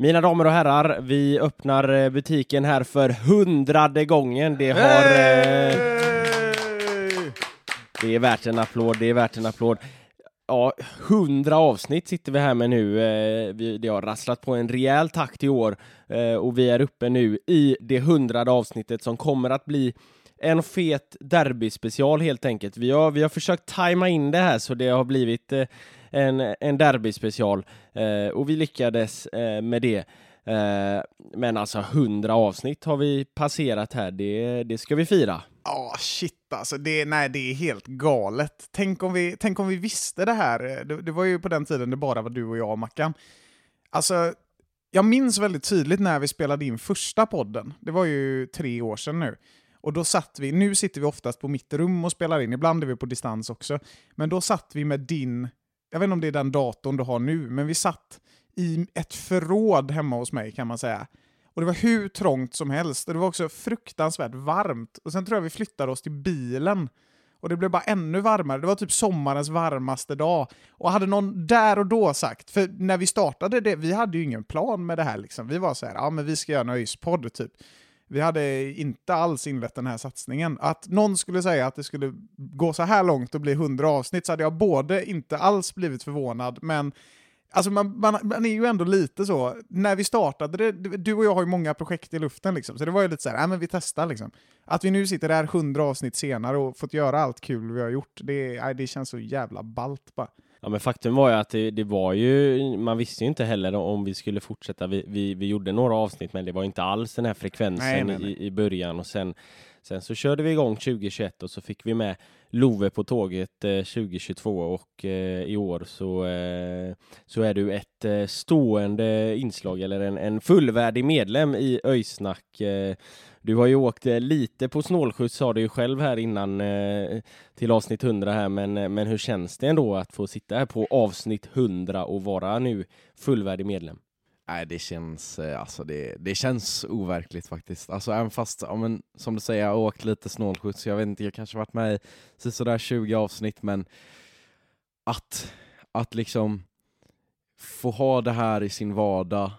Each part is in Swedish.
Mina damer och herrar, vi öppnar eh, butiken här för hundrade gången. Det har... Eh, det är värt en applåd, det är värt en applåd. Ja, hundra avsnitt sitter vi här med nu. Eh, vi, det har rasslat på en rejäl takt i år eh, och vi är uppe nu i det hundrade avsnittet som kommer att bli en fet derbyspecial helt enkelt. Vi har, vi har försökt tajma in det här så det har blivit eh, en, en derbyspecial eh, och vi lyckades eh, med det. Eh, men alltså hundra avsnitt har vi passerat här, det, det ska vi fira. Ja, shit alltså. Det, nej, det är helt galet. Tänk om vi, tänk om vi visste det här. Eh, det, det var ju på den tiden det bara var du och jag, Mackan. Alltså, jag minns väldigt tydligt när vi spelade in första podden. Det var ju tre år sedan nu. Och då satt vi, nu sitter vi oftast på mitt rum och spelar in, ibland är vi på distans också. Men då satt vi med din, jag vet inte om det är den datorn du har nu, men vi satt i ett förråd hemma hos mig kan man säga. Och det var hur trångt som helst. Och det var också fruktansvärt varmt. Och sen tror jag vi flyttade oss till bilen. Och det blev bara ännu varmare. Det var typ sommarens varmaste dag. Och hade någon där och då sagt, för när vi startade det, vi hade ju ingen plan med det här liksom. Vi var så här, ja men vi ska göra en öispodd typ. Vi hade inte alls inlett den här satsningen. Att någon skulle säga att det skulle gå så här långt och bli 100 avsnitt så hade jag både inte alls blivit förvånad, men Alltså man, man, man är ju ändå lite så, när vi startade det, du och jag har ju många projekt i luften liksom, så det var ju lite så här, äh, men vi testar liksom. Att vi nu sitter där hundra avsnitt senare och fått göra allt kul vi har gjort, det, äh, det känns så jävla ballt bara. Ja men faktum var ju att det, det, var ju, man visste ju inte heller om vi skulle fortsätta. Vi, vi, vi gjorde några avsnitt men det var inte alls den här frekvensen Nej, nej, nej. I, i början och sen, sen så körde vi igång 2021 och så fick vi med Love på tåget eh, 2022 och eh, i år så, eh, så är du ett eh, stående inslag eller en, en fullvärdig medlem i Öysnack. Du har ju åkt eh, lite på snålskjuts sa du ju själv här innan eh, till avsnitt 100 här men, eh, men hur känns det ändå att få sitta här på avsnitt 100 och vara nu fullvärdig medlem? Nej, det känns, alltså det, det känns overkligt faktiskt. Alltså även fast, ja, men, som du säger, jag har åkt lite snålskjuts, jag vet inte, jag kanske varit med i sådär 20 avsnitt, men att, att liksom få ha det här i sin vardag,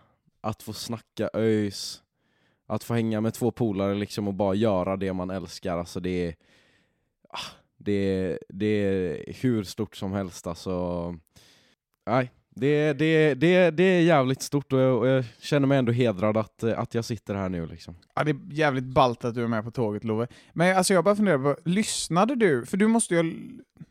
att få snacka ÖIS, att få hänga med två polare liksom och bara göra det man älskar, alltså det är, ah, det, är- det är hur stort som helst alltså. Nej, det, det, det, det är jävligt stort och jag, och jag känner mig ändå hedrad att, att jag sitter här nu liksom. Ja, det är jävligt ballt att du är med på tåget Love. Men alltså jag bara funderar på, lyssnade du? För du måste ju... ha-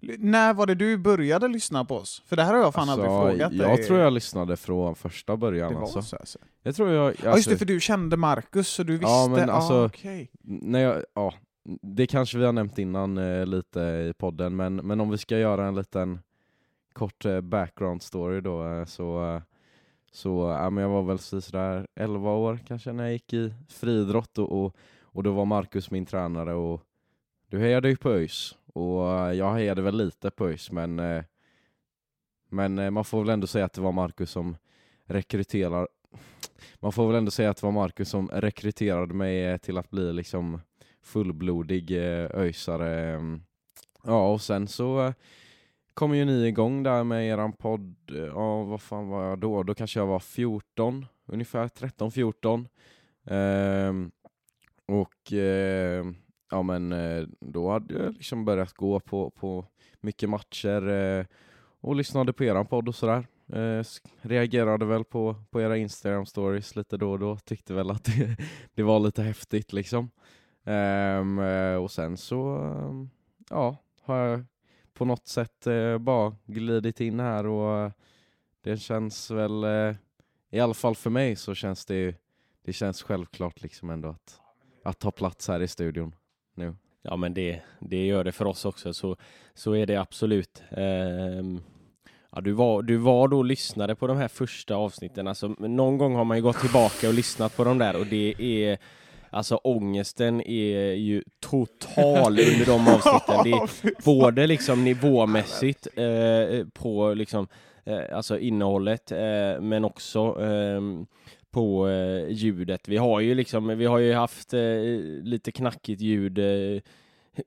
när var det du började lyssna på oss? För det här har jag fan aldrig frågat Alltså, jag dig. tror jag lyssnade från första början det var alltså. så alltså. Jag tror jag, Ja just det, för du kände Marcus så du visste. Ja, men alltså- ah, okej. när jag, ja, det kanske vi har nämnt innan eh, lite i podden, men, men om vi ska göra en liten kort eh, background story då, eh, så, så ja, men jag var väl sådär 11 år kanske när jag gick i friidrott och, och, och då var Marcus min tränare och du hejade ju på ÖIS och eh, jag hejade väl lite på ÖIS men, eh, men eh, man får väl ändå säga att det var Marcus som rekryterar man får väl ändå säga att det var Marcus som rekryterade mig till att bli liksom fullblodig öjsare. Ehm, ja, och sen så kom ju ni igång där med eran podd. Ja, vad fan var jag då? Då kanske jag var 14, ungefär 13-14. Ehm, och eh, ja, men eh, då hade jag liksom börjat gå på, på mycket matcher eh, och lyssnade på eran podd och sådär. Eh, reagerade väl på, på era Instagram stories lite då och då. Tyckte väl att det, det var lite häftigt liksom. Ehm, eh, och sen så, eh, ja, har jag på något sätt eh, bara glidit in här och eh, det känns väl, eh, i alla fall för mig så känns det, det känns självklart liksom ändå att, att ta plats här i studion nu. Ja, men det, det gör det för oss också, så, så är det absolut. Ehm, ja, du, var, du var då och lyssnade på de här första avsnitten. Alltså, någon gång har man ju gått tillbaka och lyssnat på dem där och det är Alltså ångesten är ju total under de avsnitten. Det är både liksom nivåmässigt eh, på liksom, eh, alltså innehållet, eh, men också ehm, på eh, ljudet. Vi har ju liksom, vi har ju haft eh, lite knackigt ljud eh,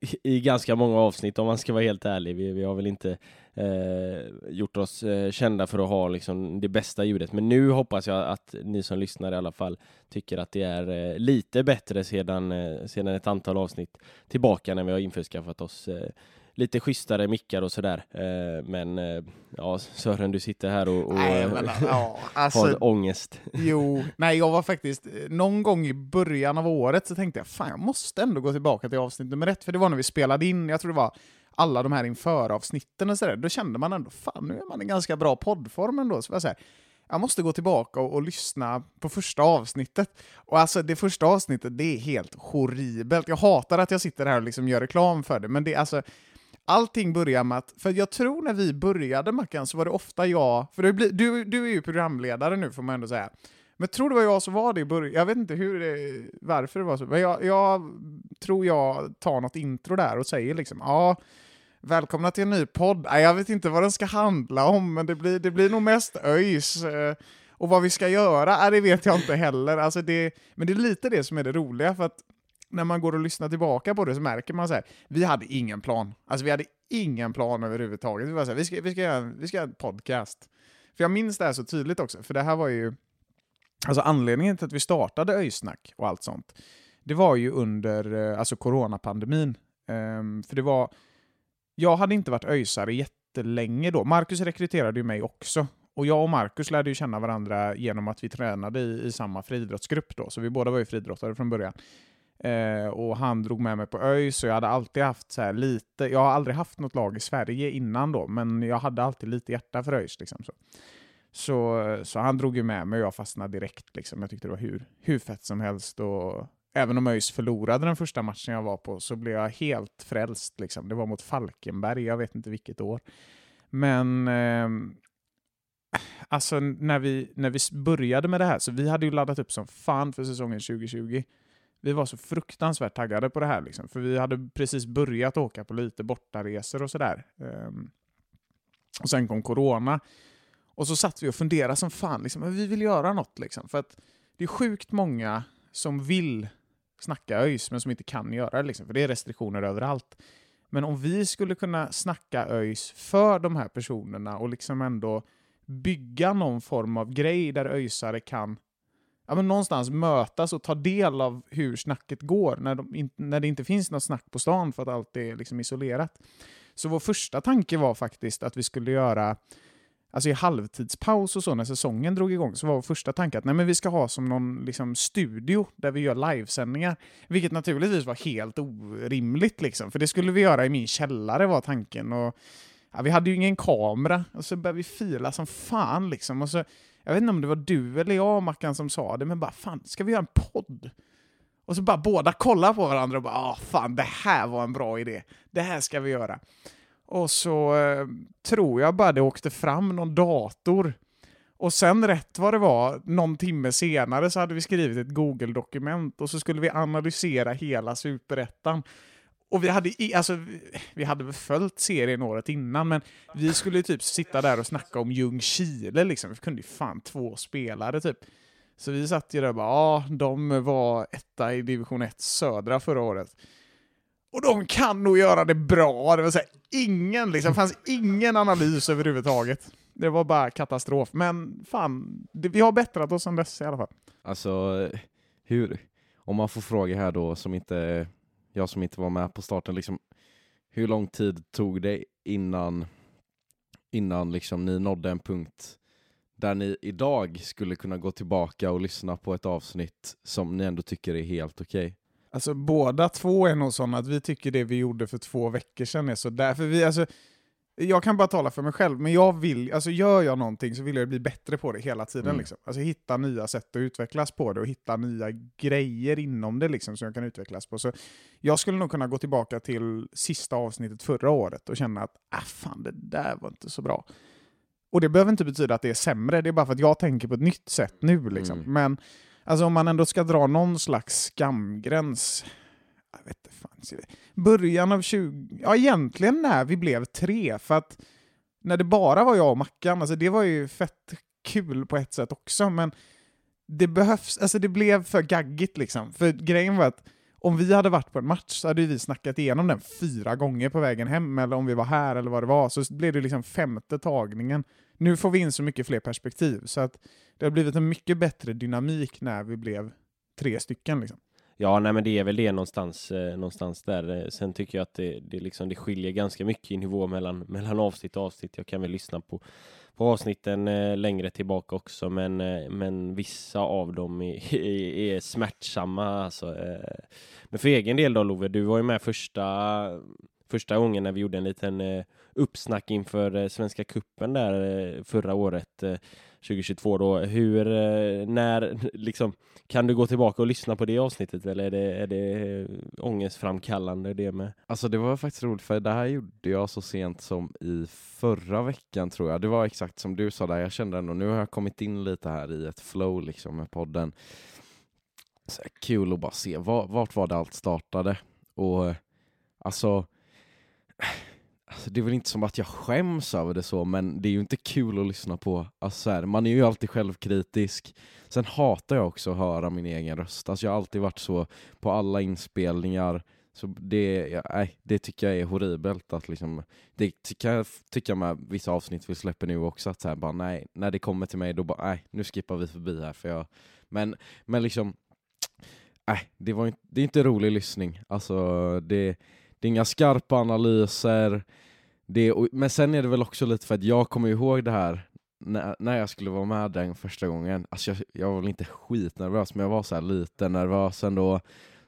i ganska många avsnitt om man ska vara helt ärlig. Vi, vi har väl inte eh, gjort oss eh, kända för att ha liksom, det bästa ljudet. Men nu hoppas jag att ni som lyssnar i alla fall tycker att det är eh, lite bättre sedan, eh, sedan ett antal avsnitt tillbaka när vi har införskaffat oss eh, lite schysstare mickar och sådär. Eh, men eh, ja, Sören, du sitter här och, och Nej, eh, men, ja, har alltså, ångest. Jo, nej jag var faktiskt, någon gång i början av året så tänkte jag fan jag måste ändå gå tillbaka till avsnitt nummer ett, för det var när vi spelade in, jag tror det var alla de här inför-avsnitten och sådär, då kände man ändå fan nu är man i ganska bra poddform ändå. Så jag så här, jag måste gå tillbaka och, och lyssna på första avsnittet. Och alltså det första avsnittet, det är helt horribelt. Jag hatar att jag sitter här och liksom gör reklam för det, men det är alltså Allting börjar med att, för jag tror när vi började Mackan så var det ofta jag, för det blir, du, du är ju programledare nu får man ändå säga, men jag tror det var jag som var det i början, jag vet inte hur det, varför det var så, men jag, jag tror jag tar något intro där och säger liksom ja, välkomna till en ny podd. Nej, jag vet inte vad den ska handla om, men det blir, det blir nog mest öjs. Eh, och vad vi ska göra, det vet jag inte heller. Alltså det, men det är lite det som är det roliga, för att när man går och lyssnar tillbaka på det så märker man så här, vi hade ingen plan. Alltså vi hade ingen plan överhuvudtaget. Vi var så här, vi ska, vi ska, göra, en- vi ska göra en podcast. För jag minns det här så tydligt också, för det här var ju, alltså anledningen till att vi startade Öjsnack och allt sånt, det var ju under eh, alltså coronapandemin. Um, för det var, jag hade inte varit öjsare jättelänge då. Marcus rekryterade ju mig också. Och jag och Marcus lärde ju känna varandra genom att vi tränade i, i samma friidrottsgrupp då, så vi båda var ju friidrottare från början. Eh, och han drog med mig på ÖIS, så jag hade alltid haft så här lite, jag har aldrig haft något lag i Sverige innan då, men jag hade alltid lite hjärta för ÖIS. Liksom, så. Så, så han drog ju med mig och jag fastnade direkt. Liksom. Jag tyckte det var hur, hur fett som helst. Och även om ÖIS förlorade den första matchen jag var på så blev jag helt frälst. Liksom. Det var mot Falkenberg, jag vet inte vilket år. Men eh, alltså när vi, när vi började med det här, så vi hade ju laddat upp som fan för säsongen 2020. Vi var så fruktansvärt taggade på det här, liksom, för vi hade precis börjat åka på lite bortaresor och sådär. Um, och sen kom corona. Och så satt vi och funderade som fan, liksom, men vi vill göra något. Liksom, för att det är sjukt många som vill snacka ÖIS, men som inte kan göra det, liksom, för det är restriktioner överallt. Men om vi skulle kunna snacka ÖIS för de här personerna och liksom ändå bygga någon form av grej där öjsare kan ja, men någonstans mötas och ta del av hur snacket går när, de in, när det inte finns något snack på stan för att allt är liksom isolerat. Så vår första tanke var faktiskt att vi skulle göra Alltså i halvtidspaus och så när säsongen drog igång så var vår första tanke att nej, men vi ska ha som någon liksom, studio där vi gör livesändningar. Vilket naturligtvis var helt orimligt liksom, för det skulle vi göra i min källare var tanken. Och, ja, vi hade ju ingen kamera och så började vi fila som fan liksom. Och så, jag vet inte om det var du eller jag, Mackan, som sa det, men bara fan, ska vi göra en podd? Och så bara båda kollade på varandra och bara ah, fan, det här var en bra idé. Det här ska vi göra. Och så eh, tror jag bara det åkte fram någon dator. Och sen rätt vad det var, någon timme senare så hade vi skrivit ett Google-dokument och så skulle vi analysera hela superettan. Och vi hade, i, alltså, vi- hade väl följt serien året innan, men vi skulle ju typ sitta där och snacka om Ljungskile liksom. Vi kunde ju fan två spelare typ. Så vi satt ju där och bara, ja, de var etta i division 1 södra förra året. Och de kan nog göra det bra. Det var så här, ingen, liksom, det fanns ingen analys överhuvudtaget. Det var bara katastrof. Men fan, det, vi har bättrat oss sen dess i alla fall. Alltså, hur, om man får fråga här då, som inte, jag som inte var med på starten, liksom, hur lång tid tog det innan, innan liksom ni nådde en punkt där ni idag skulle kunna gå tillbaka och lyssna på ett avsnitt som ni ändå tycker är helt okej? Alltså båda två är nog sådana att vi tycker det vi gjorde för två veckor sedan är så därför vi, alltså, jag kan bara tala för mig själv, men jag vill, alltså gör jag någonting så vill jag bli bättre på det hela tiden. Mm. Liksom. Alltså hitta nya sätt att utvecklas på det och hitta nya grejer inom det liksom, som jag kan utvecklas på. Så jag skulle nog kunna gå tillbaka till sista avsnittet förra året och känna att ah, fan, det där var inte så bra. Och det behöver inte betyda att det är sämre, det är bara för att jag tänker på ett nytt sätt nu. Liksom. Mm. Men alltså, om man ändå ska dra någon slags skamgräns, jag vet inte fan, början av 20... Ja, egentligen när vi blev tre, för att när det bara var jag och Mackan, alltså det var ju fett kul på ett sätt också, men det behövs, alltså det blev för gaggigt liksom. För grejen var att om vi hade varit på en match så hade vi snackat igenom den fyra gånger på vägen hem, eller om vi var här eller vad det var, så blev det liksom femte tagningen. Nu får vi in så mycket fler perspektiv, så att det har blivit en mycket bättre dynamik när vi blev tre stycken. Liksom. Ja, nej, men det är väl det någonstans, eh, någonstans där. Eh, sen tycker jag att det, det, liksom, det skiljer ganska mycket i nivå mellan, mellan avsnitt och avsnitt. Jag kan väl lyssna på, på avsnitten eh, längre tillbaka också, men, eh, men vissa av dem är, är, är smärtsamma. Alltså, eh. Men för egen del då Love, du var ju med första, första gången när vi gjorde en liten eh, uppsnack inför eh, Svenska Kuppen där eh, förra året. Eh, 2022 då. Hur, eh, när, liksom, kan du gå tillbaka och lyssna på det avsnittet eller är det, är det eh, ångestframkallande det med? Alltså det var faktiskt roligt för det här gjorde jag så sent som i förra veckan tror jag. Det var exakt som du sa där, jag kände ändå nu har jag kommit in lite här i ett flow liksom med podden. Så här, kul att bara se, vart var det allt startade? Och eh, alltså, alltså, det är väl inte som att jag skäms över det så, men det är ju inte kul att lyssna på. Alltså, så här, man är ju alltid självkritisk. Sen hatar jag också att höra min egen röst. Alltså, jag har alltid varit så på alla inspelningar. Så det, ja, nej, det tycker jag är horribelt. Att liksom, det kan jag tycka med vissa avsnitt vi släpper nu också, att så här, bara, nej, när det kommer till mig då bara, nej, nu skippar vi förbi här. För jag, men, men liksom, nej, det, var inte, det är inte rolig lyssning. Alltså, det, det är inga skarpa analyser. Det, och, men sen är det väl också lite för att jag kommer ihåg det här när, när jag skulle vara med den första gången. Alltså jag, jag var väl inte skitnervös, men jag var så här lite nervös ändå.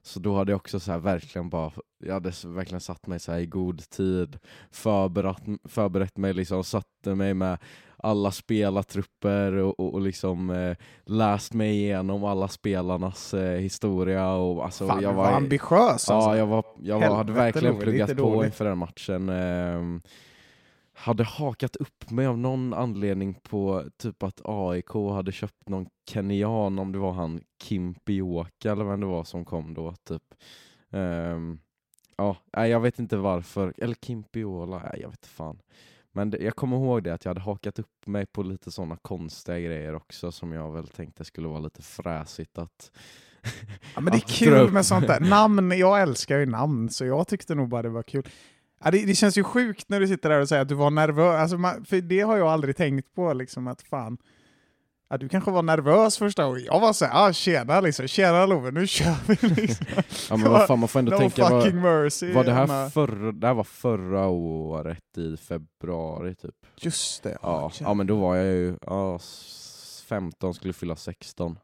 Så då hade jag också så här verkligen bara, jag hade verkligen satt mig så i god tid, förberett, förberett mig liksom, satte mig med alla spelartrupper och, och, och liksom eh, läst mig igenom alla spelarnas eh, historia och alltså Fan, jag du var ambitiös alltså. Ja, jag, var, jag var, hade verkligen pluggat på inför den matchen. ehm, hade hakat upp mig av någon anledning på typ att AIK hade köpt någon kenyan, om det var han Kimpioka eller vem det var som kom då. typ. Ehm, ja, jag vet inte varför. Eller Kimpiola, jag vet inte fan. Men det, jag kommer ihåg det att jag hade hakat upp mig på lite sådana konstiga grejer också som jag väl tänkte skulle vara lite fräsigt att Ja, men det är kul med sånt där. Namn, jag älskar ju namn, så jag tyckte nog bara det var kul. Ja, det, det känns ju sjukt när du sitter där och säger att du var nervös, alltså, man, för det har jag aldrig tänkt på, liksom att fan, ja, du kanske var nervös första gången. Jag var såhär, ah, tjena liksom, tjena Love, nu kör vi liksom. Ja men vad fan, man får ändå no tänka fucking mercy. var det här förra, det här var förra året i februari typ? Just det. Ja, ja men då var jag ju ja, s- 15, skulle fylla 16.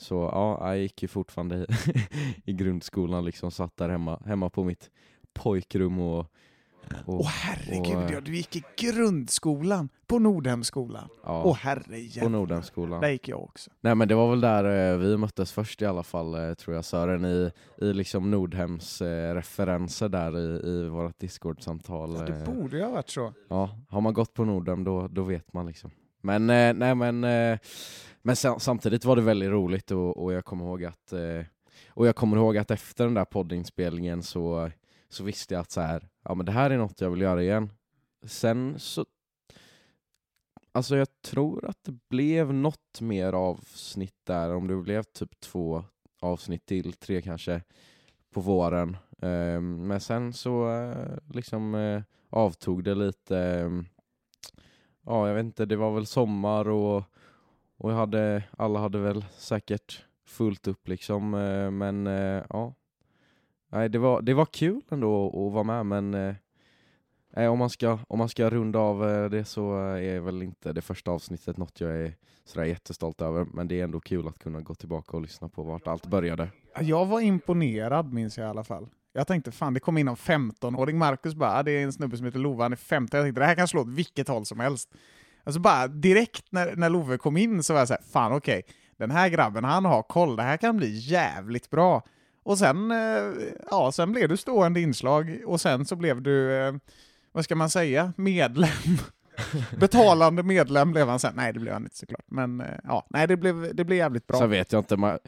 Så ja, jag gick ju fortfarande i, i grundskolan liksom, satt där hemma, hemma på mitt pojkrum och... och Åh herregud, och, ja, du gick i grundskolan på Nordhemskolan. ja, Åh herre på jävlar. Nordenskolan. Där gick jag också. Nej men det var väl där eh, vi möttes först i alla fall, eh, tror jag Sören, i, i liksom Nordhems eh, referenser där i, i vårt Discord-samtal. Ja, det borde ju ha varit så. Ja, har man gått på Nordhem då, då vet man liksom. Men, nej men, men sam- samtidigt var det väldigt roligt och, och jag kommer ihåg att och jag kommer ihåg att efter den där poddinspelningen så, så visste jag att så här, ja men det här är något jag vill göra igen. Sen så Alltså jag tror att det blev något mer avsnitt där, om det blev typ två avsnitt till, tre kanske, på våren. Ehm, men sen så eh, liksom eh, avtog det lite. Ehm, ja, jag vet inte, det var väl sommar och, och jag hade, alla hade väl säkert fullt upp liksom. Eh, men ja, Nej, det var, det var kul ändå att vara med men eh, om, man ska, om man ska runda av eh, det så eh, är väl inte det första avsnittet något jag är sådär jättestolt över, men det är ändå kul att kunna gå tillbaka och lyssna på vart allt började. Jag var imponerad minns jag i alla fall. Jag tänkte fan det kom in en 15-åring, Marcus bara, ah, det är en snubbe som heter Love, han är 15. Jag tänkte det här kan slå åt vilket håll som helst. Alltså bara direkt när, när Love kom in så var jag såhär, fan okej, den här grabben han har koll, det här kan bli jävligt bra. Och sen, eh, ja, sen blev du stående inslag och sen så blev du, eh, vad ska man säga, medlem. Betalande medlem blev han sen. Nej, det blev han inte såklart. Men eh, ja, nej, det blev, det blev jävligt bra. Sen vet jag inte, man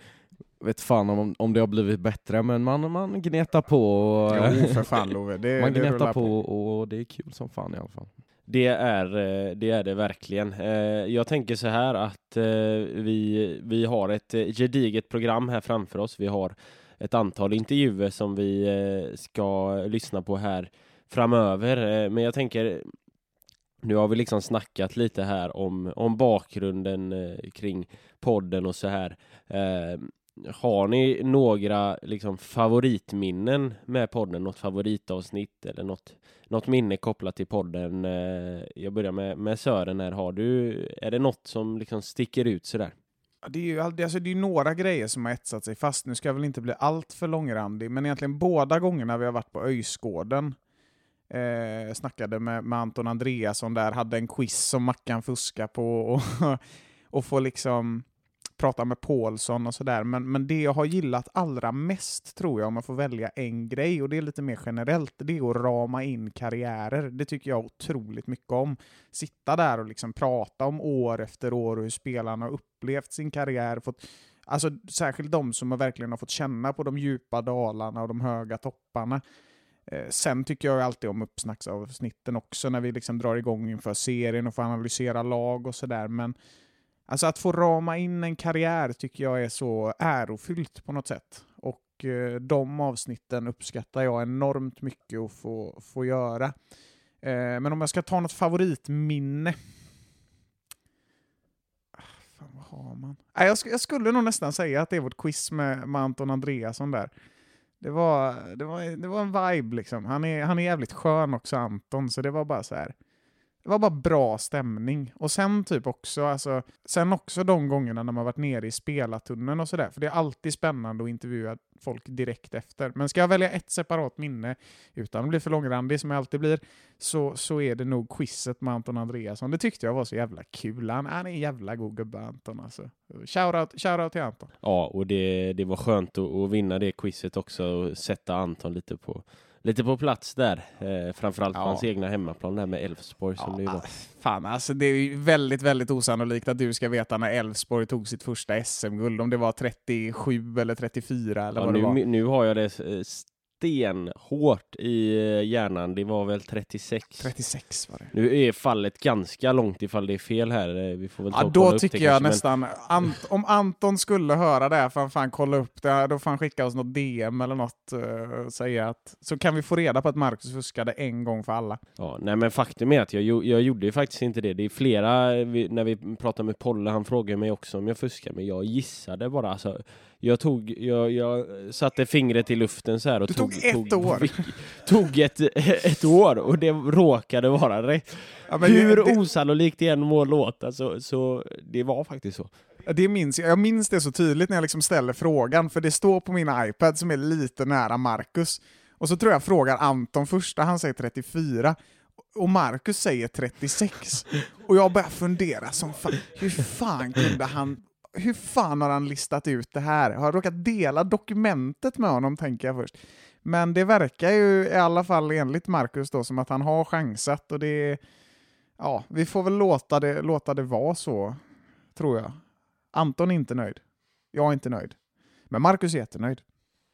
vet fan om, om det har blivit bättre, men man, man gnetar på och, Jo, för fan Love. Det, man det gnetar på och det är kul som fan i alla fall. Det är det, är det verkligen. Jag tänker så här att vi, vi har ett gediget program här framför oss. Vi har ett antal intervjuer som vi eh, ska lyssna på här framöver. Eh, men jag tänker, nu har vi liksom snackat lite här om, om bakgrunden eh, kring podden och så här. Har ni några liksom favoritminnen med podden? Något favoritavsnitt eller något, något minne kopplat till podden? Jag börjar med, med Sören här. Har du, är det något som liksom sticker ut sådär? Det är ju alltså det är några grejer som har etsat sig fast. Nu ska jag väl inte bli allt för långrandig, men egentligen båda gångerna vi har varit på Öjsgården eh, snackade med, med Anton Andreasson där, hade en quiz som Mackan fuskar på och, och får liksom prata med Paulsson och sådär. Men, men det jag har gillat allra mest tror jag, om man får välja en grej, och det är lite mer generellt, det är att rama in karriärer. Det tycker jag otroligt mycket om. Sitta där och liksom prata om år efter år och hur spelarna har upplevt sin karriär. Fått, alltså särskilt de som verkligen har fått känna på de djupa dalarna och de höga topparna. Eh, sen tycker jag alltid om uppsnacksavsnitten också, när vi liksom drar igång inför serien och får analysera lag och sådär. Men alltså att få rama in en karriär tycker jag är så ärofyllt på något sätt. Och eh, de avsnitten uppskattar jag enormt mycket att få, få göra. Eh, men om jag ska ta något favoritminne. Ah, fan, vad har man? Jag, sk- jag skulle nog nästan säga att det är vårt quiz med, med Anton Andreasson där. Det var, det, var, det var en vibe liksom. Han är, han är jävligt skön också, Anton, så det var bara så här. Det var bara bra stämning. Och sen typ också, alltså, sen också de gångerna när man varit nere i spelartunneln och sådär. För det är alltid spännande att intervjua folk direkt efter. Men ska jag välja ett separat minne, utan att bli för långrandig som jag alltid blir, så, så är det nog quizet med Anton Andreasson. Det tyckte jag var så jävla kul. Han, han är en jävla god gubbe, Anton alltså. Shoutout, shoutout till Anton. Ja, och det, det var skönt att, att vinna det quizet också och sätta Anton lite på, lite på plats där. Eh, framförallt på Ja. hans egna hemmaplan där med Elfsborg som det ju var. ah, Fan, alltså det är ju väldigt, väldigt osannolikt att du ska veta när Elfsborg tog sitt första SM-guld, om det var 37 eller 34 eller Ja, vad det var. nu, nu har jag det eh, stenhårt i eh, hjärnan. Det var väl 36. 36 var det. Nu är fallet ganska långt ifall det är fel här. Eh, Vi får väl ta Ja, kolla då upp tycker det jag kanske, men- nästan, Ant, om Anton skulle höra det här, får han fan kolla upp det, då får han skicka oss något DM eller något och säga att, så kan vi få reda på att Marcus fuskade en gång för alla. Ja, nej men faktum är att jag, jag gjorde ju faktiskt inte det. Det är flera, vi, när vi pratade med Polle, han frågade mig också om jag fuskade, men jag gissade bara. Alltså, jag tog, jag, jag satte fingret i luften så här och Du tog ett tog, år. tog ett, ett år och det råkade vara rätt. Ja, Hur det, osannolikt det än må låta så, så det var faktiskt så. det minns jag, jag minns det så tydligt när jag liksom ställer frågan, för det står på min iPad som är lite nära Marcus. Och så tror jag frågar Anton första, han säger 34. Och Marcus säger 36. Och jag börjar fundera som fan, hur fan kunde han hur fan har han listat ut det här? Har jag råkat dela dokumentet med honom, tänker jag först. Men det verkar ju i alla fall enligt Marcus då som att han har chansat och det... Ja, vi får väl låta det, låta det vara så, tror jag. Anton är inte nöjd. Jag är inte nöjd. Men Marcus är jättenöjd.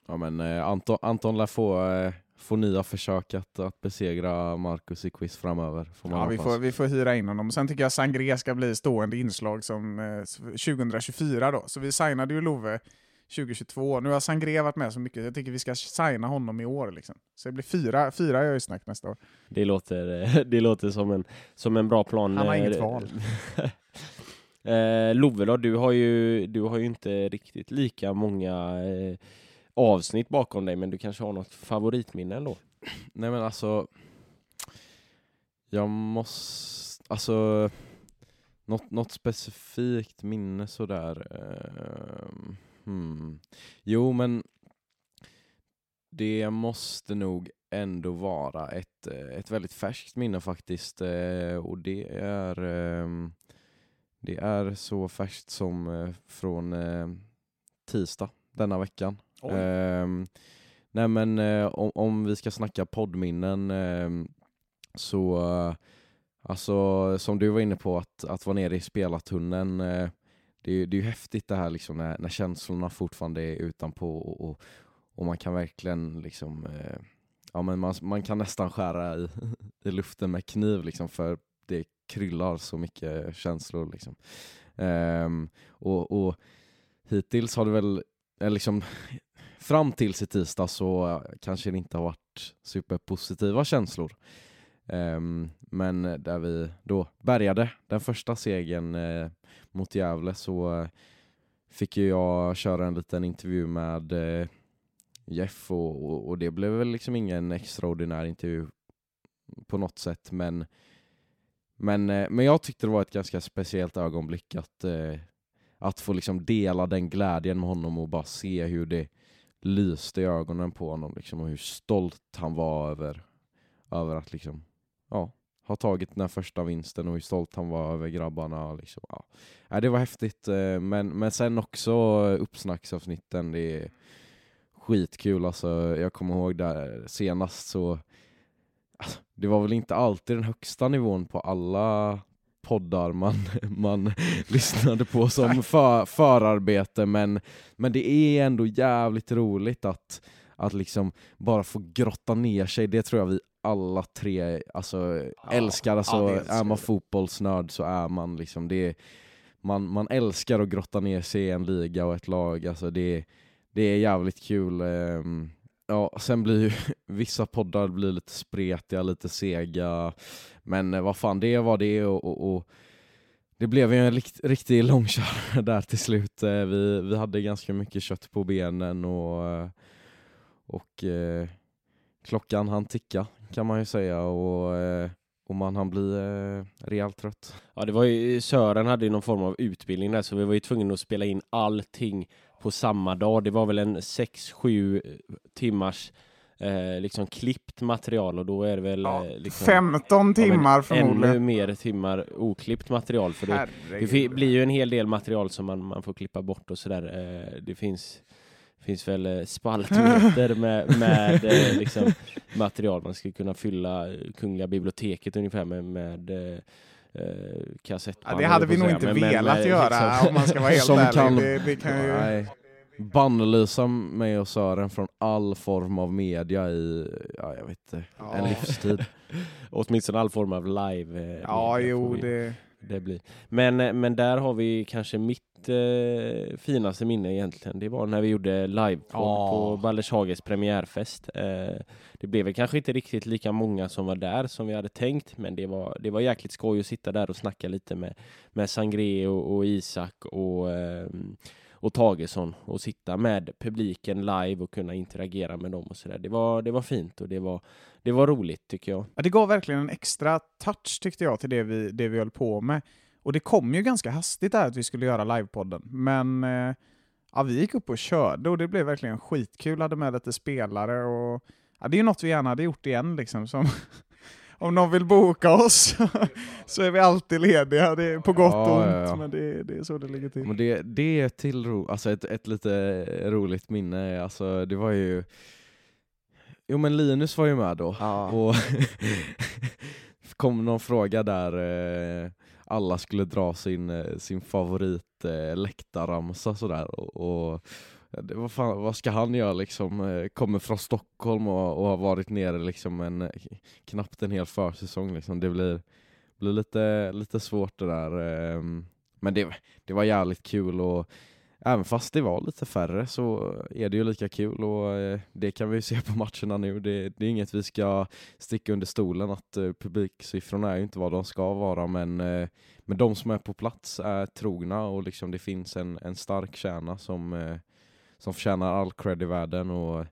Ja men eh, Anton, Anton lär få, eh, få nya försök att, att besegra Marcus i quiz framöver. Får man Ja, vi, får, vi får hyra in honom. Sen tycker jag Sangré ska bli stående inslag som eh, 2024 då. Så vi signade ju Love 2022. Nu har Sangré varit med så mycket, jag tycker vi ska signa honom i år. Liksom. Så det blir fyra, fyra öjsnack nästa år. Det låter, eh, det låter som, en, som en bra plan. Han har Eh, inget val. eh, Love då, du har, ju, du har ju inte riktigt lika många eh, avsnitt bakom dig, men du kanske har något favoritminne ändå? Nej men alltså, Jag måste, alltså, något, något specifikt minne sådär. Uh, hmm. Jo men det måste nog ändå vara ett, ett väldigt färskt minne faktiskt. Uh, och det är, uh, det är så färskt som eh, från eh, tisdag denna veckan. Ehm, nej men om, om vi ska snacka poddminnen ehm, så, alltså som du var inne på, att, att vara nere i spelartunneln, eh, det, är, det är ju häftigt det här liksom när, när känslorna fortfarande är utanpå och, och, och man kan verkligen liksom, eh, ja men man, man kan nästan skära i, i luften med kniv liksom för det kryllar så mycket känslor liksom. Um, och, och hittills har det väl, Eh, liksom, fram tills i tisdag så eh, kanske det inte har varit superpositiva känslor. Um, men där vi då bärgade den första segern uh, mot Gävle så uh, fick ju jag köra en liten intervju med uh, Jeff och, och, och, det blev väl liksom ingen extraordinär intervju på något sätt men men, men jag tyckte det var ett ganska speciellt ögonblick att, att få liksom dela den glädjen med honom och bara se hur det lyste i ögonen på honom liksom, och hur stolt han var över, över att liksom ja, ha tagit den här första vinsten och hur stolt han var över grabbarna. Liksom. Ja. ja det var häftigt, eh, men, men sen också uppsnacksavsnitten. Det är skitkul. Alltså, jag kommer ihåg där senast så alltså, det var väl inte alltid den högsta nivån på alla poddar man, man lyssnade på som för, förarbete men, men det är ändå jävligt roligt att, att liksom bara få grotta ner sig. Det tror jag vi alla tre alltså, ja, älskar, alltså, ja, är man fotbollsnörd så är man liksom det, man, man älskar att grotta ner sig i en liga och ett lag, alltså det, det är jävligt kul. Um, ja, sen blir ju vissa poddar blir lite spretiga, lite sega, men eh, vad fan, det var det och, och, och det blev ju en rikt, riktig långkörare där till slut. Eh, vi, vi hade ganska mycket kött på benen och, eh, och eh, klockan han ticka kan man ju säga och, och man han bli eh, rejält trött. Ja, det var ju, Sören hade ju någon form av utbildning där så vi var ju tvungna att spela in allting på samma dag. Det var väl en 6-7 timmars eh, liksom klippt material och då är det väl ja, eh, liksom, 15 timmar ja, förmodligen. Ännu mer timmar oklippt material för det, det, blir ju en hel del material som man, man får klippa bort och sådär. Eh, det finns finns väl eh, spaltmeter med, med eh, liksom, material man skulle kunna fylla Kungliga biblioteket ungefär med, med eh, kassettband. Ja, det hade vi nog inte men, velat men, göra liksom, om man ska vara helt ärlig. Kan, det, det kan ju... Nej. Bannlysa mig och Sören från all form av media i, ja jag vet inte, ja. en livstid. Åtminstone all form av live. Ja, jo det... det blir. Men, men där har vi kanske mitt eh, finaste minne egentligen. Det var när vi gjorde live oh. på Baldershages premiärfest. Eh, det blev väl kanske inte riktigt lika många som var där som vi hade tänkt, men det var, det var jäkligt skoj att sitta där och snacka lite med, med Sangré och, och Isak och eh, och Tagesson och sitta med publiken live och kunna interagera med dem och sådär. Det var, det var fint och det var, det var roligt tycker jag. Ja, det gav verkligen en extra touch tyckte jag till det vi, det vi höll på med. Och det kom ju ganska hastigt där att vi skulle göra livepodden, men eh, ja, vi gick upp och körde och det blev verkligen skitkul. Hade med lite spelare och ja, det är ju något vi gärna hade gjort igen liksom. Som om någon vill boka oss så är vi alltid lediga, det är på gott och ont, ja, ja. men det, det, är så det ligger till. Men det, det är till ro, alltså ett, ett lite roligt minne, alltså det var ju Jo men Linus var ju med då, och kom någon fråga där eh, alla skulle dra sin, eh, sin favorit eh, läktarramsa sådär. Och, och vad, fan, vad ska han göra liksom? Eh, kommer från Stockholm och, och har varit nere liksom en, eh, knappt en hel försäsong. Liksom. Det blir, blir lite, lite svårt det där. Ehm, men det, det var jävligt kul och även fast det var lite färre så är det ju lika kul och eh, det kan vi ju se på matcherna nu. Det, det är inget vi ska sticka under stolen att publiksiffrorna är ju inte vad de ska vara men, men de som är på plats är trogna och liksom det finns en, en stark kärna som, som förtjänar all cred i världen och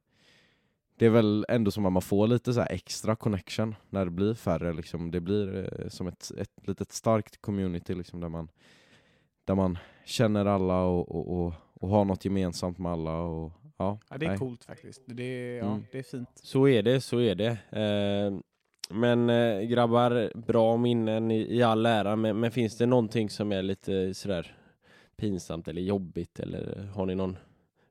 det är väl ändå som att man får lite så här extra connection när det blir färre. Liksom. Det blir eh, som ett, ett litet starkt community liksom, där, man, där man känner alla och, och, och, och har något gemensamt med alla. Och, ja, Ja, det är nej. coolt faktiskt. Det är, ja, Mm. det är fint. Så är det, så är det. Eh, men eh, grabbar, bra minnen i, i all ära, men, men finns det någonting som är lite sådär pinsamt eller jobbigt eller har ni någon,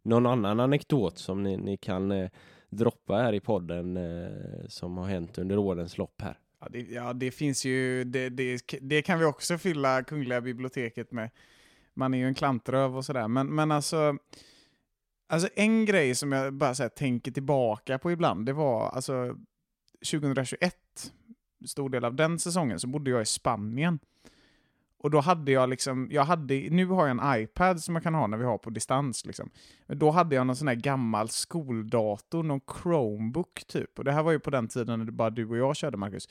någon annan anekdot som ni, ni kan eh, droppa här i podden eh, som har hänt under årens lopp här? Ja, det, ja, det finns ju, det, det, det kan vi också fylla Kungliga biblioteket med. Man är ju en klantröv och sådär, men, men alltså, alltså en grej som jag bara så här, tänker tillbaka på ibland, det var alltså 2021, stor del av den säsongen, så bodde jag i Spanien. Och då hade jag liksom, jag hade, nu har jag en iPad som jag kan ha när vi har på distans liksom. Men då hade jag någon sån här gammal skoldator, någon Chromebook typ. Och det här var ju på den tiden när det bara du och jag körde Marcus.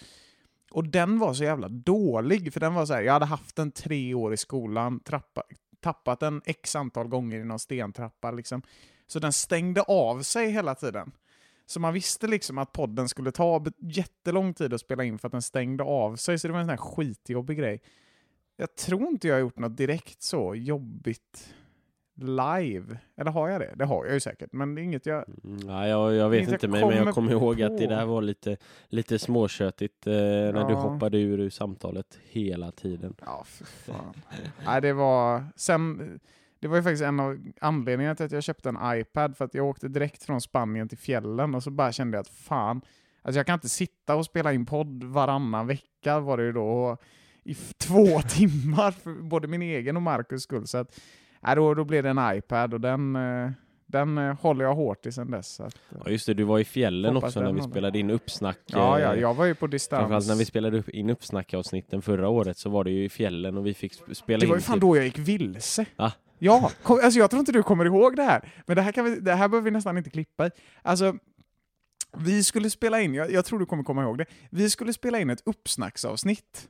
Och den var så jävla dålig, för den var så här, jag hade haft den tre år i skolan, trappa, tappat den x antal gånger i någon stentrappa liksom. Så den stängde av sig hela tiden. Så man visste liksom att podden skulle ta jättelång tid att spela in för att den stängde av sig, så det var en sån här skitjobbig grej. Jag tror inte jag har gjort något direkt så jobbigt live. Eller har jag det? Det har jag ju säkert, men det är inget jag... Mm, Nej, jag, jag vet Inget jag inte, men, jag kommer ihåg att det på. där var lite, lite småköttigt eh, när du Ja. hoppade ur, ur samtalet hela tiden. Ja, för fan. Nej, det var... Sen, det var ju faktiskt en av anledningarna till att jag köpte en iPad, för att jag åkte direkt från Spanien till fjällen och så bara kände jag att fan, alltså jag kan inte sitta och spela in podd varannan vecka var det ju då, och i två timmar för både min egen och Marcus skull. Så att, nej, då, då blev det en iPad och den, eh, den eh, håller jag hårt i sen dess. Att, eh, Ja just det, du var i fjällen också när vi spelade in uppsnack. ja, ja, jag var ju på distans. Framförallt när vi spelade in uppsnackavsnitten förra året så var det ju i fjällen och vi fick sp- spela Det var in ju fan typ- då jag gick vilse. Ah. Ja, kom, alltså jag tror inte du kommer ihåg det här. Men det här, kan vi, det här behöver vi nästan inte klippa i. Alltså, vi skulle spela in, jag, jag tror du kommer komma ihåg det, vi skulle spela in ett uppsnacksavsnitt.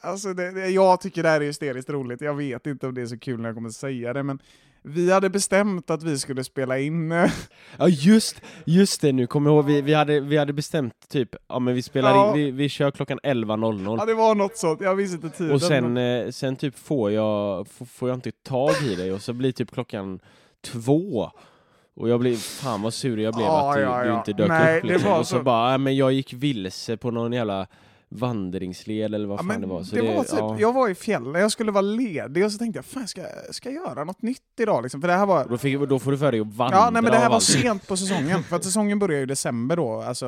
Alltså det, det, jag tycker det här är hysteriskt roligt, jag vet inte om det är så kul när jag kommer säga det, men vi hade bestämt att vi skulle spela in... Ja just, just det nu, kommer jag ihåg, vi, vi, hade, vi hade bestämt typ, ja men vi spelar Ja. in, vi, vi kör klockan 11.00 Ja, det var något sånt, jag visste inte tiden. och sen, men- eh, sen typ får jag, får, jag inte tag i dig och så blir typ klockan två och jag blir, fan vad sur jag blev Ja, att du, ja, du ja. inte dök Nej, upp det liksom. och så, så- bara, men jag gick vilse på någon jävla vandringsled eller vad Ja, fan det var. Så det var typ, ja. Jag var i fjällen, jag skulle vara ledig och så tänkte jag, fan ska, ska jag göra något nytt idag liksom? För det här var... då, fick, då får du för dig att vandra Ja, nej men det här var allt. sent på säsongen, för att säsongen börjar ju i december då, alltså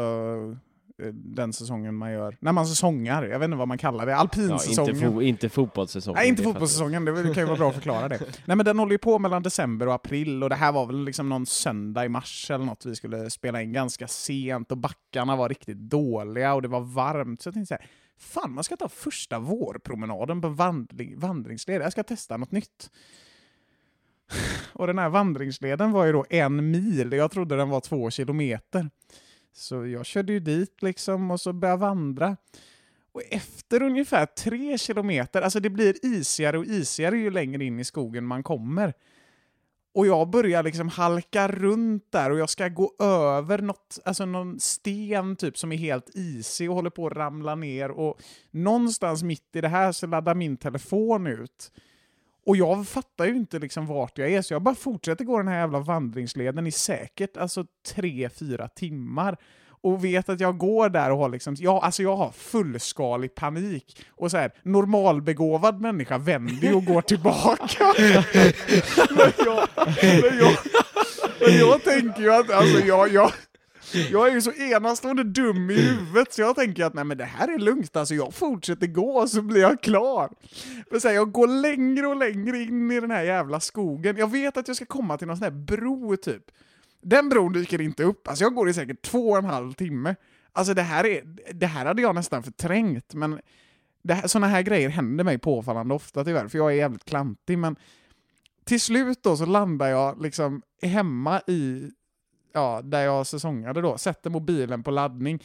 den säsongen man gör, när man säsongar, jag vet inte vad man kallar det, Ja, alpinsäsongen. inte, fo inte fotbollssäsongen. Nej, inte det fotbollssäsongen, det kan ju vara bra att förklara det. Nej men den håller ju på mellan december och april och det här var väl liksom någon söndag i mars eller något vi skulle spela in ganska sent och backarna var riktigt dåliga och det var varmt. Så jag tänkte så här, fan man ska ta första vårpromenaden på vandring, vandringsled, jag ska testa något nytt. Och den här vandringsleden var ju då en mil, jag trodde den var två kilometer. Så jag körde ju dit liksom och så började vandra. Och efter ungefär tre kilometer, alltså det blir isigare och isigare ju längre in i skogen man kommer. Och jag börjar liksom halka runt där och jag ska gå över något, alltså någon sten typ som är helt isig och håller på att ramla ner och någonstans mitt i det här så laddar min telefon ut. Och jag fattar ju inte liksom vart jag är, så jag bara fortsätter gå den här jävla vandringsleden i säkert alltså tre, fyra timmar. Och vet att jag går där och har liksom, ja, alltså jag har fullskalig panik. Och så här, normalbegåvad människa vänder ju och går tillbaka. men, jag, men, jag, men jag tänker ju att, alltså jag, jag, jag är ju så enastående dum i huvudet så jag tänker att nej men det här är lugnt, alltså jag fortsätter gå och så blir jag klar. Men så här, jag går längre och längre in i den här jävla skogen. Jag vet att jag ska komma till någon sån här bro typ. Den bron dyker inte upp, alltså jag går i säkert två och en halv timme. Alltså det här, är, det här hade jag nästan förträngt, men här, såna här grejer händer mig påfallande ofta tyvärr, för jag är jävligt klantig, men till slut då så landar jag liksom hemma i, ja, där jag säsongade då, sätter mobilen på laddning,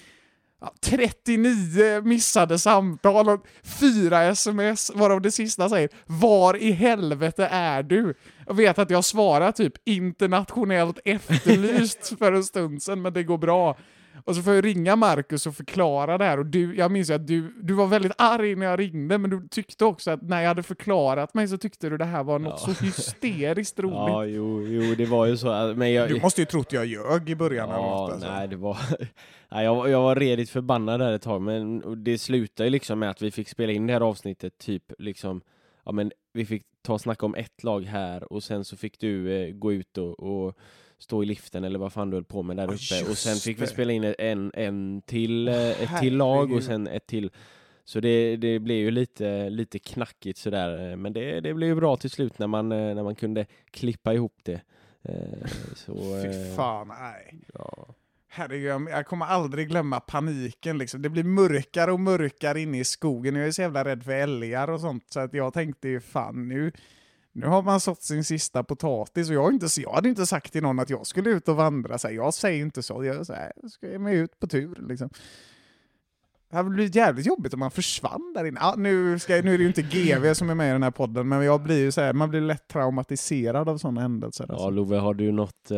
ja, 39 missade samtal och fyra sms, varav det sista säger “Var i helvete är du?” Jag vet att jag svarar typ “internationellt efterlyst” för en stund sedan, men det går bra. Och så får jag ringa Marcus och förklara det här och du, jag minns ju att du, du var väldigt arg när jag ringde men du tyckte också att när jag hade förklarat mig så tyckte du det här var något Ja. så hysteriskt roligt. Ja, jo, jo, det var ju så. Men jag, Du måste ju trott jag ljög i början eller Ja, något. Alltså. nej det var... nej, jag, var- jag var redigt förbannad där ett tag, men det slutade ju liksom med att vi fick spela in det här avsnittet typ liksom, ja men vi fick ta och snacka om ett lag här och sen så fick du eh, gå ut och, och stå i liften eller vad fan du höll på med där uppe och sen fick vi det. spela in en, en till, eh, ett till lag och sen ett till så det, det blev ju lite, lite knackigt sådär, eh, men det, det blev ju bra till slut när man, eh, när man kunde klippa ihop det. Så, Fy fan, nej. Ja. Herregud, jag- jag kommer aldrig glömma paniken liksom. Det blir mörkare och mörkare inne i skogen. Jag är så jävla rädd för älgar och sånt, så att jag tänkte ju fan nu, nu har man sått sin sista potatis och jag, inte, jag hade inte sagt till någon att jag skulle ut och vandra. Så här, jag säger inte så, jag, så här, jag ska ge mig ut på tur liksom. Det hade blivit jävligt jobbigt om man försvann där inne. Ja, nu, ska, nu är det ju inte GV som är med i den här podden, men jag blir ju så här, man blir lätt traumatiserad av sådana händelser. Ja alltså. Love, har du något... Eh,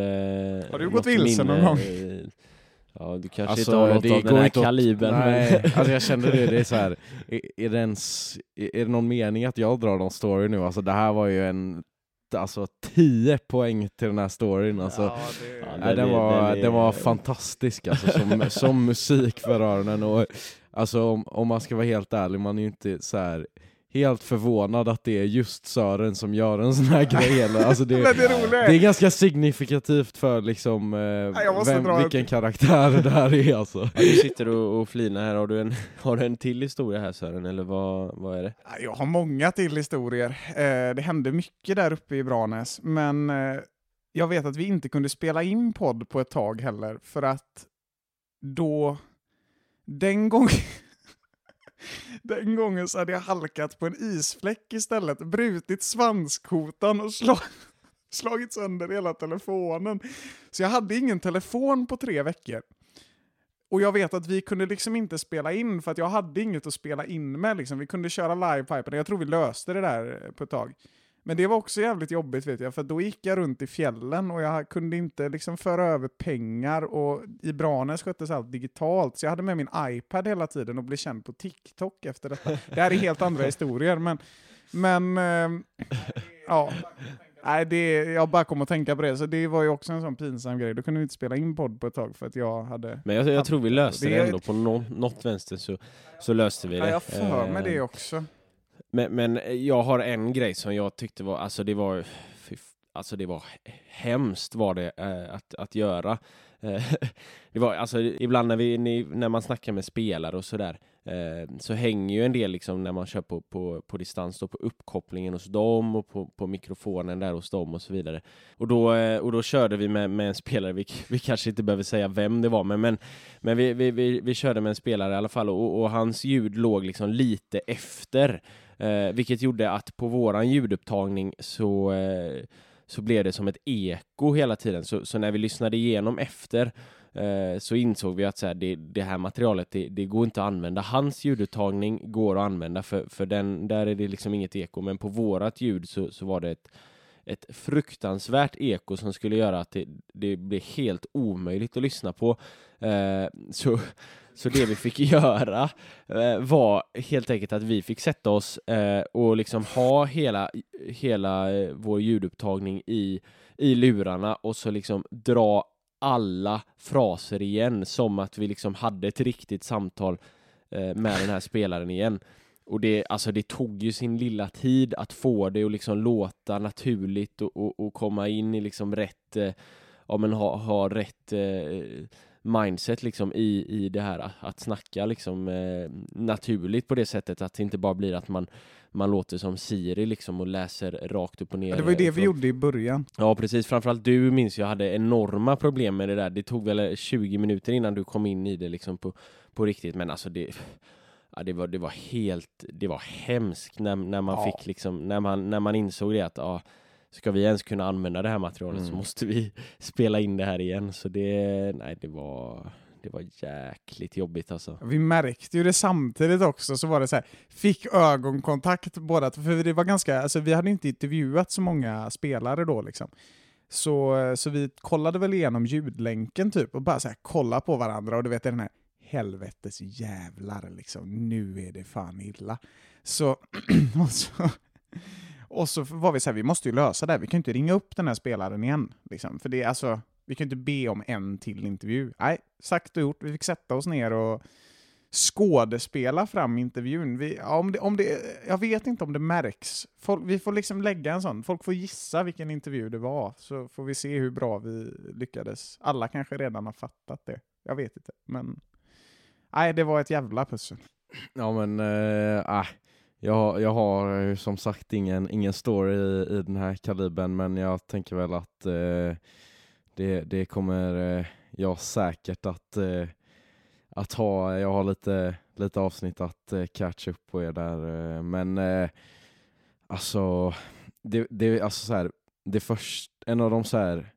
Har du gått vilse någon gång? Ja, du kanske Alltså, inte har något det av går den här inte kalibern. Nej, men- alltså jag kände det, det är så här. Är, är, det ens, är det någon mening att jag drar någon story nu? Alltså det här var ju en, alltså 10 poäng till den här storyn alltså. Ja, det- Ja, Nej, den, var, är- den var fantastisk alltså, som, som musik för öronen. Och, alltså, om, om man ska vara helt ärlig, man är ju inte så här helt förvånad att det är just Sören som gör en sån här grej. Eller? Alltså, det, det roliga det är är, ganska signifikativt för liksom, eh, vem, vilken ett- karaktär det här är alltså. Ja, du sitter och, och flinar här, har du, en, har du en till historia här Sören, eller vad, vad är det? Ja, jag har många till historier. Eh, det hände mycket där uppe i Branäs, men eh, jag vet att vi inte kunde spela in podd på ett tag heller, för att då, den gången, den gången så hade jag halkat på en isfläck istället, brutit svanskotan och slag, slagit sönder hela telefonen. Så jag hade ingen telefon på tre veckor. Och jag vet att vi kunde liksom inte spela in för att jag hade inget att spela in med. Liksom. Vi kunde köra livepipen. Jag tror vi löste det där på ett tag. Men det var också jävligt jobbigt vet jag, för då gick jag runt i fjällen och jag kunde inte liksom föra över pengar och i Branäs sköttes allt digitalt. Så jag hade med min iPad hela tiden och blev känd på TikTok efter detta. Det här är helt andra historier, men, men ehm, ja. Nej, det, jag bara kom att tänka på det, så det var ju också en sån pinsam grej. Då kunde vi inte spela in podd på ett tag för att jag hade... Men jag, jag tror vi löste Det det, ändå på nå, något vänster så, så löste vi det. Ja, jag för mig det också. Men, men eh, jag har en grej som jag tyckte var, alltså det var, alltså det var hemskt var det eh, att, att göra. Eh, det var, alltså ibland när, vi, när man snackar med spelare och sådär, eh, så hänger ju en del liksom när man kör på, på, på distans då, på uppkopplingen hos dem och på, på mikrofonen där hos dem och så vidare. Och då, eh, och då körde vi med, med en spelare, vi, vi kanske inte behöver säga vem det var, men, men, men vi, vi, vi, vi körde med en spelare i alla fall och, och hans ljud låg liksom lite efter. Eh, vilket gjorde att på våran ljudupptagning så, eh, så blev det som ett eko hela tiden. Så, så när vi lyssnade igenom efter eh, så insåg vi att så här, det, det här materialet, det, det går inte att använda. Hans ljudupptagning går att använda för, för den, där är det liksom inget eko. Men på vårat ljud så, så var det ett, ett fruktansvärt eko som skulle göra att det, det blev helt omöjligt att lyssna på. Eh, så, så det vi fick göra eh, var helt enkelt att vi fick sätta oss eh, och liksom ha hela, hela eh, vår ljudupptagning i, i lurarna och så liksom dra alla fraser igen som att vi liksom hade ett riktigt samtal eh, med den här spelaren igen. Och det, alltså det tog ju sin lilla tid att få det att liksom låta naturligt och, och, och komma in i liksom rätt, eh, ja men ha, ha rätt eh, mindset liksom i, i det här att snacka liksom eh, naturligt på det sättet att det inte bara blir att man, man låter som Siri liksom och läser rakt upp och ner. Ja, det var ju det vi från- gjorde i början. Ja precis, framförallt du minns jag hade enorma problem med det där. Det tog väl 20 minuter innan du kom in i det liksom på, på riktigt, men alltså det Ja, det, var, det var helt, det var hemskt när, när man Ja. fick liksom, när man, när man insåg det att ja, ska vi ens kunna använda det här materialet så Mm. måste vi spela in det här igen. Så det, nej det var, det var jäkligt jobbigt alltså. Vi märkte ju det samtidigt också, så var det så här, fick ögonkontakt båda, för det var ganska, alltså vi hade inte intervjuat så många spelare då liksom. Så, så vi kollade väl igenom ljudlänken typ och bara så här, kolla på varandra och du vet den här helvetes jävlar liksom, nu är det fan illa. Så, och så, och så var vi så här, vi måste ju lösa det här, vi kan ju inte ringa upp den här spelaren igen. Liksom. För det är alltså, vi kan ju inte be om en till intervju. Nej, sagt och gjort, vi fick sätta oss ner och skådespela fram intervjun. Vi, ja, om det, om det, jag vet inte om det märks. Folk, vi får liksom lägga en sån, folk får gissa vilken intervju det var, så får vi se hur bra vi lyckades. Alla kanske redan har fattat det. Jag vet inte, men... Nej, det var ett jävla pussel. Ja men, äh, jag, jag har ju som sagt ingen, ingen story i, i den här kalibern men jag tänker väl att eh, det, det kommer eh, jag säkert att, eh, att ha. Jag har lite, lite avsnitt att äh, catch upp på er där eh, men eh, alltså, det, det, alltså så här, det först, en av de så här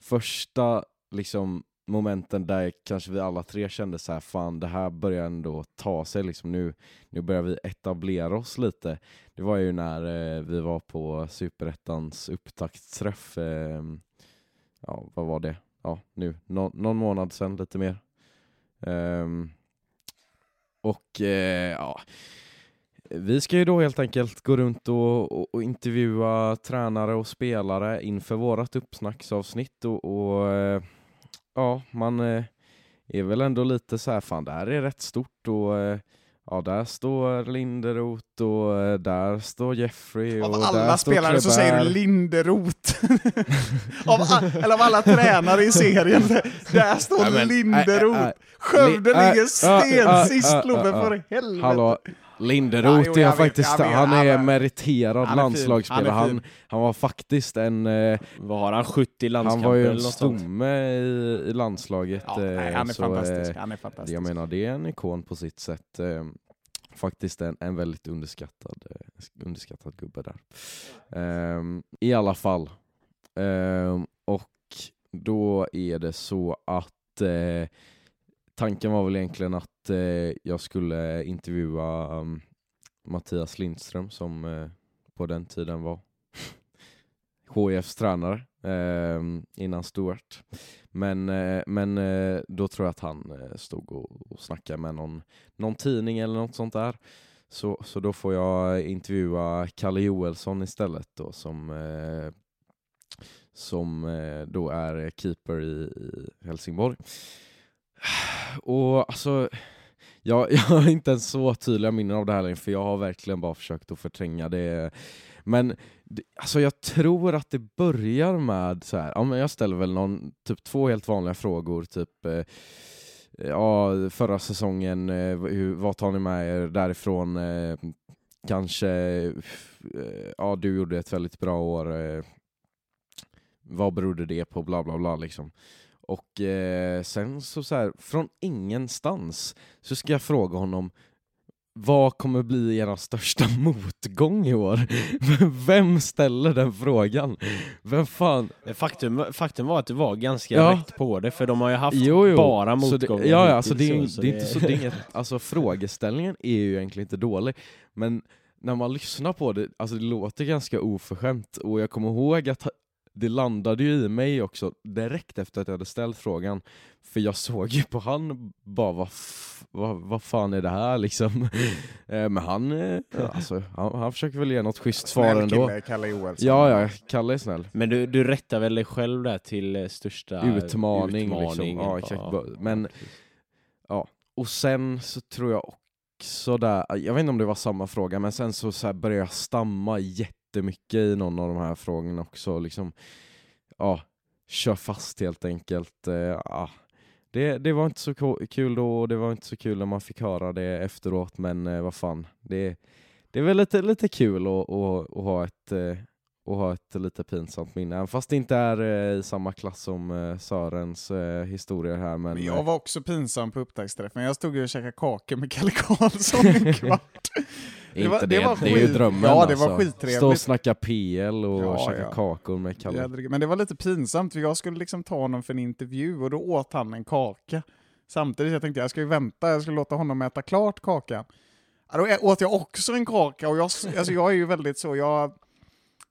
första liksom momenten där kanske vi alla tre kände så här, fan det här börjar ändå ta sig liksom nu, nu börjar vi etablera oss lite. Det var ju när eh, vi var på Superettans upptaktsträff, eh, ja vad var det? Ja nu, Nå någon månad sedan lite mer. Um, och eh, ja, vi ska ju då helt enkelt gå runt och, och, och intervjua tränare och spelare inför vårat uppsnacksavsnitt och, och eh, ja, man eh, är väl ändå lite så här, fan det här är rätt stort och eh, ja, där står Linderoth och eh, där står Jeffrey Av och alla spelare så säger du. Linderoth. av, eller av alla tränare i serien. Där står Nej, men, Linderoth. Skövde li- ligger sten sist, Lobbe, äh, för helvete. Hallå, Linderoth Ja, jo, är faktiskt, vet, han är han meriterad han är landslagsspelare. han Han, han var faktiskt en, eh, Vad har han, 70 han landskamper var ju en stomme i, i landslaget. Ja, nej, eh, han är så, fantastisk. eh, Han är fantastisk. Jag menar, det är en ikon på sitt sätt. Eh, faktiskt en, en väldigt underskattad, eh, underskattad gubbe där. Ehm, I alla fall. Ehm, och då är det så att tanken var väl egentligen att eh, jag skulle intervjua um, Mattias Lindström som eh, på den tiden var HIFs tränare eh, innan Stuart. Men, eh, men eh, då tror jag att han eh, stod och, och snackade med någon, någon tidning eller något sånt där. Så, så då får jag intervjua Kalle Joelsson istället då som, eh, som eh, då är keeper i, i Helsingborg. Och alltså, jag, jag har inte ens så tydliga minnen av det här längre för jag har verkligen bara försökt att förtränga det. Men alltså jag tror att det börjar med så här, ja men jag ställer väl någon, typ två helt vanliga frågor, typ eh, ja, förra säsongen, eh, hur, vad tar ni med er därifrån? Eh, kanske, eh, ja du gjorde ett väldigt bra år, eh, vad berodde det på, bla bla bla liksom. Och eh, sen så, så här, från ingenstans så ska jag fråga honom vad kommer bli er största motgång i år? Vem ställer den frågan? Vem fan? Faktum, faktum var att du var ganska Ja. rätt på det, för de har ju haft Jo, jo. bara motgångar ja, ja, alltså det, är, så det är inte så, det är inget, alltså frågeställningen är ju egentligen inte dålig, men när man lyssnar på det, alltså det låter ganska oförskämt och jag kommer ihåg att det landade ju i mig också direkt efter att jag hade ställt frågan, för jag såg ju på han bara vad, vad, vad fan är det här liksom? Eh, men han, eh, alltså, han, han försöker väl ge något schysst svar ändå. kille, Kalle Joelsson. Ja, ja, Kalle är snäll. Men du, du rättar väl dig själv där till eh, största Utmaning, liksom. utmaningen. Ja, exakt. Men- Ja, och sen så tror jag också där, jag vet inte om det var samma fråga, men sen så, så här började jag stamma jättemycket i någon av de här frågorna också. Liksom, ja, kör fast helt enkelt. Eh, ja. det, det var inte så kul då och det var inte så kul när man fick höra det efteråt, men eh, vad fan. Det, det är väl lite, lite kul att, att, att ha ett eh, och ha ett lite pinsamt minne, även fast det inte är eh, i samma klass som eh, Sörens eh, historia här. Men, Men jag var också pinsam på upptaktsträffen. Jag stod ju och käkade kakor med Kalle Karlsson en kvart. eh, det var- inte det det, var det är ju drömmen Ja, det var alltså. skittrevligt. Stå och snacka PL och Ja, käka ja. kakor med Kalle. Men det var lite pinsamt, för jag skulle liksom ta honom för en intervju och då åt han en kaka. samtidigt. Jag tänkte jag ska ju vänta, jag ska låta honom äta klart kakan. Ja, då åt jag också en kaka och jag, alltså jag är ju väldigt så, jag,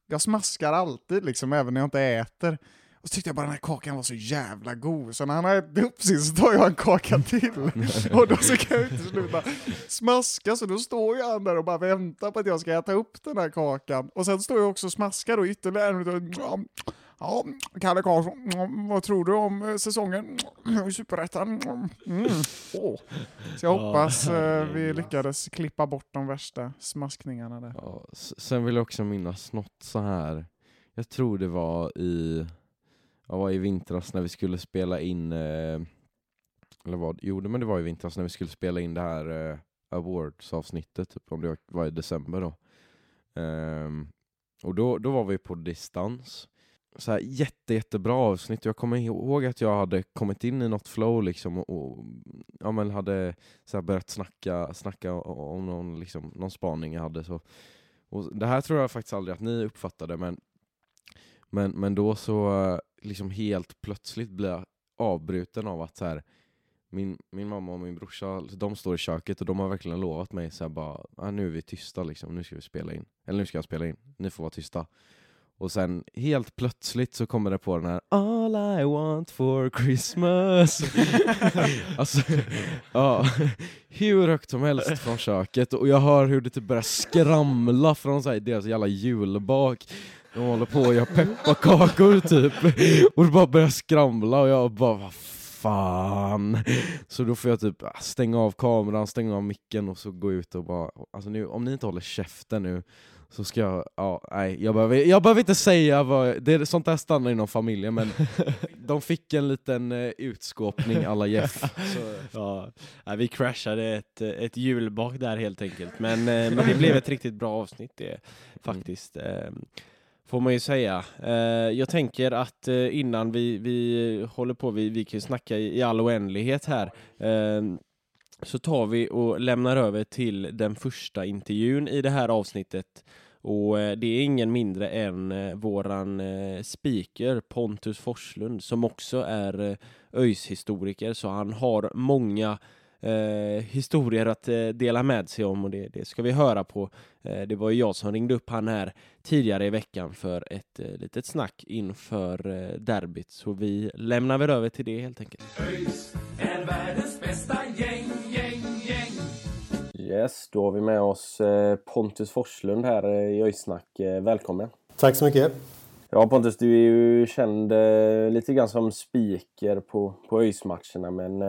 jag smaskar alltid liksom, även när jag inte äter. Och så tyckte jag bara den här kakan var så jävla god, så när han har ätit upp sin så tar jag en kaka till. och då så kan jag inte sluta smaska, så då står ju han där och bara väntar på att jag ska äta upp den här kakan. Och sen står jag också och smaskar då ytterligare. Ja, Kalle Karlsson, vad tror du om eh, säsongen i Superettan? Mm. Åh. Så jag hoppas eh, vi lyckades klippa bort de värsta smaskningarna där. Ja, sen vill jag också minnas något så här. Jag tror det var i, ja, var i vintras när vi skulle spela in, eh, eller vad, jo men det var i vintras när vi skulle spela in det här awards-avsnittet, typ, om det var i december då. Ehm, och då, då var vi på distans. Så här, jätte, jättebra avsnitt. Jag kommer ihåg att jag hade kommit in i något flow liksom och, och ja, men hade så här, börjat snacka, snacka om någon, liksom, någon spaning jag hade. Så. Och det här tror jag faktiskt aldrig att ni uppfattade, men, men, men då så eh, liksom helt plötsligt blir jag avbruten av att så här, min, min mamma och min brorsa, de står i köket och de har verkligen lovat mig så här bara, ah, nu är vi tysta liksom, nu ska vi spela in. Eller nu ska jag spela in, ni får vara tysta. Och sen helt plötsligt så kommer det på den här All I want for Christmas. alltså, ja, hur högt som helst från köket och jag hör hur det typ börjar skramla från så här, deras jävla julbak. De håller på och gör pepparkakor typ. Och det bara börjar skramla och jag bara vad fan. Så då får jag typ stänga av kameran, stänga av micken och så gå ut och bara, alltså nu, om ni inte håller käften nu så ska jag, ja, nej, jag behöver, jag behöver inte säga vad, det är, sånt där stannar inom familjen men de fick en liten eh, utskåpning alla Jeff. Så, Ja, nej, vi crashade ett, ett julbak där helt enkelt. Men, eh, men det blev ett riktigt bra avsnitt det faktiskt. eh, Får man ju säga. Eh, Jag tänker att eh, innan vi, vi håller på, vi, vi kan ju snacka i, i all oändlighet här. Så tar vi och lämnar över till den första intervjun i det här avsnittet. Och eh, det är ingen mindre än eh, våran eh, speaker Pontus Forslund som också är öjshistoriker ÖIS-historiker så han har många eh, historier att eh, dela med sig om och det, det ska vi höra på. Eh, det var ju jag som ringde upp han här tidigare i veckan för ett eh, litet snack inför eh, derbyt så vi lämnar väl över till det helt enkelt. ÖIS är världens bästa. Yes, då har vi med oss eh, Pontus Forslund här eh, i ÖIS-snack. Eh, välkommen! Tack så mycket. Ja Pontus, du är ju känd lite grann som speaker på, på ÖIS-matcherna men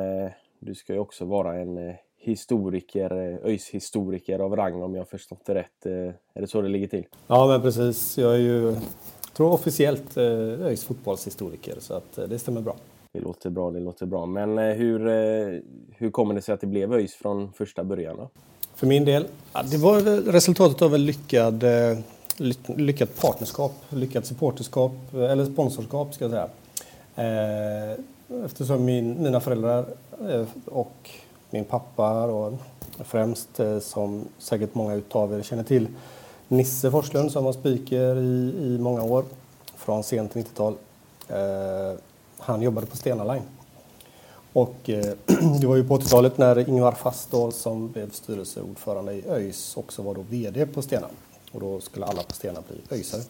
du ska ju också vara en historiker, ÖIS-historiker av rang om jag förstått det rätt. Är det så det ligger till? Ja, men precis. Jag är ju, tror officiellt ÖIS fotbollshistoriker, så att det stämmer bra. Det låter bra, det låter bra. Men eh, hur, eh, hur kommer det sig att det blev ÖIS från första början då? För min del, ja, det var resultatet av en lyckad, eh, lyckat partnerskap, lyckat supporterskap, eller sponsorskap ska jag säga. Eftersom min, mina föräldrar och min pappa och främst, som säkert många utav er känner till, Nisse Forslund som var speaker i, i många år, från sent 90-tal. Han jobbade på Stena Line. Och eh, det var ju på 80-talet när Ingvar Fast som blev styrelseordförande i ÖIS också var då VD på Stena. Och då skulle alla på Stena bli ÖISare.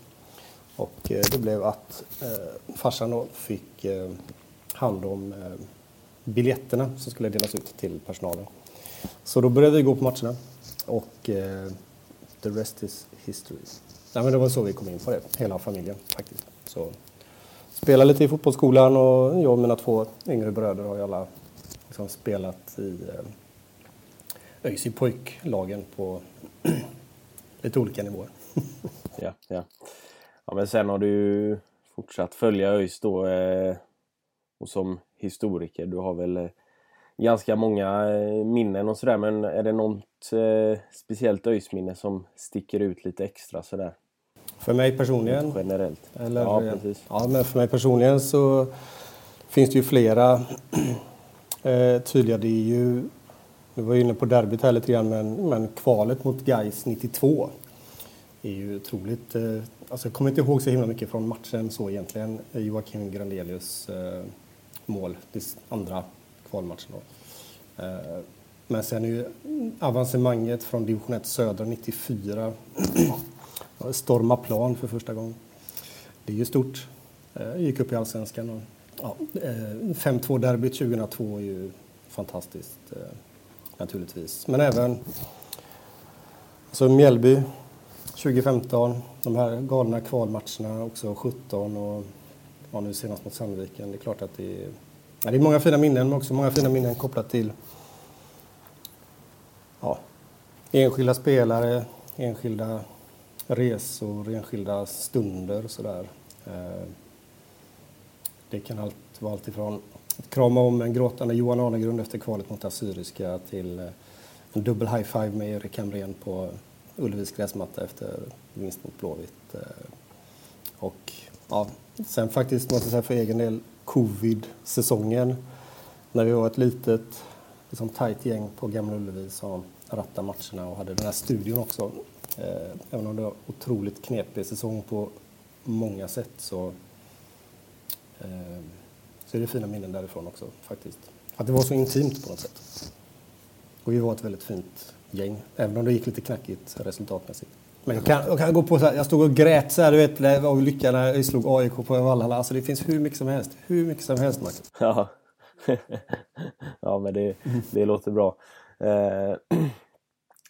Och eh, det blev att eh, farsan då fick eh, hand om eh, biljetterna som skulle delas ut till personalen. Så då började vi gå på matcherna och eh, the rest is history. Nej, men det var så vi kom in på det, hela familjen faktiskt. Så spelade lite i fotbollsskolan och jag och mina två yngre bröder har ju alla liksom spelat i eh, ÖIS i pojklagen på lite olika nivåer. Ja, ja. ja men sen har du ju fortsatt följa ÖIS då eh, och som historiker. Du har väl eh, ganska många eh, minnen och sådär men är det något eh, speciellt ÖIS-minne som sticker ut lite extra sådär för mig personligen generellt? Eller, ja, eh, precis. Ja, men för mig personligen så finns det ju flera eh, tydliga. Det är ju, vi var ju inne på derbyt här lite grann, men, men kvalet mot Gais 92 är ju otroligt. Eh, alltså jag kommer inte ihåg så himla mycket från matchen så egentligen. Joakim Grandelius eh, mål, det andra kvalmatchen. Då. Eh, men sen är ju avancemanget från division 1 södra 94 storma plan för första gången. Det är ju stort. Jag gick upp i allsvenskan. Och, ja, 5-2 derbyt 2002 är ju fantastiskt eh, naturligtvis. Men även alltså Mjällby 2015, de här galna kvalmatcherna också 17 och ja, nu senast mot Sandviken. Det är klart att det är, ja, det är många fina minnen men också många fina minnen kopplat till ja, enskilda spelare, enskilda resor, enskilda stunder och sådär. Eh, det kan allt, vara allt ifrån att krama om en gråtande Johan Arnegrund efter kvalet mot Assyriska till eh, en dubbel high-five med Erik Hamrén på Ullevis gräsmatta efter vinst mot Blåvitt. Eh, och ja, sen faktiskt måste jag säga för egen del covid-säsongen när vi var ett litet liksom tajt gäng på Gamla Ullevi som rattade matcherna och hade den här studion också. Eh, även om det var otroligt knepig säsong på många sätt så, eh, så är det fina minnen därifrån också faktiskt. Att det var så intimt på något sätt. Och vi var ett väldigt fint gäng, även om det gick lite knackigt resultatmässigt. Men jag kan, jag kan gå på så här, jag stod och grät så här, du vet, av lycka när jag slog AIK på Valhalla. Alltså det finns hur mycket som helst, hur mycket som helst Marcus. Ja, ja men det, det låter bra. Eh,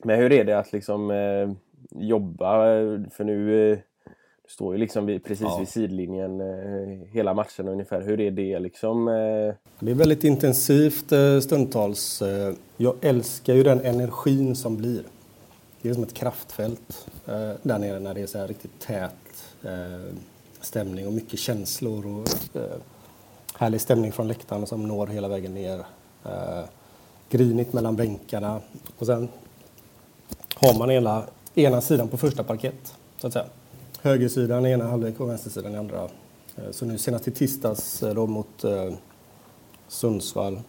men hur är det att liksom eh, jobba? För nu eh, står ju liksom vid, precis Ja. vid sidlinjen eh, hela matchen ungefär. Hur är det liksom? Eh, Det är väldigt intensivt eh, stundtals. Jag älskar ju den energin som blir. Det är som ett kraftfält där nere när det är så här riktigt tät stämning och mycket känslor och härlig stämning från läktaren som når hela vägen ner. Grinigt mellan bänkarna och sen har man ena, ena sidan på första parkett, så att säga. Högersidan i ena halvlek och vänstersidan i andra. Eh, så nu senast i tisdags eh, då mot eh, Sundsvall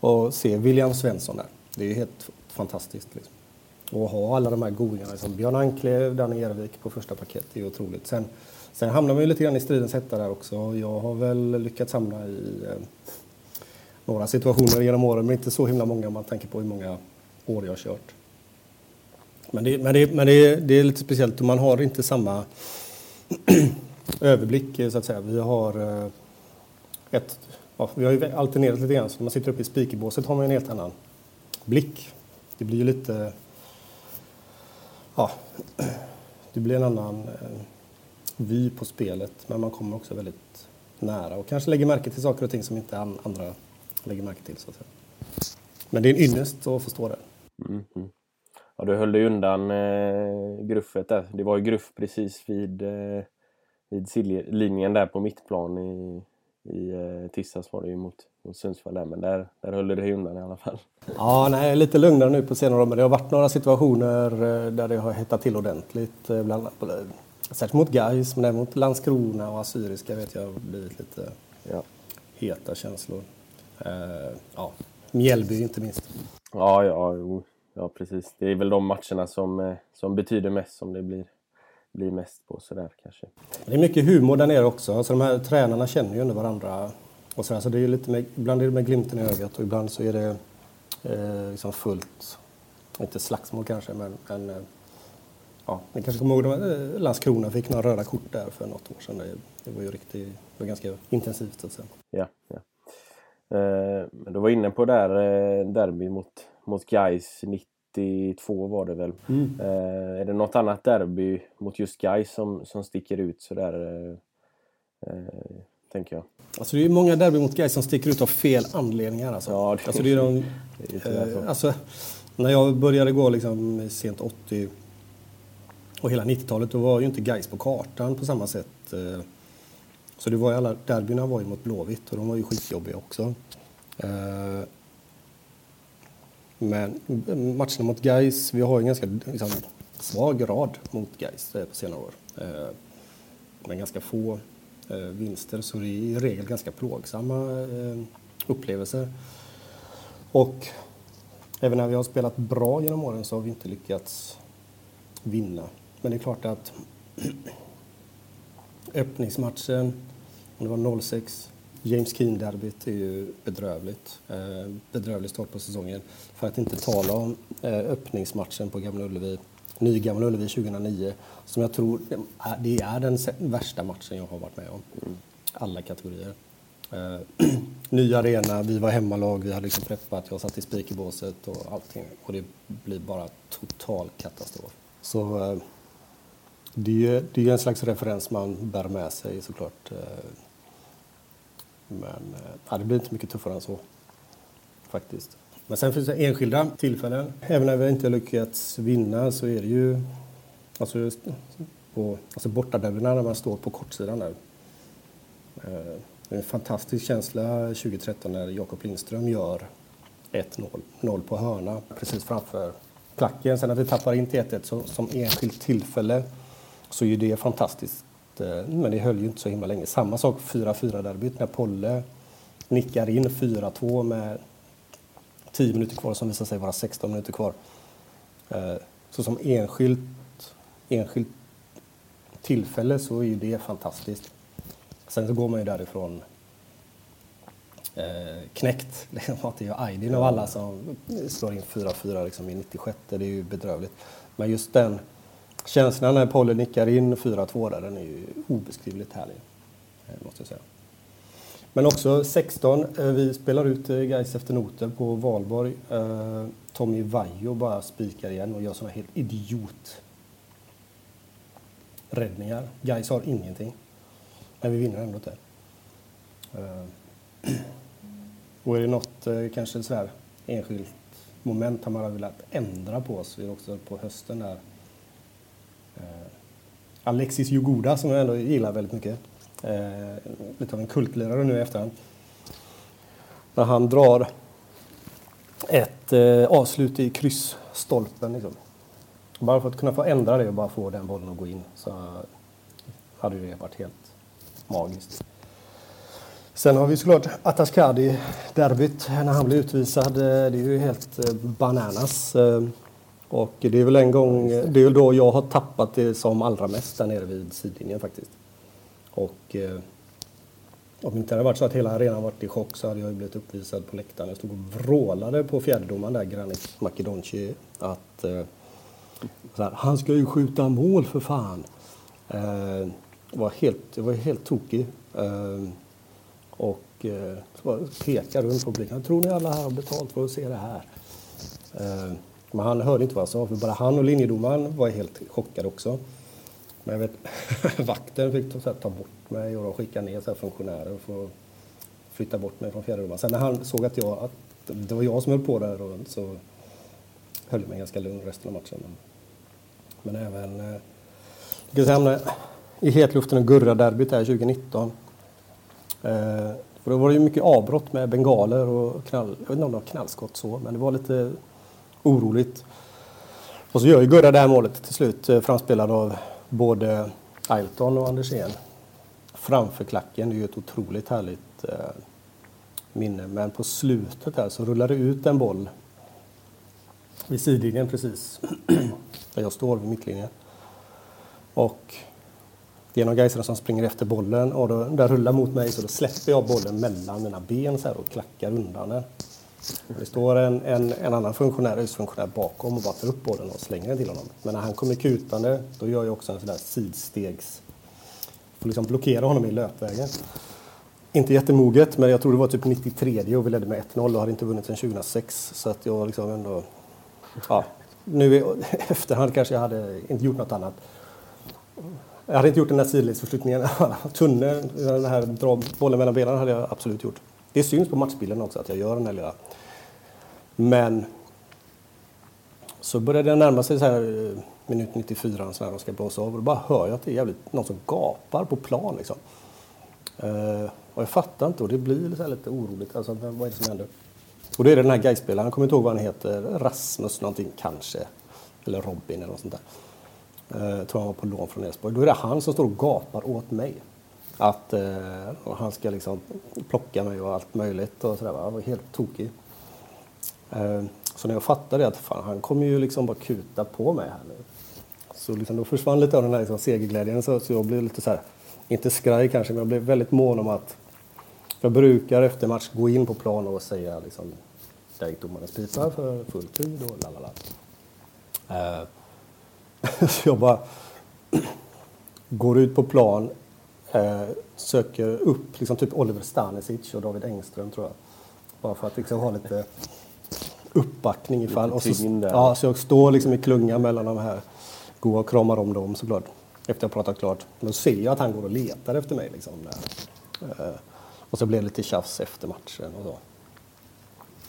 och se William Svensson där. Det är ju helt fantastiskt. Liksom. Och ha alla de här godingarna som Björn Anklev, Danne Ervik på första paket det är ju otroligt. Sen, sen hamnar man ju lite grann i stridens hetta där också. Jag har väl lyckats hamna i eh, några situationer genom åren, men inte så himla många om man tänker på hur många år jag har kört. Men det, men det, men det, det är lite speciellt och man har inte samma överblick eh, så att säga. Vi har eh, ett, ja, vi har ju alternerat lite grann så när man sitter uppe i speakerbåset har man en helt annan blick. Det blir ju lite, ja, det blir en annan eh, vy på spelet men man kommer också väldigt nära och kanske lägger märke till saker och ting som inte andra lägger märke till så att säga. Men det är en ynnest att få stå där. mm, mm. Ja, du höll dig undan eh, gruffet där. Det var ju gruff precis vid, eh, vid linjen där på mittplan i, i eh, tisdags var det ju mot, mot Sundsvall där, men där, där höll du dig undan i alla fall. Ja, nej, lite lugnare nu på senare år, men det har varit några situationer eh, där det har hettat till ordentligt. eh, Bland annat, särskilt mot Gais, men även mot Landskrona och Assyriska vet jag har blivit lite Ja. heta känslor. Eh, ja, Mjällby inte minst. Ja, ja, jo. Ja, precis. Det är väl de matcherna som, eh, som betyder mest, som det blir, blir mest på sådär kanske. Det är mycket humor där nere också. Alltså de här tränarna känner ju ändå varandra. Och så, här, så det är lite med, ibland är det med glimten i ögat och ibland så är det eh, liksom fullt, inte slagsmål kanske, men, men eh, ja, ni kanske kommer ihåg att eh, Landskrona fick några röda kort där för något år sedan. Det, var ju riktigt, det var ganska intensivt så att säga. Ja, ja. Eh, men du var inne på där eh, derby mot, mot Gais 92 var det väl. Eh, är det något annat derby mot just Gais som, som sticker ut sådär? Eh, eh, tänker jag. Alltså det är ju många derby mot Gais som sticker ut av fel anledningar. Alltså. Ja, det- alltså det är de, Det är. Eh, alltså, när jag började gå liksom sent 80 och hela 90-talet då var ju inte Gais på kartan på samma sätt. eh. Så det var ju alla derbyna var ju mot Blåvitt och de var ju skitjobbiga också. Men matcherna mot Gais, vi har ju en ganska liksom, svag rad mot Gais eh, på senare år. Eh, Men ganska få eh, vinster så det är i regel ganska plågsamma eh, upplevelser. Och även när vi har spelat bra genom åren så har vi inte lyckats vinna. Men det är klart att öppningsmatchen, om det var 06 James Keen-derbyt är ju bedrövligt. Eh, bedrövlig start på säsongen. För att inte tala om eh, öppningsmatchen på Gamla Ullevi, Ny Gamla Ullevi 2009, som jag tror är, det är den värsta matchen jag har varit med om. Alla kategorier. Eh, ny arena, vi var hemmalag, vi hade liksom preppat, jag satt i speakerbåset och allting. Och det blir bara total katastrof. Så eh, det är ju det är ju en slags referens man bär med sig såklart. Eh, men eh, ja, det blir inte mycket tuffare än så. Faktiskt. Men sen finns det enskilda tillfällen. Även när vi inte lyckats vinna så är det ju alltså, på alltså bortaderbyna när man står på kortsidan där. Det är en fantastisk känsla 2013 när Jakob Lindström gör 1-0 på hörna precis framför klacken. Sen att vi tappar in till 1-1 som enskilt tillfälle så är det fantastiskt. Eh, men det höll ju inte så himla länge. Samma sak 4-4 derbyt när Polle nickar in 4-2 med 10 minuter kvar som visar sig vara 16 minuter kvar. Eh, så som enskilt, enskilt tillfälle så är ju det fantastiskt. Sen så går man ju därifrån eh, knäckt. Att det är ju Aydin av alla som slår in 4-4 liksom, i 96. Det är ju bedrövligt. Men just den känslan när Polle nickar in 4-2 där, den är ju obeskrivligt härlig. Eh, måste jag säga. Men också 16, eh, vi spelar ut eh, guys Gais efter noter på Valborg. Tommy Vaiho bara spikar igen och gör såna helt idiot räddningar. Gais har ingenting. Men vi vinner ändå inte. Och är det något kanske så här enskilt moment har man velat ändra på så är det också på hösten där Eh, Alexis Jogoda som jag ändå gillar väldigt mycket. Eh, lite av en kultlirare nu i efterhand. När han drar ett eh, avslut i kryssstolpen. Liksom. Bara för att kunna få ändra det och bara få den bollen att gå in så hade det varit helt magiskt. Sen har vi såklart Ataskadi derbyt när han blev utvisad. Eh, det är ju helt eh, bananas. Eh, och det är väl en gång, det är väl då jag har tappat det som allra mest där nere vid sidlinjen faktiskt. Och eh, om det inte hade varit så att hela arenan varit i chock så hade jag ju blivit uppvisad på läktaren. Jag stod och vrålade på fjärdedomaren där, Granit Makedonci, att eh, här, han ska ju skjuta mål för fan. Eh, var helt, jag var helt tokig. Eh, och eh, pekar runt på publiken. Tror ni alla här har betalt för att se det här? Eh, men han hörde inte vad jag sa, för bara han och linjedomaren var helt chockade också. Men jag vet, vakten fick så här, ta bort mig och de skickade ner så här, funktionärer för att flytta bort mig från fjärdedomaren. Sen när han såg att, jag, att det var jag som höll på där och, så höll jag mig ganska lugn resten av matchen. Men, men även... Eh, jag hamnade i hetluften och Gurra-derbyt där 2019. Eh, för då var det ju mycket avbrott med bengaler och knall, jag vet inte om det var knallskott så, men det var lite oroligt. Och så gör ju Gurra det här målet till slut, eh, framspelad av både Ailton och Andersén. Framför klacken, det är ju ett otroligt härligt eh, minne. Men på slutet här så rullar det ut en boll vid sidlinjen precis, där jag står vid mittlinjen. Och det är någon Gaisare som springer efter bollen och då, den rullar mot mig så då släpper jag bollen mellan mina ben så här och klackar undan den. Det står en, en, en annan funktionär, husfunktionär bakom och bara tar upp bollen och slänger den till honom. Men när han kommer kutande då gör jag också en sån där sidstegs... Får liksom blockera honom i löpvägen. Inte jättemoget, men jag tror det var typ 93 och vi ledde med 1-0 och hade inte vunnit sedan 2006. Så att jag liksom ändå... Ja, nu i efterhand kanske jag hade inte gjort något annat. Jag hade inte gjort den här sidledsförflyttningen. Tunneln, den här dra bollen mellan benen hade jag absolut gjort. Det syns på matchbilden också att jag gör den här lilla. Men så började det närma sig så här eh, minut 94 så här de ska blåsa av och då bara hör jag att det är jävligt någon som gapar på plan liksom. Eh, och jag fattar inte och det blir så här lite oroligt. Alltså, vad är det som händer? Och då är det den här Gais-spelaren, jag kommer inte ihåg vad han heter, Rasmus någonting kanske. Eller Robin eller något sånt där. Eh, tror han var på lån från Elfsborg. Då är det han som står och gapar åt mig. Att eh, han ska liksom plocka mig och allt möjligt och sådär. Jag var helt tokig. Eh, så när jag fattade det att fan, han kommer ju liksom bara kuta på mig här nu. Så liksom, då försvann lite av den här liksom, segerglädjen så, så jag blev lite så här, inte skraj kanske, men jag blev väldigt mån om att Jag brukar efter match gå in på plan och säga liksom, där gick domarens pipa för full tid och lalala. Eh, så jag bara går ut på plan, eh, söker upp liksom typ Oliver Stanisic och David Engström tror jag. Bara för att liksom ha lite uppbackning ifall. Och så, ja, så jag står liksom i klunga mellan de här, går och kramar om dem såklart. Efter jag pratat klart. Men då ser jag att han går och letar efter mig. Liksom, där. Eh, och så blir det lite tjafs efter matchen och så.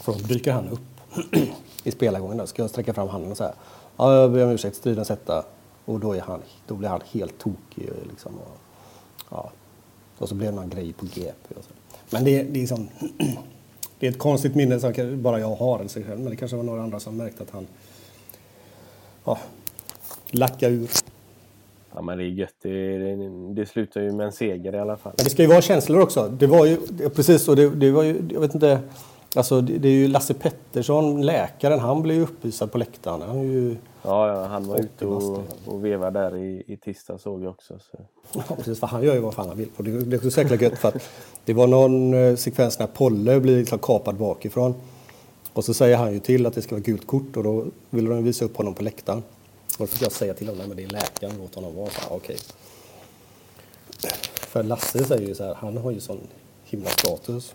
Så då dyker han upp i spelargången. Där. Ska jag sträcka fram handen och säga ja, jag ber om ursäkt, stridens etta. Och då, är han, då blir han helt tokig. Liksom, och, ja. och så blir det någon grej på GP. Och så. Men det, det är liksom... Det är ett konstigt minne som bara jag har. Men det kanske var några andra som märkte att han ja, lackade ur. Ja men det är gött. Det, det, det slutar ju med en seger i alla fall. Men det ska ju vara känslor också. Det var ju, precis så, det, det var ju, jag vet inte, alltså det, är ju Lasse Pettersson, läkaren, han blev ju uppvisad på läktaren. Han är ju, Ja, ja han var 80 ute och, och vevade där i, i tisdag såg jag också. Så. ja, precis, för han gör ju vad fan han vill. Och det, det är också så jäkla gött för att det var någon eh, sekvens när Polle blir liksom kapad bakifrån. Och så säger han ju till att det ska vara gult kort och då vill de visa upp honom på läktaren. Och då fick jag säga till honom, nej men det är läkaren, låt honom vara. Så, här, Okej. För Lasse säger ju så här, han har ju sån himla status.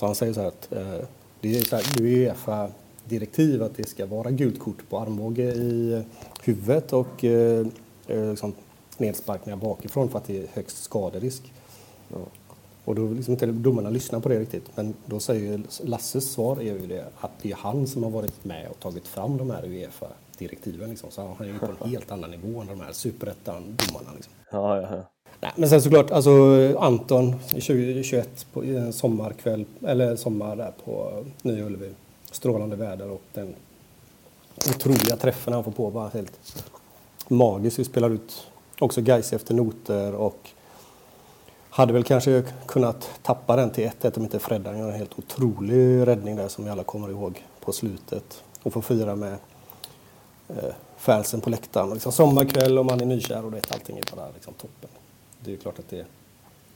Så han säger så här att eh, det är så här, Uefa-direktiv att det ska vara gult kort på armbåge i huvudet och eh, eh, liksom nedsparkningar bakifrån för att det är högst skaderisk. Och då liksom inte domarna lyssnar på det riktigt. Men då säger Lasses svar är ju det att det är han som har varit med och tagit fram de här Uefa-direktiven. Liksom. Så han är ju på en helt annan nivå än de här superettan-domarna. Liksom. Ja, ja, ja. Nej, men sen såklart, alltså Anton 2021 på en sommarkväll, eller sommar där på eh, Nya Ullevi. Strålande väder och den otroliga träffen han får på var helt magisk. Vi spelar ut också Gais efter noter och hade väl kanske kunnat tappa den till 1-1 om inte Freddan gör en helt otrolig räddning där som vi alla kommer ihåg på slutet. Och får fira med eh, fansen på läktaren. Och Liksom sommarkväll och man är nykär och vet, allting är bara liksom toppen. Det är ju klart att det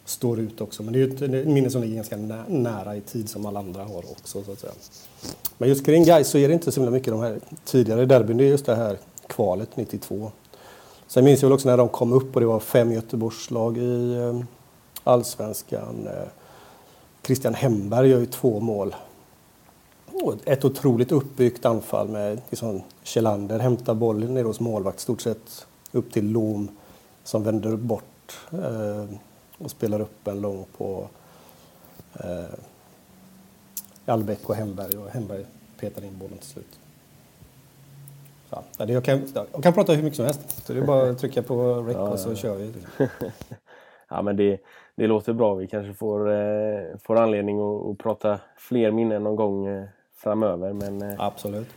står ut också. Men det är ju ett minne som ligger ganska nära i tid som alla andra har också. Så att säga. Men just kring Gais så är det inte så mycket de här tidigare derbyn. Det är just det här kvalet 92. Sen minns jag väl också när de kom upp och det var fem Göteborgslag i eh, allsvenskan. Eh, Christian Hemberg gör ju två mål. Och ett otroligt uppbyggt anfall med liksom, Kjellander hämtar bollen ner hos målvakt stort sett upp till Lom som vänder bort eh, och spelar upp en lång på eh, Albeck och Hemberg och Hemberg petar in bollen till slut. Så, ja, jag, kan, jag kan prata hur mycket som helst. Så det är bara att trycka på rec och så kör vi. ja men det, det låter bra. Vi kanske får, eh, får anledning att, att prata fler minnen någon gång eh, framöver. Men eh, Absolut.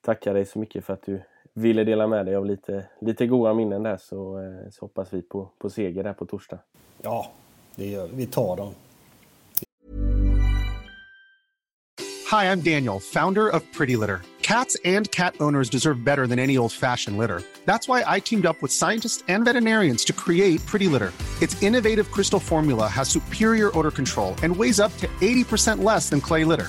tackar dig så mycket för att du ville dela med dig av lite, lite goda minnen där. Så, eh, så hoppas vi på, på seger där på torsdag. Ja, det gör vi. Vi tar dem. Hi, I'm Daniel, founder of Pretty Litter. Cats and cat owners deserve better than any old fashioned litter. That's why I teamed up with scientists and veterinarians to create Pretty Litter. Its innovative crystal formula has superior odor control and weighs up to 80% less than clay litter.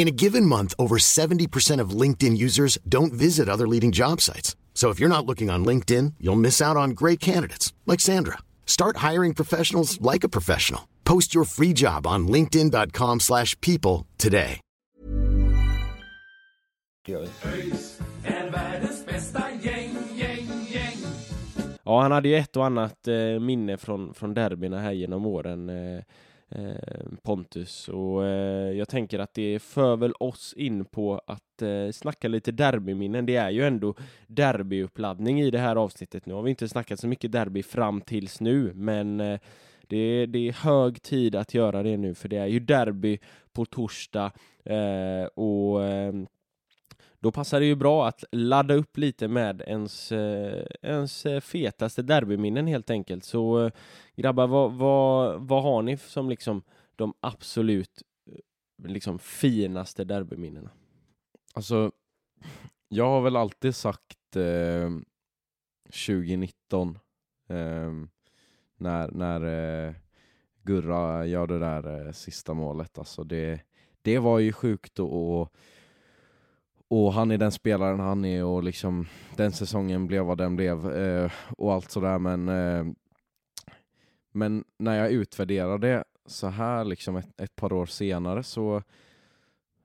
In a given month, over 70% of LinkedIn users don't visit other leading job sites. So if you're not looking on LinkedIn, you'll miss out on great candidates like Sandra. Start hiring professionals like a professional. Post your free job on linkedin.com/people slash people today. Ja, han hade ju ett och annat eh, minne från, från derbyna här genom åren, eh, Eh, Pontus. Och eh, jag tänker att det för väl oss in på att eh, snacka lite derbyminnen. Det är ju ändå derbyuppladdning i det här avsnittet. Nu har vi inte snackat så mycket derby fram tills nu, men det, det, det är hög tid att göra det nu, för det är ju derby på torsdag och då passar det ju bra att ladda upp lite med ens, eh, ens eh, fetaste derbyminnen helt enkelt. Så eh, grabbar, vad, vad, vad har ni som liksom de absolut liksom finaste derbyminnena? Alltså, jag har väl alltid sagt eh, 2019 eh, när, när eh, Gurra gör det där eh, sista målet. Alltså det, det var ju sjukt och, och, och han är den spelaren han är och liksom den säsongen blev vad den blev eh, och allt sådär men eh, men när jag utvärderar det så här liksom ett, ett par år senare så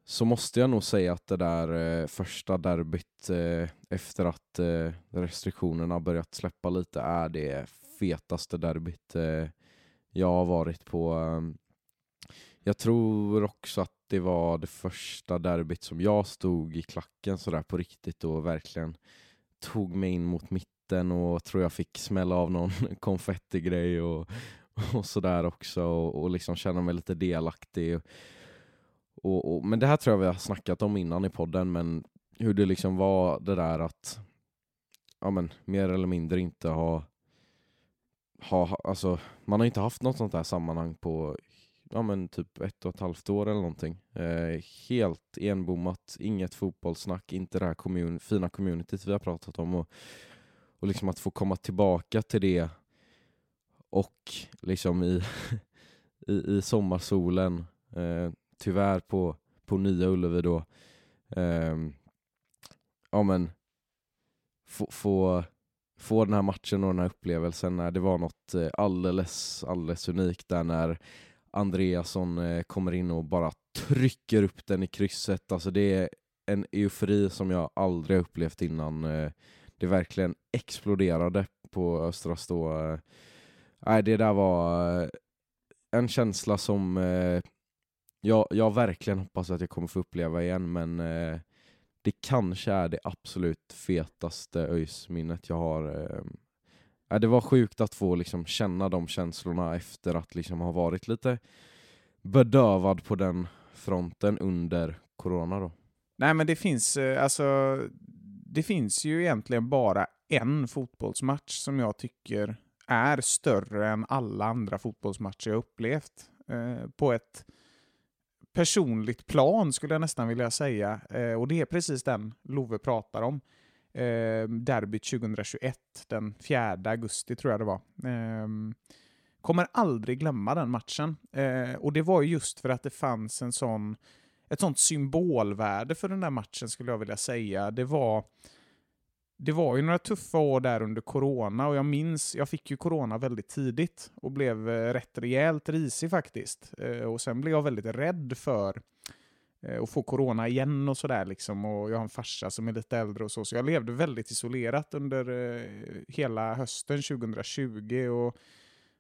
så måste jag nog säga att det där eh, första derbyt eh, efter att eh, restriktionerna börjat släppa lite är det fetaste derbyt eh, jag har varit på. Jag tror också att det var det första derbyt som jag stod i klacken sådär på riktigt och verkligen tog mig in mot mitten och tror jag fick smälla av någon konfettigrej och, och sådär också och, och liksom känna mig lite delaktig. Och, och, men det här tror jag vi har snackat om innan i podden, men hur det liksom var det där att ja, men, mer eller mindre inte ha, ha alltså, man har inte haft något sånt här sammanhang på ja, men typ ett och ett halvt år eller någonting. Eh, helt enbommat, inget fotbollssnack, inte det här kommun, fina communityt vi har pratat om. Och, och liksom att få komma tillbaka till det och liksom i, i, i sommarsolen, eh, tyvärr på, på Nya Ullevi då, eh, ja men få, få, få den här matchen och den här upplevelsen när det var något eh, alldeles, alldeles unikt där när Andreasson eh, kommer in och bara trycker upp den i krysset. Alltså det är en eufori som jag aldrig upplevt innan. Eh, det verkligen exploderade på Östra Stå. Eh, nej, det där var en känsla som jag, jag verkligen hoppas att jag kommer få uppleva igen, men det kanske är det absolut fetaste ÖIS-minnet jag har. Ja, det var sjukt att få liksom, känna de känslorna efter att liksom, ha varit lite bedövad på den fronten under corona. Då. Nej, men det finns, eh, alltså, det finns ju egentligen bara en fotbollsmatch som jag tycker är större än alla andra fotbollsmatcher jag upplevt. Eh, på ett personligt plan skulle jag nästan vilja säga. Eh, och det är precis den Love pratar om. Eh, derbyt 2021, den 4 augusti tror jag det var. Eh, kommer aldrig glömma den matchen. Eh, och det var just för att det fanns en sån, ett sånt symbolvärde för den där matchen skulle jag vilja säga. Det var, det var ju några tuffa år där under corona och jag minns, jag fick ju corona väldigt tidigt och blev eh, rätt rejält risig faktiskt. Ehm, och sen blev jag väldigt rädd för Eh, och få corona igen och sådär liksom. Och jag har en farsa som är lite äldre och så, så jag levde väldigt isolerat under eh, hela hösten 2020 och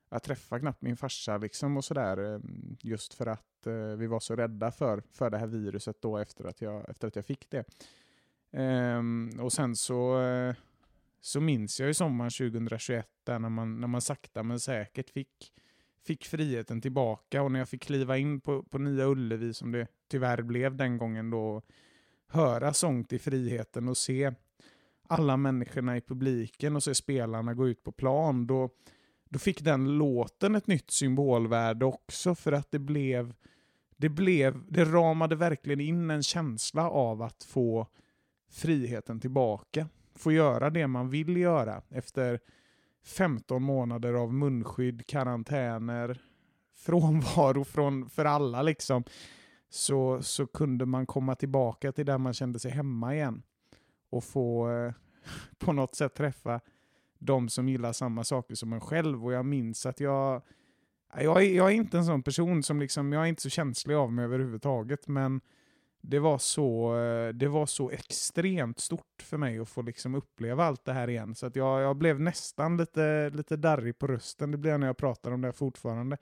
jag träffade knappt min farsa liksom och sådär. Eh, just för att eh, vi var så rädda för, för det här viruset då efter att jag, efter att jag fick det. Ehm, och sen så, eh, så minns jag ju sommaren 2021 där när man, när man sakta men säkert fick, fick friheten tillbaka och när jag fick kliva in på, på Nya Ullevi som det tyvärr blev den gången då höra sång till friheten och se alla människorna i publiken och se spelarna gå ut på plan då, då fick den låten ett nytt symbolvärde också för att det blev det, blev, det ramade verkligen in en känsla av att få friheten tillbaka. Få göra det man vill göra efter 15 månader av munskydd, karantäner, frånvaro från, för alla liksom. Så, så kunde man komma tillbaka till där man kände sig hemma igen. Och få eh, på något sätt träffa de som gillar samma saker som en själv. Och jag minns att jag jag är, jag är inte en sån person som liksom, jag är inte så känslig av mig överhuvudtaget, men det var så, eh, det var så extremt stort för mig att få liksom uppleva allt det här igen. Så att jag, jag blev nästan lite, lite darrig på rösten, det blir jag när jag pratar om det fortfarande.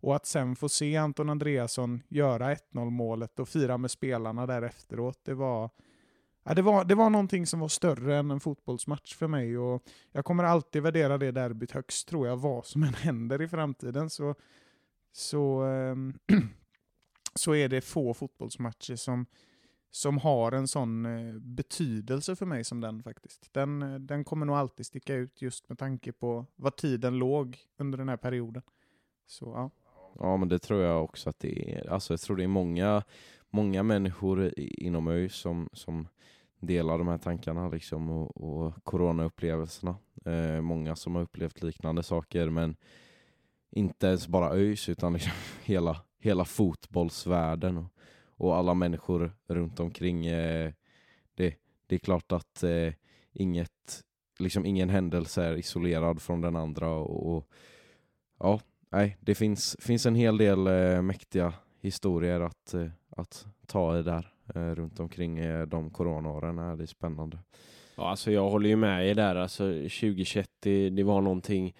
Och att sen få se Anton Andreasson göra 1-0 målet och fira med spelarna där efteråt, det var, Ja, det, var, det var någonting som var större än en fotbollsmatch för mig och jag kommer alltid värdera det derbyt högst tror jag, vad som än händer i framtiden. Så, så, äh, så är det få fotbollsmatcher som, som har en sån eh, betydelse för mig som den faktiskt. Den, eh, den kommer nog alltid sticka ut just med tanke på vad tiden låg under den här perioden. Så ja. Ja men det tror jag också att det är. Alltså jag tror det är många, många människor inom ÖIS som, som delar de här tankarna liksom och, och coronaupplevelserna. Eh, många som har upplevt liknande saker men inte ens bara ÖIS utan liksom hela, hela fotbollsvärlden och, och alla människor runt omkring. Eh, det, det är klart att eh, inget, liksom ingen händelse är isolerad från den andra och, och ja, nej, det finns, finns en hel del eh, mäktiga historier att, eh, att ta i där eh, runt omkring eh, de coronaåren. det är spännande. Ja, alltså jag håller ju med er där. Alltså 2021, det, det var någonting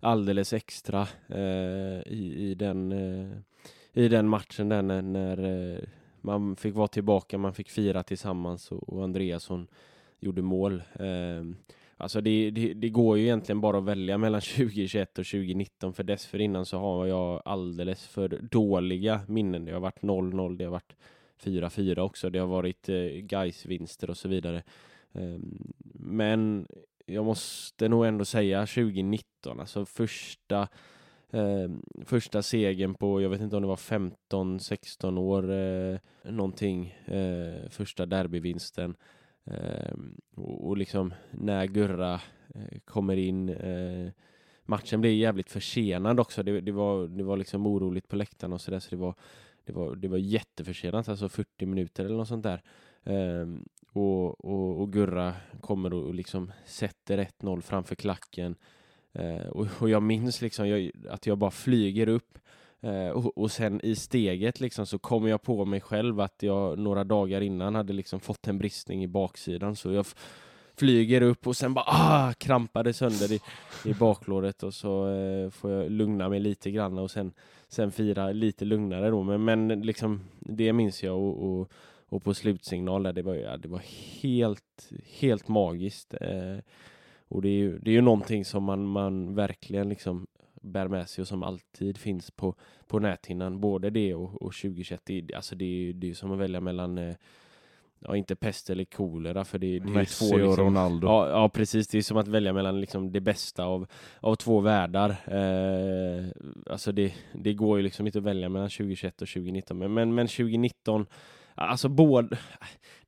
alldeles extra eh, i, i, den, eh, i den matchen där när, när eh, man fick vara tillbaka, man fick fira tillsammans och, och Andreasson gjorde mål. Ehm, Alltså det, det, det går ju egentligen bara att välja mellan 2021 och 2019 för dessförinnan så har jag alldeles för dåliga minnen. Det har varit 0-0, det har varit 4-4 också, det har varit eh, Gais-vinster och så vidare. Um, Men jag måste nog ändå säga 2019, alltså första eh, första segern på, jag vet inte om det var 15-16 år eh, någonting, eh, första derbyvinsten. Eh, och, och liksom när Gurra eh, kommer in, eh, matchen blev jävligt försenad också. Det, det, var, det var liksom oroligt på läktaren och sådär så det var, det var, det var jätteförsenat, alltså 40 minuter eller något sånt där. Ehm, och, och, och Gurra kommer och, och liksom sätter 1-0 framför klacken. Eh, och, och jag minns liksom jag, att jag bara flyger upp eh, och, och sen i steget liksom så kommer jag på mig själv att jag några dagar innan hade liksom fått en bristning i baksidan. Så jag flyger upp och sen bara ah, krampade sönder i, i baklåret. Och så eh, får jag lugna mig lite grann och sen, sen fira lite lugnare då. Men, men liksom det minns jag och, och och på slutsignal där, det var, ja, det var helt, helt magiskt. Eh, och det är ju, det är ju någonting som man, man verkligen liksom bär med sig och som alltid finns på, på näthinnan. Både det och, och 2021. Det, alltså det är ju det är som att välja mellan eh, Ja, inte pest eller kolera för det, det är ju Messi två och liksom, Ronaldo. Ja, ja, precis. Det är som att välja mellan liksom det bästa av, av två världar. Eh, alltså det, det går ju liksom inte att välja mellan 2021 och 2019. Men, men, men 2019, alltså båda,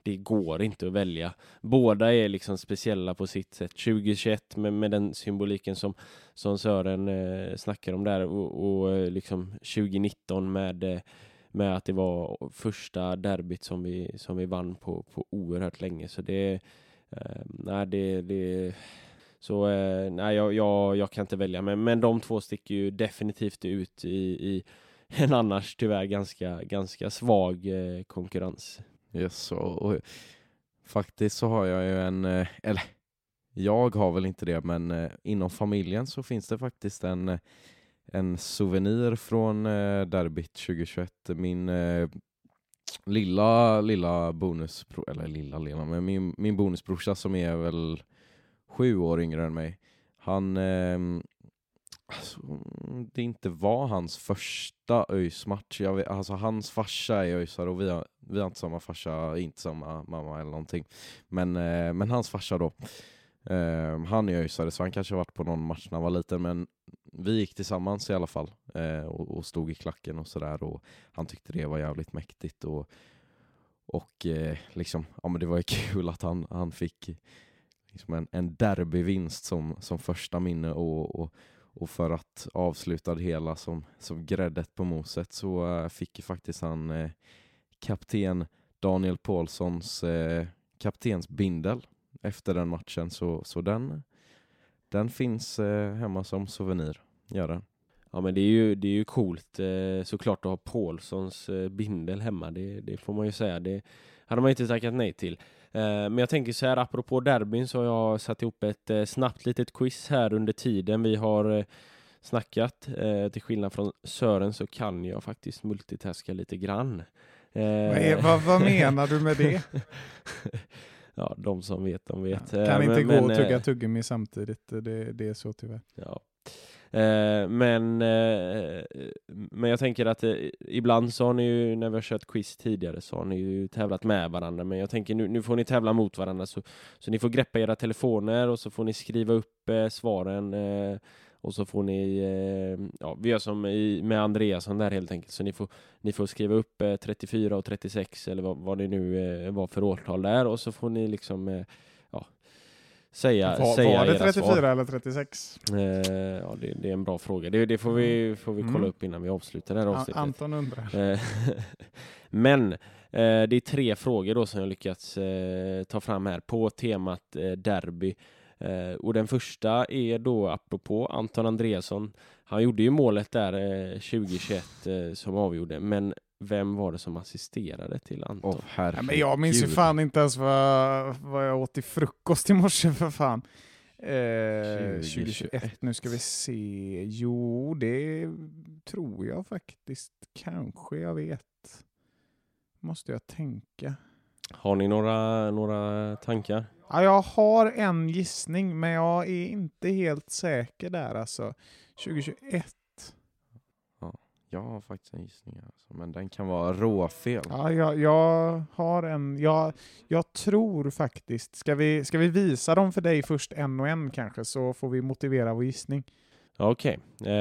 det går inte att välja. Båda är liksom speciella på sitt sätt. 2021 med, med den symboliken som, som Sören eh, snackar om där och, och eh, liksom 2019 med eh, med att det var första derbyt som vi, som vi vann på, på oerhört länge. Så det, eh, nej, det, det så eh, nej, jag, jag, jag kan inte välja, men, men de två sticker ju definitivt ut i, i en annars tyvärr ganska, ganska svag eh, konkurrens. Yes, och, och faktiskt så har jag ju en, eh, eller jag har väl inte det, men eh, inom familjen så finns det faktiskt en, eh, en souvenir från derbyt 2021. Min lilla, lilla bonusbror, eller lilla, lilla, men min, min bonusbrorsa som är väl sju år yngre än mig, han ehm, Alltså, mm, det inte var hans första ÖIS-match. Alltså, hans farsa är ÖISare och vi har, vi har inte samma farsa, inte samma mamma eller någonting. Men, eh, men hans farsa då, eh, han är ÖISare så han kanske har varit på någon match när han var liten. Men vi gick tillsammans i alla fall eh, och, och stod i klacken och sådär. Och han tyckte det var jävligt mäktigt. Och, och eh, liksom, ja, men det var ju kul att han, han fick liksom en, en derbyvinst som, som första minne. och, och och för att avsluta det hela som, som gräddet på moset så eh, fick ju faktiskt han eh, kapten Daniel Paulssons eh, kaptensbindel efter den matchen. Så, så den, den finns eh, hemma som souvenir. Gör den. Ja men det är ju, det är ju coolt eh, såklart att ha Paulssons eh, bindel hemma, det, det får man ju säga. Det hade man inte tackat nej till. Eh, men jag tänker så här, apropå derbyn så har jag satt ihop ett eh, snabbt litet quiz här under tiden vi har eh, snackat. Till skillnad från Sören så kan jag faktiskt multitaska lite grann. Vad, vad, vad menar du med det? de som vet, de vet. Kan Eh, inte men- gå och men, tugga eh, tuggummi samtidigt, det, det är så tyvärr. Ja. Eh, men, eh, men jag tänker att eh, ibland så har ni ju, när vi har kört quiz tidigare, så har ni ju tävlat med varandra. Men jag tänker nu, nu får ni tävla mot varandra. Så, så ni får greppa era telefoner och så får ni skriva upp eh, svaren. Eh, och så får ni, eh, ja, vi gör som i, med Andreasson där helt enkelt. Så ni får, ni får skriva upp eh, 34 och 36 eller vad, vad det nu eh, var för årtal där. Och så får ni liksom, eh, säga, Var, säga var det era svar. 34 eller 36? Eh, ja, det, det är en bra fråga. Det, det får, vi, får vi kolla Mm. upp innan vi avslutar det här avsnittet. Anton undrar. Eh, Men eh, det är tre frågor då som jag lyckats eh, ta fram här på temat eh, derby. Och den första är då apropå Anton Andreasson. Han gjorde ju målet där eh, 2021 eh, som avgjorde, men vem var det som assisterade till Anton? Herregud. Ja, men jag minns ju fan inte ens vad, vad jag åt till frukost i morse för fan. Eh, 2021, nu ska vi se. Jo, det tror jag faktiskt. Kanske jag vet. Måste jag tänka. Har ni några, några tankar? Ja, jag har en gissning, men jag är inte helt säker där alltså. 2021. Jag har faktiskt en gissning, alltså, men den kan vara råfel. Ja, jag, jag har en. Jag, jag tror faktiskt. Ska vi, ska vi visa dem för dig först en och en kanske, så får vi motivera vår gissning. Okej. Eh,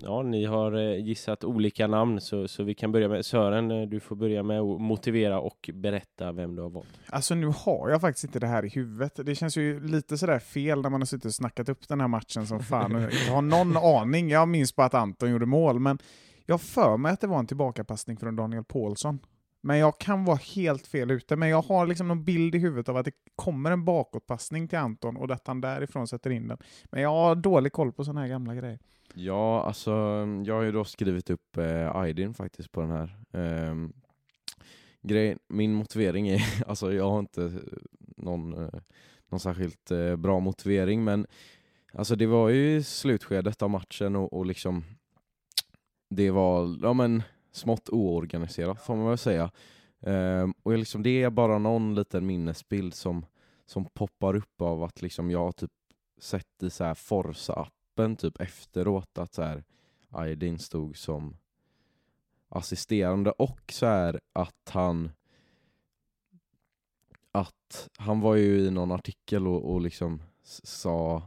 ja, ni har eh, gissat olika namn så, så vi kan börja med Sören. eh, Du får börja med att motivera och berätta vem du har valt. Alltså nu har jag faktiskt inte det här i huvudet. Det känns ju lite sådär fel när man har suttit och snackat upp den här matchen som fan och inte har någon aning. Jag minns bara att Anton gjorde mål, men jag för mig att det var en tillbakapassning från Daniel Paulsson. Men jag kan vara helt fel ute, men jag har liksom någon bild i huvudet av att det kommer en bakåtpassning till Anton och att han därifrån sätter in den. Men jag har dålig koll på sådana här gamla grejer. Ja, alltså jag har ju då skrivit upp eh, faktiskt på den här. Eh, grejen, min motivering är, alltså jag har inte eh, någon, eh, någon särskilt eh, bra motivering men alltså det var ju i slutskedet av matchen och, och liksom det var, ja men smått oorganiserat får man väl säga. Um, och liksom det är bara någon liten minnesbild som, som poppar upp av att liksom jag har typ sett i så här Forza-appen typ efteråt att så här Aydin stod som assisterande och så här att han att han var ju i någon artikel och, och liksom sa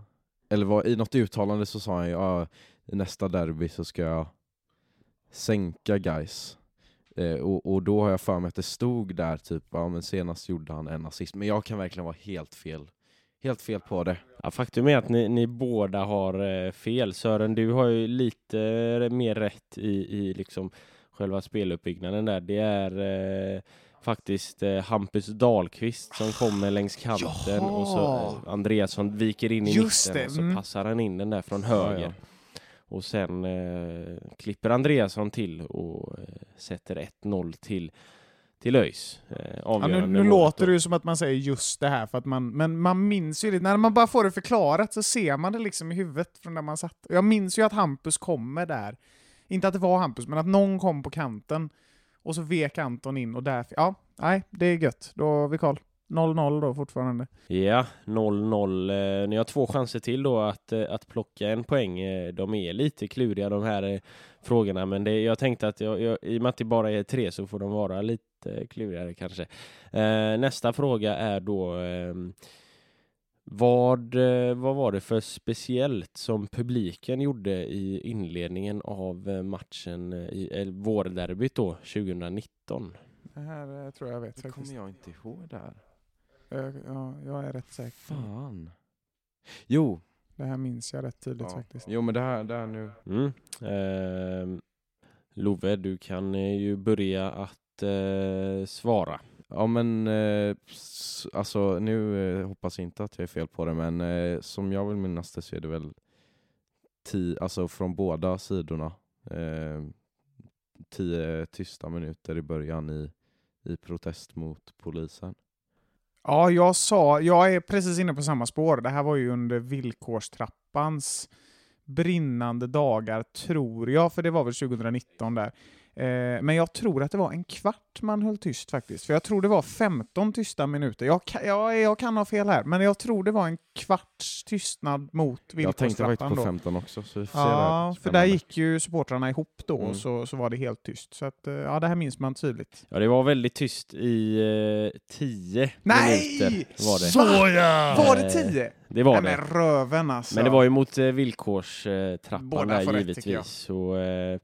eller var, i något uttalande så sa han ju ja, i nästa derby så ska jag sänka guys. Eh, och, och då har jag för mig att det stod där typ, ja men senast gjorde han en assist. Men jag kan verkligen vara helt fel. Helt fel på det. Ja, faktum är att ni, ni båda har eh, fel. Sören, du har ju lite eh, mer rätt i, i liksom själva speluppbyggnaden där. Det är eh, faktiskt eh, Hampus Dahlqvist som kommer längs kanten och så Jaha. eh, Andreasson viker in i Just mitten det, och så mm. passar han in den där från Ja, höger. ja. Och sen eh, klipper Andreasson till och eh, sätter 1-0 till, till ÖIS. Eh, Ja, nu nu låter det ju som att man säger just det här, för att man, men man minns ju det. När man bara får det förklarat så ser man det liksom i huvudet från där man satt. Jag minns ju att Hampus kommer där. Inte att det var Hampus, men att någon kom på kanten. Och så vek Anton in och där... Ja, nej, det är gött. Då har vi koll. 0-0 då fortfarande. Ja, 0-0. Eh, Ni har två chanser till då att, eh, att plocka en poäng. Eh, De är lite kluriga de här frågorna, men det, jag tänkte att jag, jag, i och med att det bara är tre så får de vara lite klurigare kanske. Nästa fråga är då ehm, vad, vad var det för speciellt som publiken gjorde i inledningen av matchen i vårderbyt då 2019? Det här tror jag vet Det kommer jag inte ihåg där. Jag, ja, jag är rätt säker. Fan. Jo, Det här minns jag rätt tydligt ja. faktiskt. jo men det här, det här nu. Mm. Ehm, Love, du kan eh, ju börja att eh, svara. Ja men eh, alltså nu eh, hoppas jag inte att jag är fel på det men eh, som jag vill minnas det så är det väl ti, alltså från båda sidorna eh, tio tysta minuter i början i, i protest mot polisen. Ja, jag sa, jag är precis inne på samma spår. Det här var ju under villkorstrappans brinnande dagar, tror jag, för det var väl 2019 där. Eh, men jag tror att det var en kvart man höll tyst faktiskt. För jag tror det var 15 tysta minuter. Jag, jag, jag kan ha fel här, men jag tror det var en kvarts tystnad mot Jag tänkte faktiskt villkorstrappan på då. 15 också, så vi får Ja, för där gick ju supportrarna ihop då, Mm. så, så var det helt tyst. Så att, eh, ja, det här minns man tydligt. Ja, det var väldigt tyst i eh, tio Nej! minuter var det. Så ja! Var det Eh, 10? Det var Nej det. men röven alltså. Men det var ju mot eh, villkorstrappan Båda där rätt, givetvis. jag. Så, eh,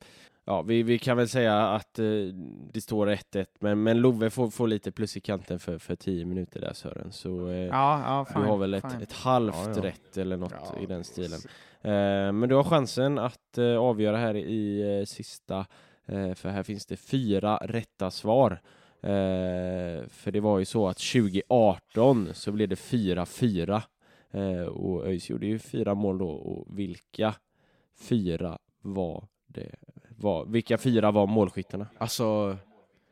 ja, vi, vi kan väl säga att eh, det står 1-1, men, men Love får, får lite plus i kanten för, för 10 minuter där Sören. Så eh, Ja, ja, du fine, har väl ett, ett halvt Ja, ja. rätt eller något Ja, i den stilen. Eh, men du har chansen att eh, avgöra här i eh, sista, eh, för här finns det fyra rätta svar. Eh, för det var ju så att 2018 så blev det 4-4 eh, och ÖIS gjorde ju fyra mål då och vilka fyra var det? Var, vilka fyra var målskyttarna? Alltså,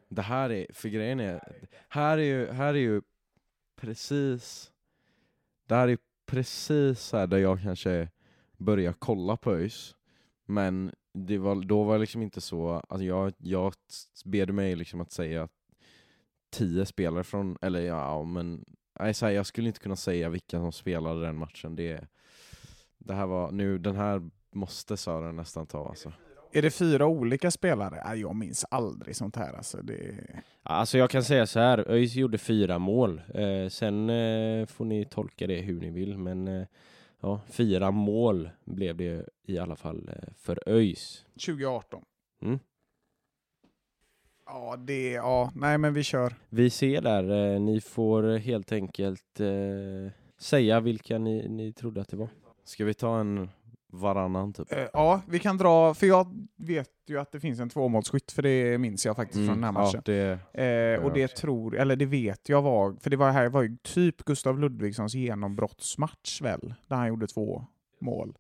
det här är, för grejen är, här är ju, här är ju precis, det här är precis här där jag kanske börjar kolla på ÖIS, men det var, då var det liksom inte så, alltså jag, jag bed mig liksom att säga tio spelare från, eller ja men, nej, så här, jag skulle inte kunna säga vilka som spelade den matchen, det, det här var, nu, den här måste Sören nästan ta alltså. Är det fyra olika spelare? Jag minns aldrig sånt här. Alltså, det... Alltså jag kan säga så här, ÖIS gjorde fyra mål. Eh, sen eh, får ni tolka det hur ni vill, men eh, ja, fyra mål blev det i alla fall för ÖIS. 2018. Mm. Ja, det... Ja, nej men vi kör. Vi ser där, ni får helt enkelt säga vilka ni, ni trodde att det var. Ska vi ta en varannan typ? Eh, ja, vi kan dra, för jag vet ju att det finns en tvåmålsskytt, för det minns jag faktiskt från den här matchen. Mm, Ja, det, Eh, och det tror, eller det vet jag var, för det var här var ju typ Gustav Ludvigssons genombrottsmatch väl, där han gjorde två mål.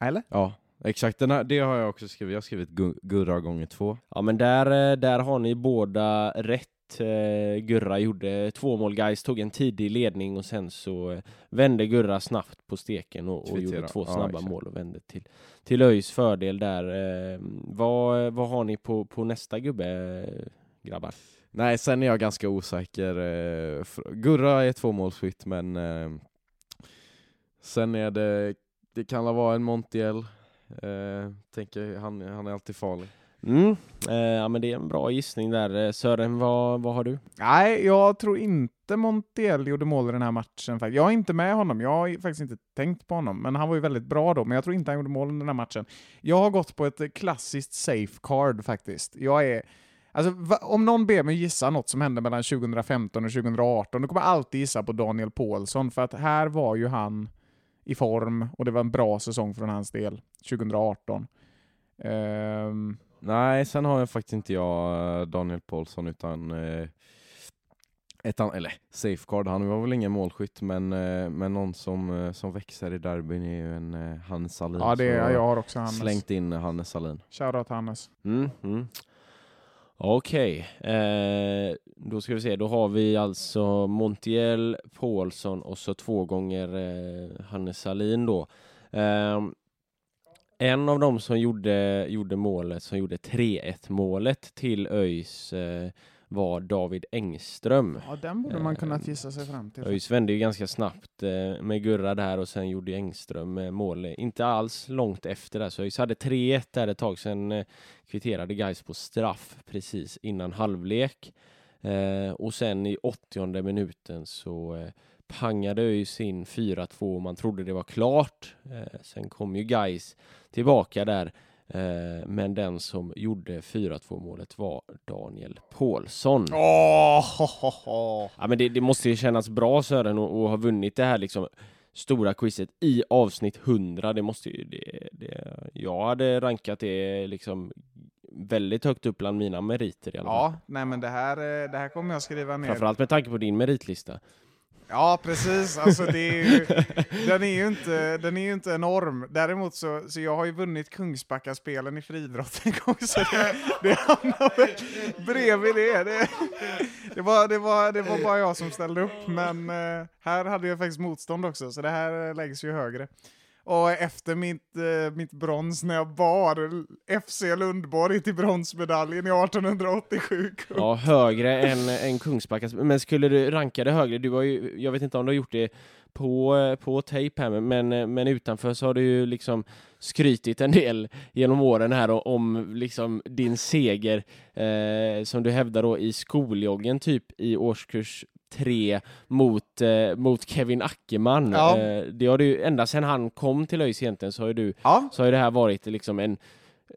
Eller? ja, exakt. Den här, det har jag också skrivit. Jag har skrivit Gu- Gurra gånger två. Ja men där, eh, där har ni båda rätt. Eh, Gurra gjorde två mål, guys tog en tidig ledning och sen så eh, vände Gurra snabbt på steken och, och gjorde två Ja, snabba exakt. mål och vände till, till ÖIS fördel där. Eh, vad, vad har ni på, på nästa gubbe, grabbar? Nej, sen är jag ganska osäker. Gurra är tvåmålsskytt, men eh, sen är det, det kan vara en Montiel. Eh, tänker, han, han är alltid farlig. Mm. Eh, ja men det är en bra gissning där. Eh, Sören, vad, vad har du? Nej, jag tror inte Montiel gjorde mål i den här matchen. Jag är inte med honom, jag har faktiskt inte tänkt på honom, men han var ju väldigt bra då, men jag tror inte han gjorde mål i den här matchen. Jag har gått på ett klassiskt safe card faktiskt. Jag är... Alltså, va, om någon ber mig gissa något som hände mellan 2015 och 2018, då kommer jag alltid gissa på Daniel Paulsson, för att här var ju han i form, och det var en bra säsong från hans del, 2018. Ehm, Nej, sen har jag faktiskt inte jag eh, Daniel Paulsson utan eh, ett an- eller safeguard, han var väl ingen målskytt men, eh, men någon som, eh, som växer i derbyn är ju en eh, Hannes Salin. ja, det, Så jag har också Hannes. slängt in Hannes Salin. Shoutout Hannes. Mm, mm. Okej, eh, då ska vi se. Då har vi alltså Montiel, Paulsson och så två gånger eh, Hannes Salin då. Eh, en av dem som gjorde, gjorde målet, som gjorde 3-1 målet till ÖIS eh, var David Engström. Ja, den borde man kunnat gissa sig fram till. ÖIS vände ju ganska snabbt eh, med Gurra där och sen gjorde Engström eh, mål. Inte alls långt efter där, så ÖIS hade 3-1 där ett tag, sen eh, kvitterade Gais på straff precis innan halvlek. Och sen i 80 minuten så pangade ÖIS in 4-2 och man trodde det var klart. Sen kom ju Gais tillbaka där. Eh, men den som gjorde 4-2 målet var Daniel Paulsson. Åh, ho, ho, ho. Ja, men det, det måste ju kännas bra Sören att att ha vunnit det här liksom stora quizet i avsnitt 100. Det måste ju, det, det, jag hade rankat det liksom väldigt högt upp bland mina meriter i alla fall. Ja, nej men det här, eh, det här kommer jag skriva ner. Framförallt med tanke på din meritlista. Ja, precis. Alltså, det är ju, den, är ju inte, den är ju inte enorm. Däremot så, så jag har ju vunnit Kungsbackaspelen i friidrott en gång, så det, det hamnar väl bredvid det. Det, det, var, det, var, det var bara jag som ställde upp, men eh, här hade jag faktiskt motstånd också, så det här eh, läggs ju högre. Och efter mitt, eh, mitt brons när jag bar FC Lundborg till bronsmedaljen i 1887. Ja, högre än, än Kungsbacka. Men skulle du ranka det högre? Du har ju, jag vet inte om du har gjort det på, eh, på tejp här, men, eh, men utanför så har du ju liksom skrytit en del genom åren här om liksom din seger eh, som du hävdar då i skoljoggen typ i årskurs tre mot, eh, mot Kevin Ackerman. Ja. Eh, det har du ända sedan han kom till ÖIS egentligen så har ju du Ja, så har det här varit liksom en,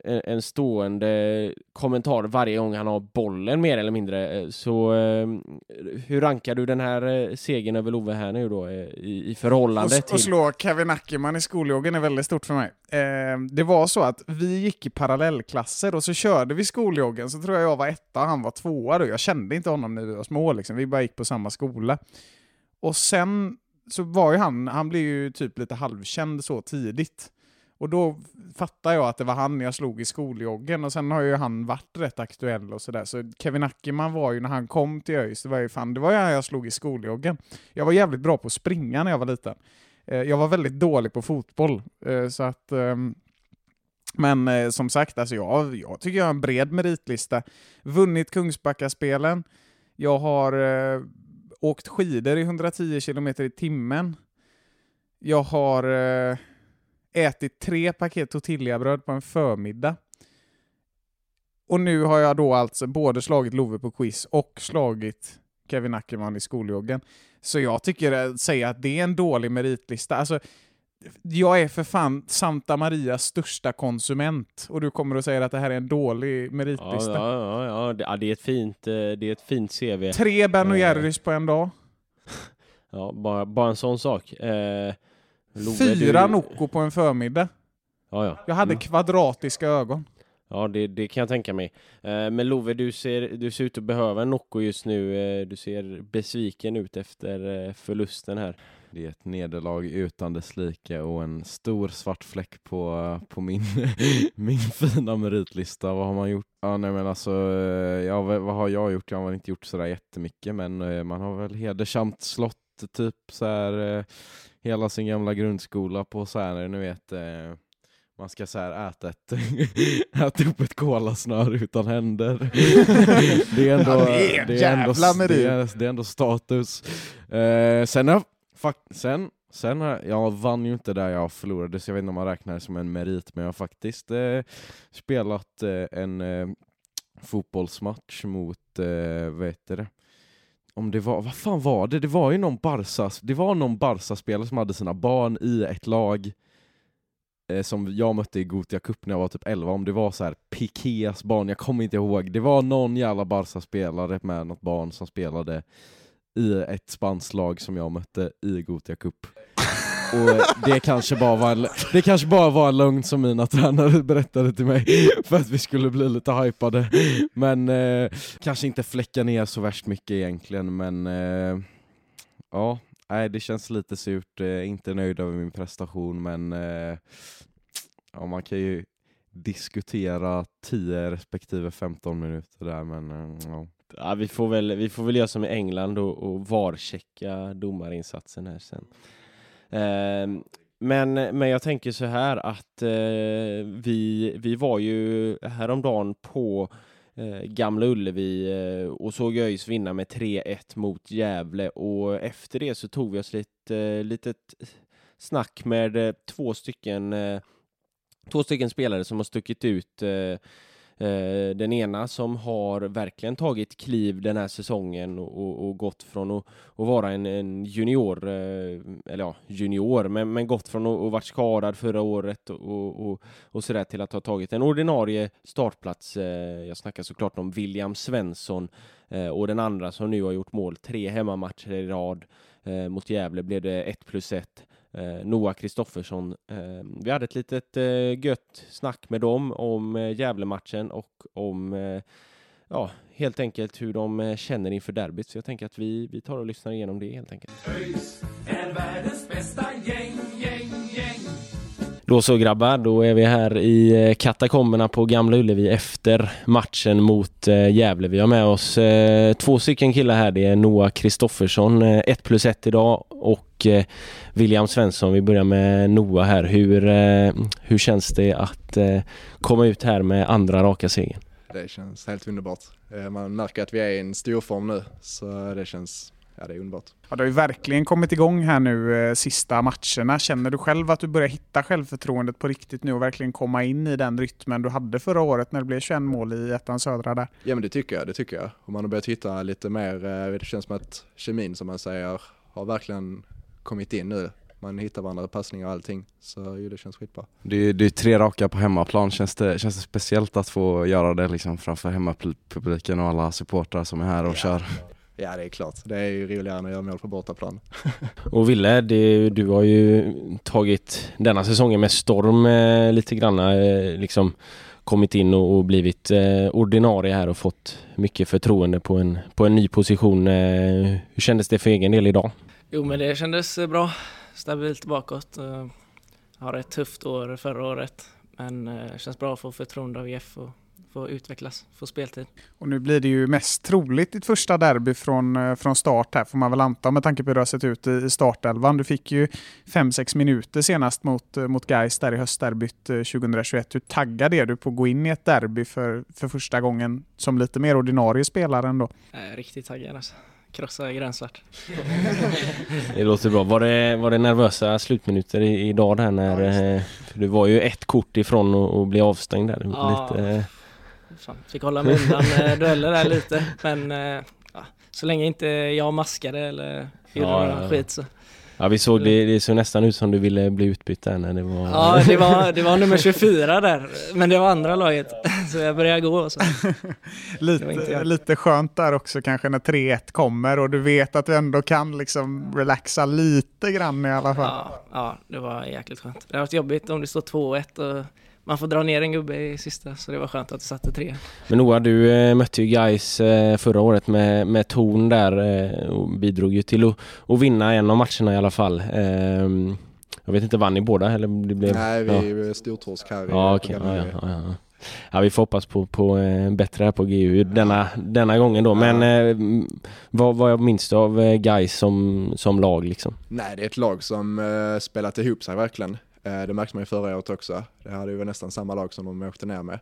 en en stående kommentar varje gång han har bollen mer eller mindre. Eh, Så eh, hur rankar du den här eh, segern över Love här nu då eh, i, i förhållande och, till... slå Kevin Ackerman i skoljoggen är väldigt stort för mig. Eh, det var så att vi gick i parallellklasser och så körde vi skoljoggen, så tror jag jag var etta och han var tvåa då. Jag kände inte honom när vi var små, liksom. vi bara gick på samma skola. Och sen så var ju han, han blev ju typ lite halvkänd så tidigt. Och då fattade jag att det var han jag slog i skoljoggen och sen har ju han varit rätt aktuell och sådär. Så Kevin Ackerman var ju när han kom till ÖIS, det var ju fan, det var ju han jag slog i skoljoggen. Jag var jävligt bra på att springa när jag var liten. Eh, jag var väldigt dålig på fotboll, eh, så att... Ehm, men eh, som sagt, alltså jag, jag tycker jag har en bred meritlista. Vunnit Kungsbackaspelen. Jag har åkt skidor i 110 km i timmen. Jag har eh, ätit tre paket tortillabröd på en förmiddag. Och nu har jag då alltså både slagit Love på quiz och slagit Kevin Ackerman i skoljoggen. Så jag tycker att säga att det är en dålig meritlista. Alltså, jag är för fan Santa Marias största konsument och du kommer att säga att det här är en dålig meritlista. ja, ja, ja, det, ja, det är ett fint, eh, det är ett fint CV. Tre Ben Eh. Jerrys på en dag. Ja, bara, bara en sån sak. Eh, Love, Fyra du- Nocco på en förmiddag. Ja, ja. Jag hade Mm. kvadratiska ögon. Ja, det, det kan jag tänka mig. Eh, men Love, du ser, du ser ut att behöva en Nocco just nu. Eh, du ser besviken ut efter eh, förlusten här. Det är ett nederlag utan dess like och en stor svart fläck på, på min, min fina meritlista. Vad har man gjort? Ja, nej, men alltså, ja, vad, har jag gjort? Jag har inte gjort sådär jättemycket, men man har väl hedersamt slått typ så här, hela sin gamla grundskola på så här, ni vet, eh, man ska så här äta, ett, äta upp ett kolasnör utan händer. det är ändå, Ja, det är det är ändå, det är, det är ändå status. Eh, sen, har, fak- sen, sen har, jag vann ju inte där jag förlorade, så jag vet inte om man räknar det som en merit, men jag har faktiskt eh, spelat eh, en eh, fotbollsmatch mot, eh, vad heter det? Om det var, vad fan var det? Det var ju någon Barca, det var någon Barca-spelare som hade sina barn i ett lag eh, som jag mötte i Gothia Cup när jag var typ 11, om det var så här Pikés barn, jag kommer inte ihåg. Det var någon jävla Barca-spelare med något barn som spelade i ett spanskt lag som jag mötte i Gothia Cup. Och det kanske, bara var en, det kanske bara var en lögn som mina tränare berättade till mig för att vi skulle bli lite hypade. Men eh, kanske inte fläcka ner så värst mycket egentligen, men eh, ja, nej, det känns lite surt. Eh, inte nöjd över min prestation, men eh, ja, man kan ju diskutera 10 respektive 15 minuter där, men eh, ja. Ja, vi, får väl, vi får väl göra som i England och, och varchecka domarinsatsen här sen. Ehm, men, men jag tänker så här att eh, vi, vi var ju häromdagen på eh, Gamla Ullevi eh, och såg ÖIS vinna med 3-1 mot Gävle. Och efter det så tog vi oss lite eh, litet snack med eh, två stycken eh, två stycken spelare som har stuckit ut Eh, Eh, den ena som har verkligen tagit kliv den här säsongen och, och, och gått från att, att vara en, en junior, eh, eller ja, junior, men, men gått från att, att varit skadad förra året och, och, och, och sådär till att ha tagit en ordinarie startplats. Eh, jag snackar såklart om William Svensson eh, och den andra som nu har gjort mål tre hemmamatcher i rad. Eh, mot Gävle blev det 1 plus 1. Eh, Noah Kristoffersson. Eh, vi hade ett litet eh, gött snack med dem om eh, Gävlematchen och om eh, ja, helt enkelt hur de eh, känner inför derbyt. Så jag tänker att vi, vi tar och lyssnar igenom det helt enkelt. ÖIS är världens bästa gäng, gäng. Då så grabbar, då är vi här i eh, katakomberna på Gamla Ullevi efter matchen mot eh, Gävle. Vi har med oss eh, två stycken killar här. Det är Noah Kristoffersson, 1 plus 1 idag och William Svensson. Vi börjar med Noah här. Hur, hur känns det att komma ut här med andra raka segern? Det känns helt underbart. Man märker att vi är i en stor form nu, så det känns, ja det är underbart. Ja, det har ju verkligen kommit igång här nu eh, sista matcherna. Känner du själv att du börjar hitta självförtroendet på riktigt nu och verkligen komma in i den rytmen du hade förra året när det blev 21 mål i ettan södra där? Ja men det tycker jag, det tycker jag. Och man har börjat hitta lite mer, eh, det känns som att kemin som man säger har verkligen kommit in nu. Man hittar varandra passningar och allting, så ju, det känns skitbra. Det är, det är tre raka på hemmaplan, känns det, känns det speciellt att få göra det liksom framför hemmapubliken och alla supportrar som är här och kör? Ja det är klart, det är ju roligare än att göra mål på bortaplan. Och Ville, det, du har ju tagit denna säsongen med storm eh, lite grann, eh, liksom kommit in och, och blivit eh, ordinarie här och fått mycket förtroende på en, på en ny position. Eh, hur kändes det för egen del idag? Jo men det kändes eh, bra, stabilt bakåt. Eh, Har ett tufft år förra året men eh, känns bra att få förtroende av IF och få utvecklas, få speltid. Och nu blir det ju mest troligt ditt första derby från, eh, från start här får man väl anta med tanke på hur det har sett ut i, i startelvan. Du fick ju 5-6 minuter senast mot, eh, mot Gais där i höstderbyt eh, 2021. Hur taggad är du på att gå in i ett derby för, för första gången som lite mer ordinarie spelare ändå? Eh, Riktigt taggad alltså. Krossa gränsvart. Det låter bra. Var det, var det nervösa slutminuter idag där när... eh, för du var ju ett kort ifrån att bli avstängd där. Ja. Lite, eh, Fan, fick hålla mig undan eh, dueller där lite men eh, ja, så länge inte jag maskade eller gjorde Ja, någon ja, ja. skit så. ja, vi såg det, det såg nästan ut som du ville bli utbytt där när det var... Ja det var, det var nummer 24 där men det var andra laget så jag började gå och så. Lite, lite skönt där också kanske när 3-1 kommer och du vet att du ändå kan liksom relaxa lite grann i alla fall. Ja, ja, det var jäkligt skönt. Det har varit jobbigt om det står 2-1 och man får dra ner en gubbe i sista, så det var skönt att det satte tre. Men Noah, du eh, mötte ju guys eh, förra året med, med ton där eh, och bidrog ju till att, att vinna en av matcherna i alla fall. Ehm, jag vet inte, vann ni båda eller det blev... Nej, vi ja. stortorsk här Ja. Gamla Ja, ja, ja, ja. ja, vi får hoppas på, på eh, bättre här på GU denna, denna gången då. Men eh, vad, vad minns du av eh, guys som, som lag liksom? Nej, det är ett lag som uh, spelat ihop sig verkligen. Eh, det märkte man ju förra året också. Det hade ju nästan samma lag som de åkte ner med.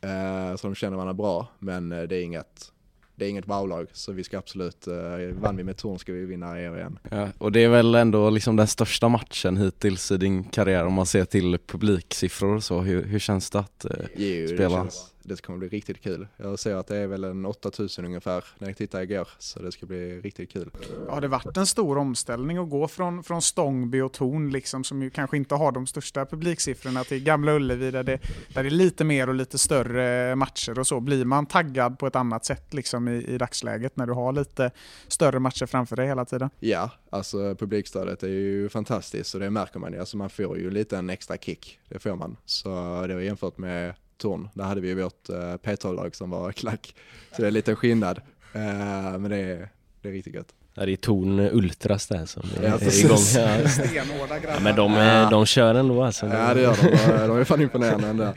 Eh, så de känner varandra bra, men eh, det är inget det är inget wow-lag, så vi ska absolut, uh, vann vi med Torn ska vi vinna er igen. Ja, och det är väl ändå liksom den största matchen hittills i din karriär om man ser till publiksiffror och så. Hur, hur känns det att eh, Jo, det, spela? känns, det kommer bli riktigt kul. Jag ser att det är väl en 8000 ungefär när jag tittade igår, så det ska bli riktigt kul. Har det varit en stor omställning att gå från, från Stångby och Torn, liksom, som ju kanske inte har de största publiksiffrorna, till Gamla Ullevi där det, där det är lite mer och lite större matcher och så. Blir man taggad på ett annat sätt liksom, i, i dagsläget när du har lite större matcher framför dig hela tiden? Ja, alltså publikstödet är ju fantastiskt och det märker man ju. Alltså man får ju lite en extra kick, det får man. Så det var jämfört med Torn, där hade vi vårt uh, P12-lag som var klack. Så det är lite skillnad, Eh, men det är, det är riktigt gött. Ja, det är Torn Ultras där som är, Ja, är igång. Ja. Stenhårda Ja, grabbar. men de, eh, de kör ändå alltså. Ja det gör de, De- är fan imponerande ändå.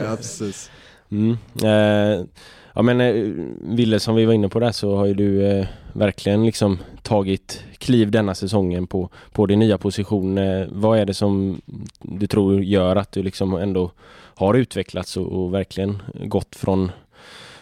Ja precis. Mm. Eh, ja men eh, Ville som vi var inne på där så har ju du eh, verkligen liksom tagit kliv denna säsongen på, på din nya position. Eh, vad är det som du tror gör att du liksom ändå har utvecklats och, och verkligen gått från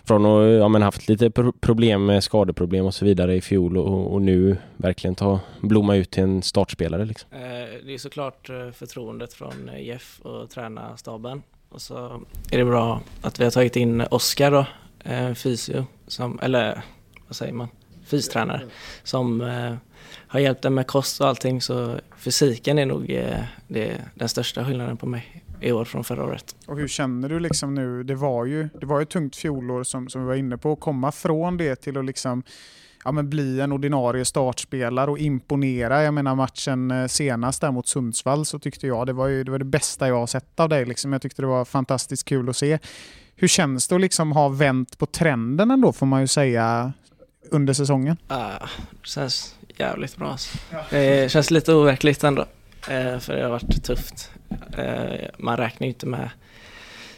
från att ja, men haft lite problem med skadeproblem och så vidare i fjol och, och nu verkligen ta blomma ut till en startspelare liksom. Eh, det är såklart eh, förtroendet från Jeff och tränarstaben. Och så är det bra att vi har tagit in Oskar då, fysio, som, eller vad säger man, fystränare, som eh, har hjälpt en med kost och allting. Så fysiken är nog eh, det, den största skillnaden på mig i år från förra året. Och hur känner du liksom nu? Det var ju, det var ju ett tungt fjolår som, som vi var inne på. Att komma från det till att liksom, ja, men bli en ordinarie startspelare och imponera. Jag menar matchen eh, senast där mot Sundsvall så tyckte jag det var, ju, det, var det bästa jag har sett av dig. Liksom. Jag tyckte det var fantastiskt kul att se. Hur känns det att liksom ha vänt på trenden ändå får man ju säga under säsongen? Ah, det känns jävligt bra alltså. Det känns lite overkligt ändå. Eh, för det har varit tufft. Eh, man räknar ju inte med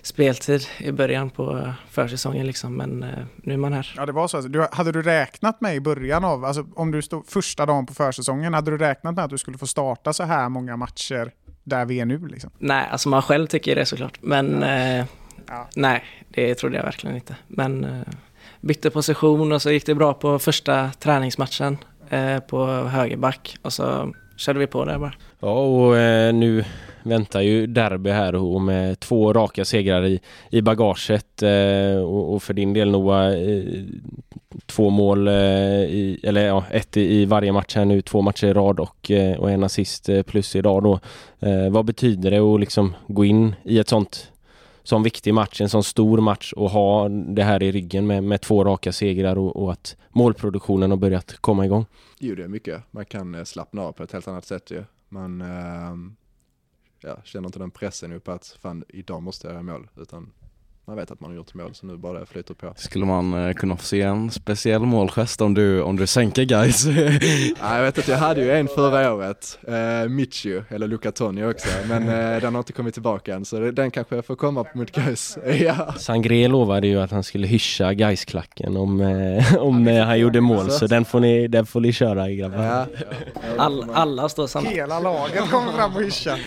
speltid i början på försäsongen liksom, men eh, nu är man här. Ja, det var så. Alltså, Du, hade du räknat med i början av, alltså om du stod första dagen på försäsongen, hade du räknat med att du skulle få starta så här många matcher där vi är nu liksom? Nej, alltså man själv tycker det såklart, men eh, Ja. nej, det trodde jag verkligen inte. Men eh, bytte position och så gick det bra på första träningsmatchen eh, på högerback och så körde vi på där bara. Ja, och eh, nu väntar ju derby här och med två raka segrar i, i bagaget. Eh, och, och för din del Noah, eh, två mål, eh, i, eller ja, ett i, i varje match här nu, två matcher i rad och, eh, och en assist eh, plus idag då. Vad betyder det att liksom gå in i ett sånt sån viktig match, en sån stor match och ha det här i ryggen med, med två raka segrar och, och att målproduktionen har börjat komma igång? Jo, det är mycket. Man kan eh, slappna av på ett helt annat sätt ju. Man äh, ja, känner inte den pressen upp att fan, idag måste jag göra mål. Utan man vet att man har gjort mål, så nu bara det flyter på. Skulle man eh, kunna få se en speciell målgest om du, om du sänker guys? Ja, jag vet att jag hade ju en förra året, eh, Michu, eller Luca Toni också, men eh, den har inte kommit tillbaka än, så den kanske får komma mot Gais. ja. Sangré lovade ju att han skulle hyscha Gaisklacken om, eh, om eh, han gjorde mål, så den får ni, den får ni köra grabbar. Ja. All, alla står samma. Hela laget kommer fram och hyschar.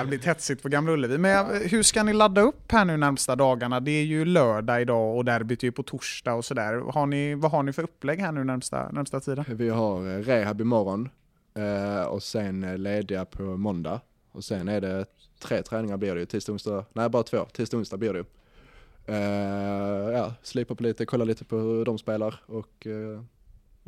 Det blir tätsigt på Gamla Ullevi. Men hur ska ni ladda upp här nu närmsta dagarna? Det är ju lördag idag och derbyt är ju på torsdag och sådär. Har ni, vad har ni för upplägg här nu närmsta, närmsta tiden? Vi har eh, rehab imorgon eh, och sen eh, lediga på måndag. Och sen är det tre träningar blir det ju, tisdag, onsdag, nej bara två, tisdag, onsdag blir det ju. Eh, ja, slipa på lite, kolla lite på hur de spelar och eh,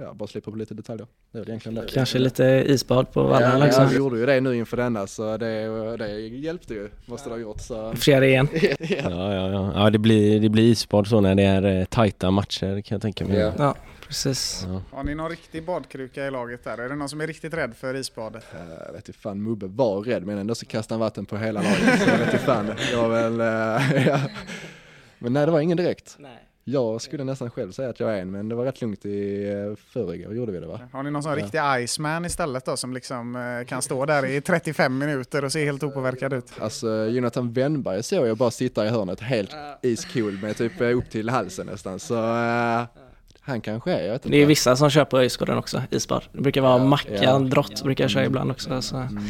ja, bara slipa på lite detaljer. Det är egentligen det. Kanske lite isbad på vallarna Ja, liksom. vi gjorde ju det nu inför denna så det, det hjälpte ju, måste det ha gjort. Så. Det igen. ja. Ja, ja, ja. ja det, blir, det blir isbad så när det är eh, tajta matcher kan jag tänka mig. Ja. Ja, precis. Ja. Har ni någon riktig badkruka i laget där? Är det någon som är riktigt rädd för isbadet? Eh, Jag vet inte fan, Mubbe var rädd men ändå så kastade han vatten på hela laget. Så jag vet inte fan, jag väl, eh, ja. Men nej det var ingen direkt. Nej. Jag skulle nästan själv säga att jag är en, men det var rätt lugnt i uh, förrgår, gjorde vi det va? Har ni någon sån Ja. riktig Iceman istället då som liksom eh, kan stå där i 35 minuter och se helt opåverkad ut? Alltså Jonathan Wennberg såg jag bara sitta i hörnet helt iscool med typ eh, upp till halsen nästan, så eh, han kanske är, jag vet inte. Det är vissa som kör på Öjsgården också, isbad. Det brukar vara Ja, Mackan, ja. Drott brukar jag köra ibland också. Så Mm.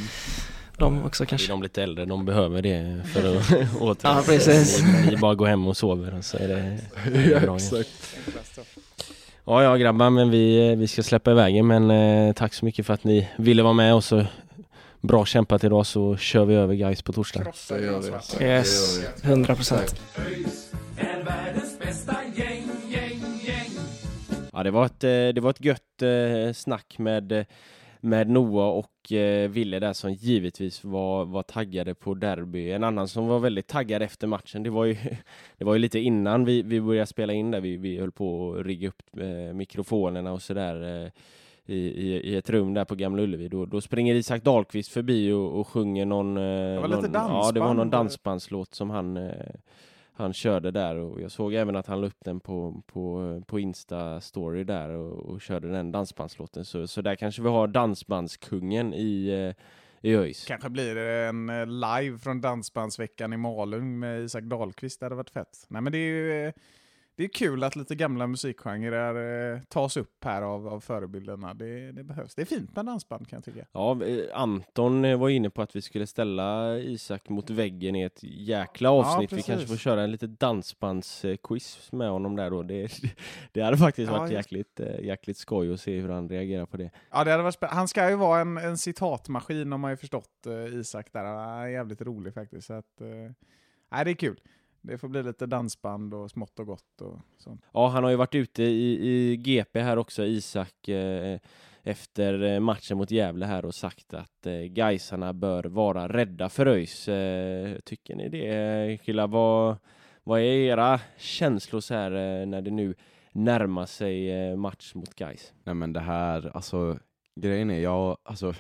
De också Är kanske. de lite äldre, de behöver det för att återhämta Ja, precis. Ni bara går hem och sover så är det, det är ja, bra. exakt. Ja, ja grabbar, men vi, vi ska släppa iväg er, men eh, tack så mycket för att ni ville vara med och så bra kämpat idag så kör vi över guys på torsdag. Vi. Yes, 100 procent. ÖIS är världens bästa gäng, gäng, gäng. Ja, det var ett, eh, det var ett gött eh, snack med, eh, med Noah och eh, Ville där som givetvis var, var taggade på derby. En annan som var väldigt taggad efter matchen, det var ju, det var ju lite innan vi, vi började spela in där. Vi, vi höll på att rigga upp eh, mikrofonerna och sådär. Eh, i, i, i ett rum där på Gamla Ullevi. Då, då springer Isak Dahlqvist förbi och, och sjunger någon... Eh, var lite någon Ja, det var dansband. någon dansbandslåt som han, eh, han körde där och jag såg även att han la upp den på, på, på Insta-story där och, och körde den dansbandslåten. Så, så där kanske vi har dansbandskungen i, eh, i ÖIS. Kanske blir det en eh, live från Dansbandsveckan i Malung med Isak Dahlqvist. Det hade varit fett. Nej, men det är ju eh, det är kul att lite gamla musikgenrer eh, tas upp här av, av förebilderna. Det, det behövs. Det är fint med dansband kan jag tycka. Ja, eh, Anton eh, var inne på att vi skulle ställa Isak mot väggen i ett jäkla avsnitt. vi precis. kanske får köra en liten dansbandsquiz med honom där då. Det, det hade faktiskt Ja, varit just- jäkligt, jäkligt skoj att se hur han reagerar på det. Ja, det hade varit Han ska ju vara en, en citatmaskin om man ju förstått eh, Isak där. Han är jävligt rolig faktiskt. Så att, eh, nej, det är kul. Det får bli lite dansband och smått och gott och sånt. Ja, han har ju varit ute i, i GP här också, Isak, eh, efter eh, matchen mot Gävle här och sagt att eh, Gaisarna bör vara rädda för ÖIS. Eh, tycker ni det killar? Vad, vad är era känslor så här eh, när det nu närmar sig eh, match mot Gais? Nej men det här, alltså grejen är, jag, alltså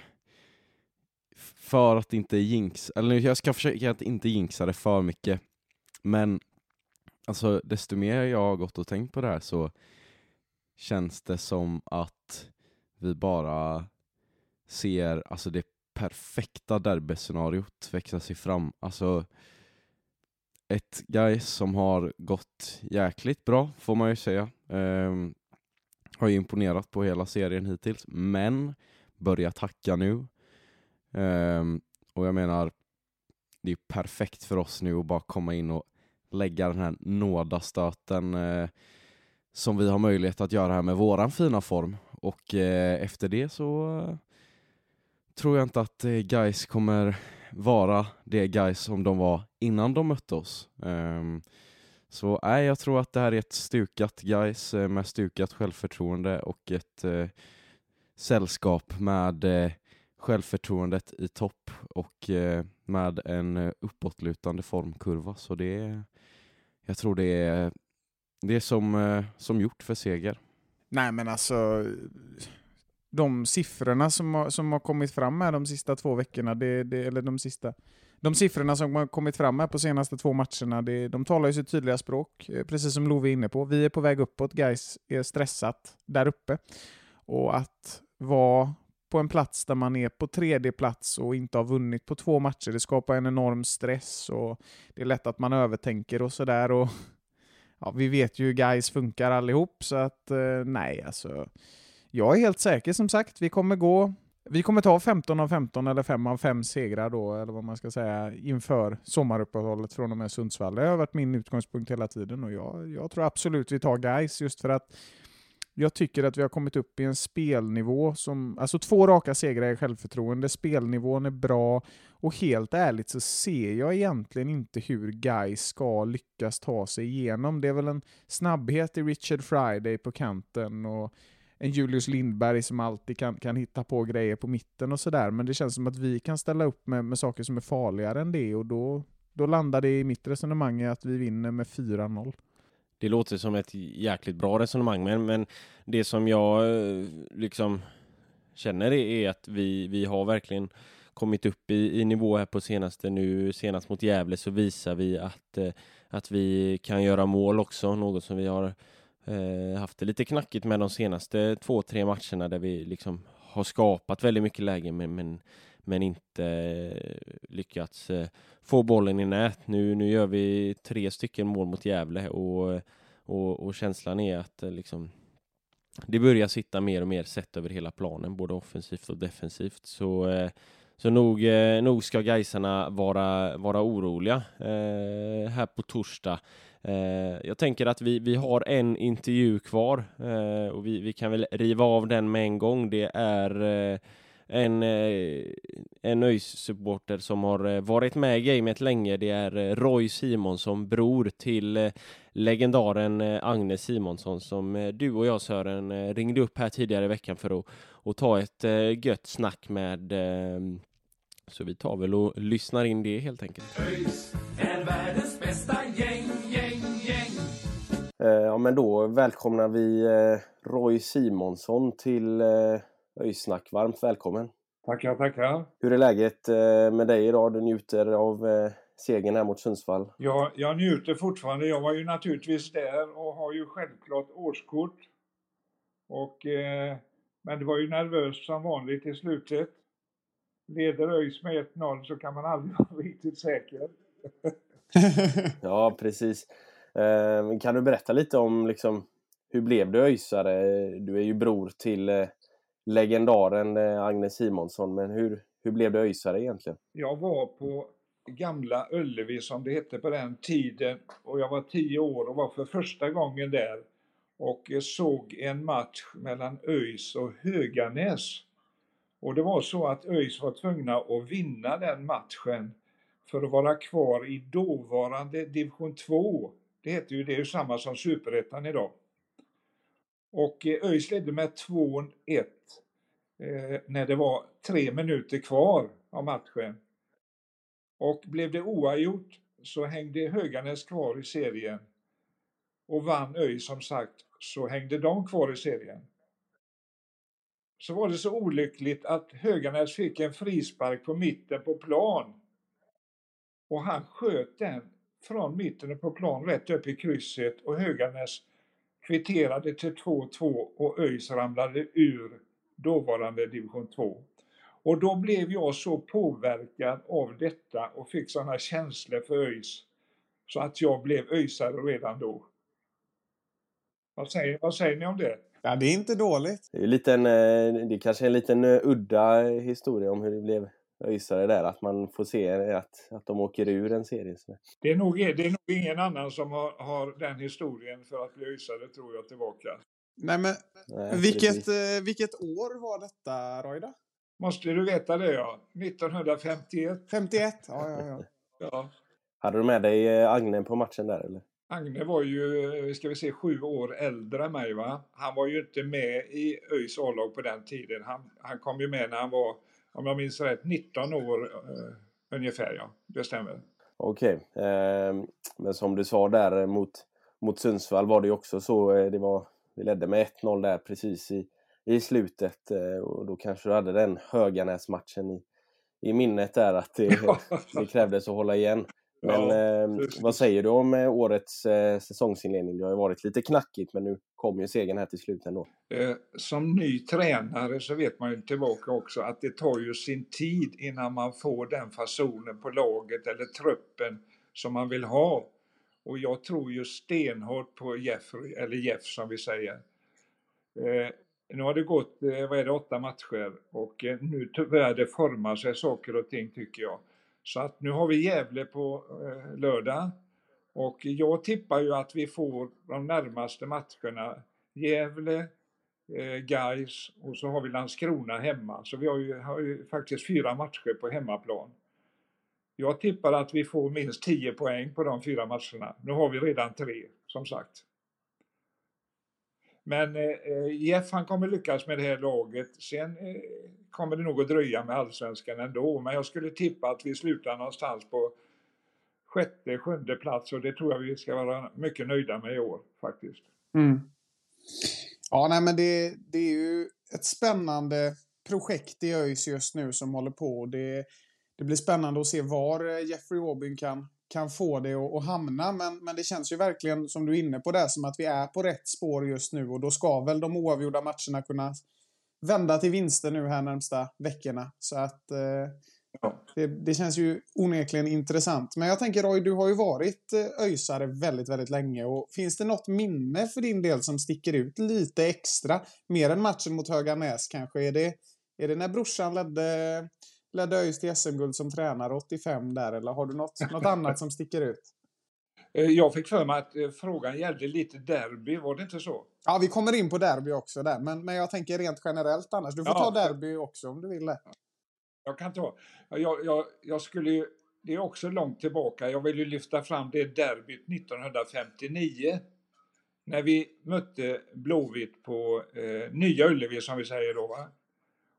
för att inte jinx, eller jag ska försöka att inte jinxa det för mycket, men alltså desto mer jag har gått och tänkt på det här så känns det som att vi bara ser alltså det perfekta derbyscenariot växa sig fram. Alltså ett guy som har gått jäkligt bra, får man ju säga. Um, har ju imponerat på hela serien hittills, men börjat hacka nu. Um, och jag menar, det är perfekt för oss nu att bara komma in och lägga den här nådastöten eh, som vi har möjlighet att göra här med våran fina form. Och eh, efter det så eh, tror jag inte att eh, guys kommer vara det guys som de var innan de mötte oss. Um, så nej, jag tror att det här är ett stukat guys eh, med stukat självförtroende och ett eh, sällskap med eh, självförtroendet i topp och eh, med en eh, uppåtlutande formkurva. Så det är, jag tror det är, det är som, eh, som gjort för seger. Nej men alltså, de siffrorna som har, som har kommit fram här de sista två veckorna, det, det, eller de sista, de siffrorna som har kommit fram här på senaste två matcherna, det, de talar ju sitt tydliga språk, eh, precis som Love är inne på. Vi är på väg uppåt, guys är stressat där uppe. Och att vara på en plats där man är på tredje plats och inte har vunnit på två matcher, det skapar en enorm stress och det är lätt att man övertänker och sådär. Och ja, vi vet ju hur guys funkar allihop, så att eh, nej, alltså. Jag är helt säker som sagt. Vi kommer gå vi kommer ta 15 av 15 eller 5 av 5 segrar då, eller vad man ska säga, inför sommaruppehållet från och med Sundsvall. Det har varit min utgångspunkt hela tiden och jag, jag tror absolut vi tar guys just för att jag tycker att vi har kommit upp i en spelnivå som, alltså två raka segrar i självförtroende, spelnivån är bra och helt ärligt så ser jag egentligen inte hur guys ska lyckas ta sig igenom. Det är väl en snabbhet i Richard Friday på kanten och en Julius Lindberg som alltid kan, kan hitta på grejer på mitten och sådär, men det känns som att vi kan ställa upp med, med saker som är farligare än det och då, då landar det i mitt resonemang i att vi vinner med 4-0. Det låter som ett jäkligt bra resonemang, men, men det som jag eh, liksom känner är att vi, vi har verkligen kommit upp i, i nivå här på senaste nu, senast mot Gävle så visar vi att, eh, att vi kan göra mål också, något som vi har eh, haft det lite knackigt med de senaste två, tre matcherna där vi liksom har skapat väldigt mycket lägen men, men, men inte eh, lyckats eh, få bollen i nät. Nu, nu gör vi tre stycken mål mot Gävle och, och, och känslan är att eh, liksom det börjar sitta mer och mer sett över hela planen, både offensivt och defensivt. Så, så nog, nog ska Gaisarna vara, vara oroliga eh, här på torsdag. Eh, jag tänker att vi, vi har en intervju kvar eh, och vi, vi kan väl riva av den med en gång. Det är eh, en, en ÖIS-supporter som har varit med i gamet länge. Det är Roy Simonsson, bror till legendaren Agnes Simonsson som du och jag Sören ringde upp här tidigare i veckan för att, att ta ett gött snack med. Så vi tar väl och lyssnar in det helt enkelt. ÖIS är världens bästa gäng, gäng, gäng. Ja men då välkomnar vi Roy Simonsson till ÖIS-snack. Varmt välkommen! Tackar, tackar. Hur är läget med dig idag? Du njuter av segern här mot Sundsvall. Ja, jag njuter fortfarande. Jag var ju naturligtvis där och har ju självklart årskort. Och, eh, men det var ju nervöst som vanligt i slutet. Leder ÖIS med 1-0 så kan man aldrig vara riktigt säker. ja, precis. Eh, kan du berätta lite om liksom, hur blev du ÖISare? Du är ju bror till eh, legendaren eh, Agnes Simonsson, men hur, hur blev du ÖISare egentligen? Jag var på gamla Ullevi som det hette på den tiden och jag var tio år och var för första gången där och eh, såg en match mellan ÖIS och Höganäs. Och det var så att ÖIS var tvungna att vinna den matchen för att vara kvar i dåvarande division 2. Det heter ju, det är ju samma som superettan idag. Och eh, ÖIS ledde med 2-1 eh, när det var tre minuter kvar av matchen. Och blev det oavgjort så hängde Höganäs kvar i serien. Och vann ÖIS som sagt så hängde de kvar i serien. Så var det så olyckligt att Höganäs fick en frispark på mitten på plan. Och han sköt den från mitten på plan rätt upp i krysset och Höganäs kvitterade till 2-2 och ÖIS ramlade ur dåvarande division 2. Och då blev jag så påverkad av detta och fick sådana känslor för ÖIS Så att jag blev öisare redan då. Vad säger, vad säger ni om det? Ja, det är inte dåligt. Det är, liten, eh, det är kanske en liten eh, udda historia om hur det blev öisare där, att man får se att, att de åker ur en serie. Det är nog, det är nog ingen annan som har, har den historien för att bli öisare tror jag tillbaka. Nej, men Nej, vilket, precis. eh, vilket år var detta, Roida? Måste du veta det ja. 1951. 51? Ja, ja, ja. Ja. Hade du med dig eh, Agne på matchen där eller? Agne var ju, eh, ska vi se, sju år äldre än mig va. Han var ju inte med i ÖIS A-lag på den tiden. Han, han kom ju med när han var, om jag minns rätt, 19 år eh, ungefär ja. Det stämmer. Okej, eh, men som du sa där eh, mot, mot Sundsvall var det ju också så. Eh, det var, vi ledde med 1-0 där precis i, i slutet eh, och då kanske du hade den Höganäs-matchen i, i minnet där att det, det krävdes att hålla igen. Men Ja, eh, vad säger du om eh, årets eh, säsongsinledning? Det har ju varit lite knackigt men nu kom ju segern här till slut ändå. Eh, som ny tränare så vet man ju tillbaka också att det tar ju sin tid innan man får den fasonen på laget eller truppen som man vill ha. Och jag tror ju stenhårt på Jeffrey, eller Jeff som vi säger. Eh, nu har det gått, eh, vad är det, åtta matcher och eh, nu börjar det forma sig saker och ting tycker jag. Så att nu har vi Gävle på eh, lördag och jag tippar ju att vi får de närmaste matcherna Gävle, eh, Gais och så har vi Landskrona hemma. Så vi har ju, har ju faktiskt fyra matcher på hemmaplan. Jag tippar att vi får minst 10 poäng på de fyra matcherna. Nu har vi redan tre, som sagt. Men eh, eh, Jeff han kommer lyckas med det här laget. Sen eh, kommer det nog att dröja med allsvenskan ändå. Men jag skulle tippa att vi slutar någonstans på sjätte, sjunde plats och det tror jag vi ska vara mycket nöjda med i år faktiskt. Mm. Ja, nej, men det, det är ju ett spännande projekt i ÖIS just nu som håller på. Det, det blir spännande att se var eh, Jeffrey Aubyn kan, kan få det att att hamna. Men, men det känns ju verkligen, som du är inne på där, som att vi är på rätt spår just nu. Och då ska väl de oavgjorda matcherna kunna vända till vinster nu här närmsta veckorna. Så att eh, det, det känns ju onekligen intressant. Men jag tänker Roy, du har ju varit eh, öisare väldigt, väldigt länge. Och finns det något minne för din del som sticker ut lite extra? Mer än matchen mot Höganäs kanske? Är det, är det när brorsan ledde, ledde ÖIS till SM-guld som tränare 85 där? Eller har du något, något annat som sticker ut? Eh, Jag fick för mig att eh, frågan gällde lite derby, var det inte så? Ja, vi kommer in på derby också där. Men, men jag tänker rent generellt annars. Du får Ja. ta derby också om du vill det. Jag kan ta, jag, jag, jag skulle ju, det är också långt tillbaka, jag vill ju lyfta fram det derbyt 1959. När vi mötte Blåvitt på eh, Nya Ullevi som vi säger då. Va?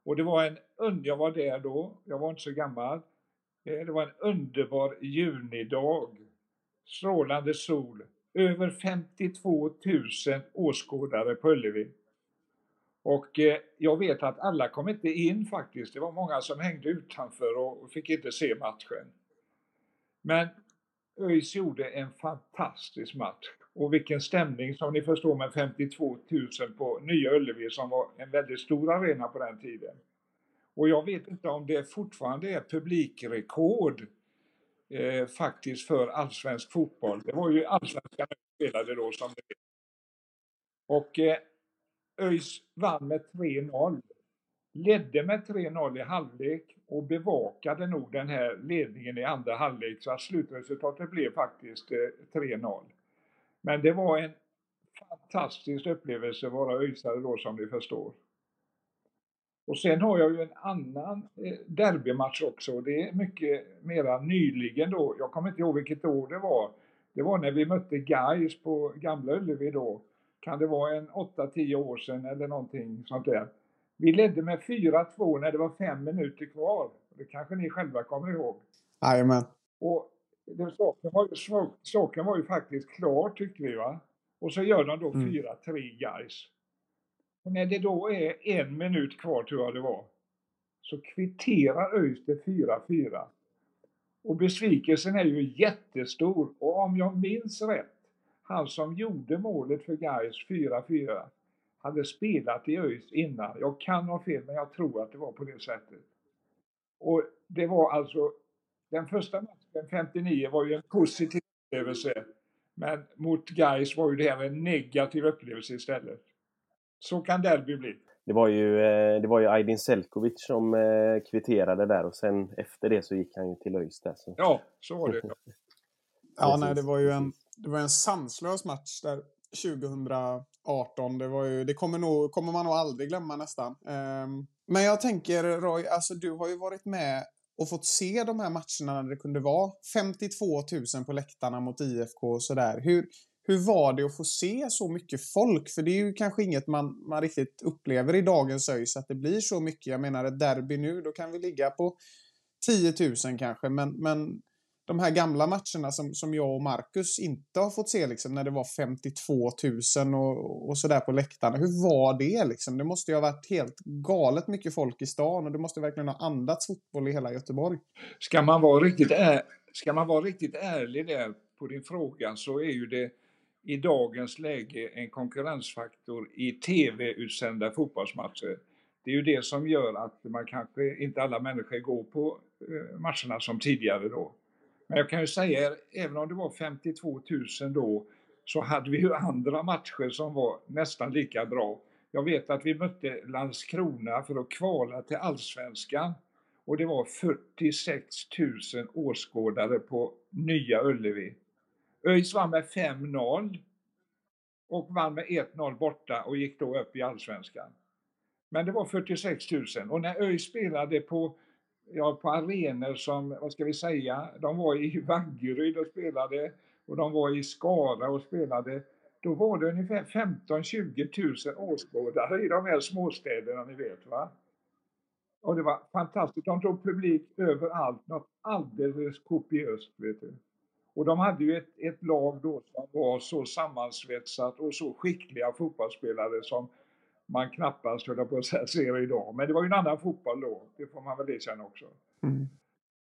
Och det var en, jag var där då, jag var inte så gammal. Eh, det var en underbar junidag. Strålande sol. Över 52 000 åskådare på Ullevi. Och eh, jag vet att alla kom inte in faktiskt. Det var många som hängde utanför och fick inte se matchen. Men ÖIS gjorde en fantastisk match. Och vilken stämning som ni förstår med 52 000 på Nya Ullevi som var en väldigt stor arena på den tiden. Och jag vet inte om det fortfarande är publikrekord eh, faktiskt för allsvensk fotboll. Det var ju allsvenskan som spelade då som det vet. Och eh, ÖIS vann med 3-0. Ledde med 3-0 i halvlek och bevakade nog den här ledningen i andra halvlek så att slutresultatet blev faktiskt eh, 3-0. Men det var en fantastisk upplevelse att vara ÖISare då som ni förstår. Och sen har jag ju en annan eh, derbymatch också. Det är mycket mera nyligen då. Jag kommer inte ihåg vilket år det var. Det var när vi mötte Gais på Gamla Ullevi då. Kan det vara en 8-10 år sedan eller någonting sånt där. Vi ledde med 4-2 när det var fem minuter kvar. Det kanske ni själva kommer ihåg. Jajamän. Och det, saken, var ju, saken var ju faktiskt klar tyckte vi va. Och så gör de då Mm. 4-3 guys. Och när det då är en minut kvar tror jag det var. Så kvitterar ÖIS till 4-4. Och besvikelsen är ju jättestor. Och om jag minns rätt, han som gjorde målet för Gais 4-4 hade spelat i ÖIS innan. Jag kan ha fel, men jag tror att det var på det sättet. Och det var alltså, den första matchen 59 var ju en positiv upplevelse. Men mot Gais var ju det här en negativ upplevelse istället. Så kan derby bli. Det var ju, eh, det var ju Aydin Selkovic som eh, kvitterade där och sen efter det så gick han ju till ÖIS där. Så. Ja, så var det. Ja, nej, det var ju en, det var en sanslös match där 2018. Det, var ju, det kommer, nog, kommer man nog aldrig glömma nästan. Um, men jag tänker Roy, alltså du har ju varit med och fått se de här matcherna när det kunde vara 52 000 på läktarna mot IFK och sådär. Hur, hur var det att få se så mycket folk? För det är ju kanske inget man, man riktigt upplever i dagens ÖIS att det blir så mycket. Jag menar ett derby nu, då kan vi ligga på 10 000 kanske, men, men de här gamla matcherna som, som jag och Marcus inte har fått se liksom, när det var 52 000 och, och sådär på läktarna. Hur var det liksom? Det måste ju ha varit helt galet mycket folk i stan och det måste verkligen ha andats fotboll i hela Göteborg. Ska man vara riktigt, är, ska man vara riktigt ärlig där på din fråga så är ju det i dagens läge en konkurrensfaktor i tv-utsända fotbollsmatcher. Det är ju det som gör att man kanske inte alla människor går på eh, matcherna som tidigare då. Men jag kan ju säga, även om det var 52 000 då, så hade vi ju andra matcher som var nästan lika bra. Jag vet att vi mötte Landskrona för att kvala till Allsvenskan. Och det var 46 000 åskådare på Nya Ullevi. ÖIS vann med 5-0 och vann med 1-0 borta och gick då upp i Allsvenskan. Men det var 46 000 och när ÖIS spelade på ja, på arenor som, vad ska vi säga, de var i Vaggeryd och spelade och de var i Skara och spelade. Då var det ungefär 15-20 000 åskådare i de här småstäderna ni vet va. Och det var fantastiskt. De drog publik överallt, något alldeles kopiöst vet du. Och de hade ju ett, ett lag då som var så sammansvetsat och så skickliga fotbollsspelare som man knappast, höll på att säga, ser idag. Men det var ju en annan fotboll då, det får man väl erkänna också. Mm.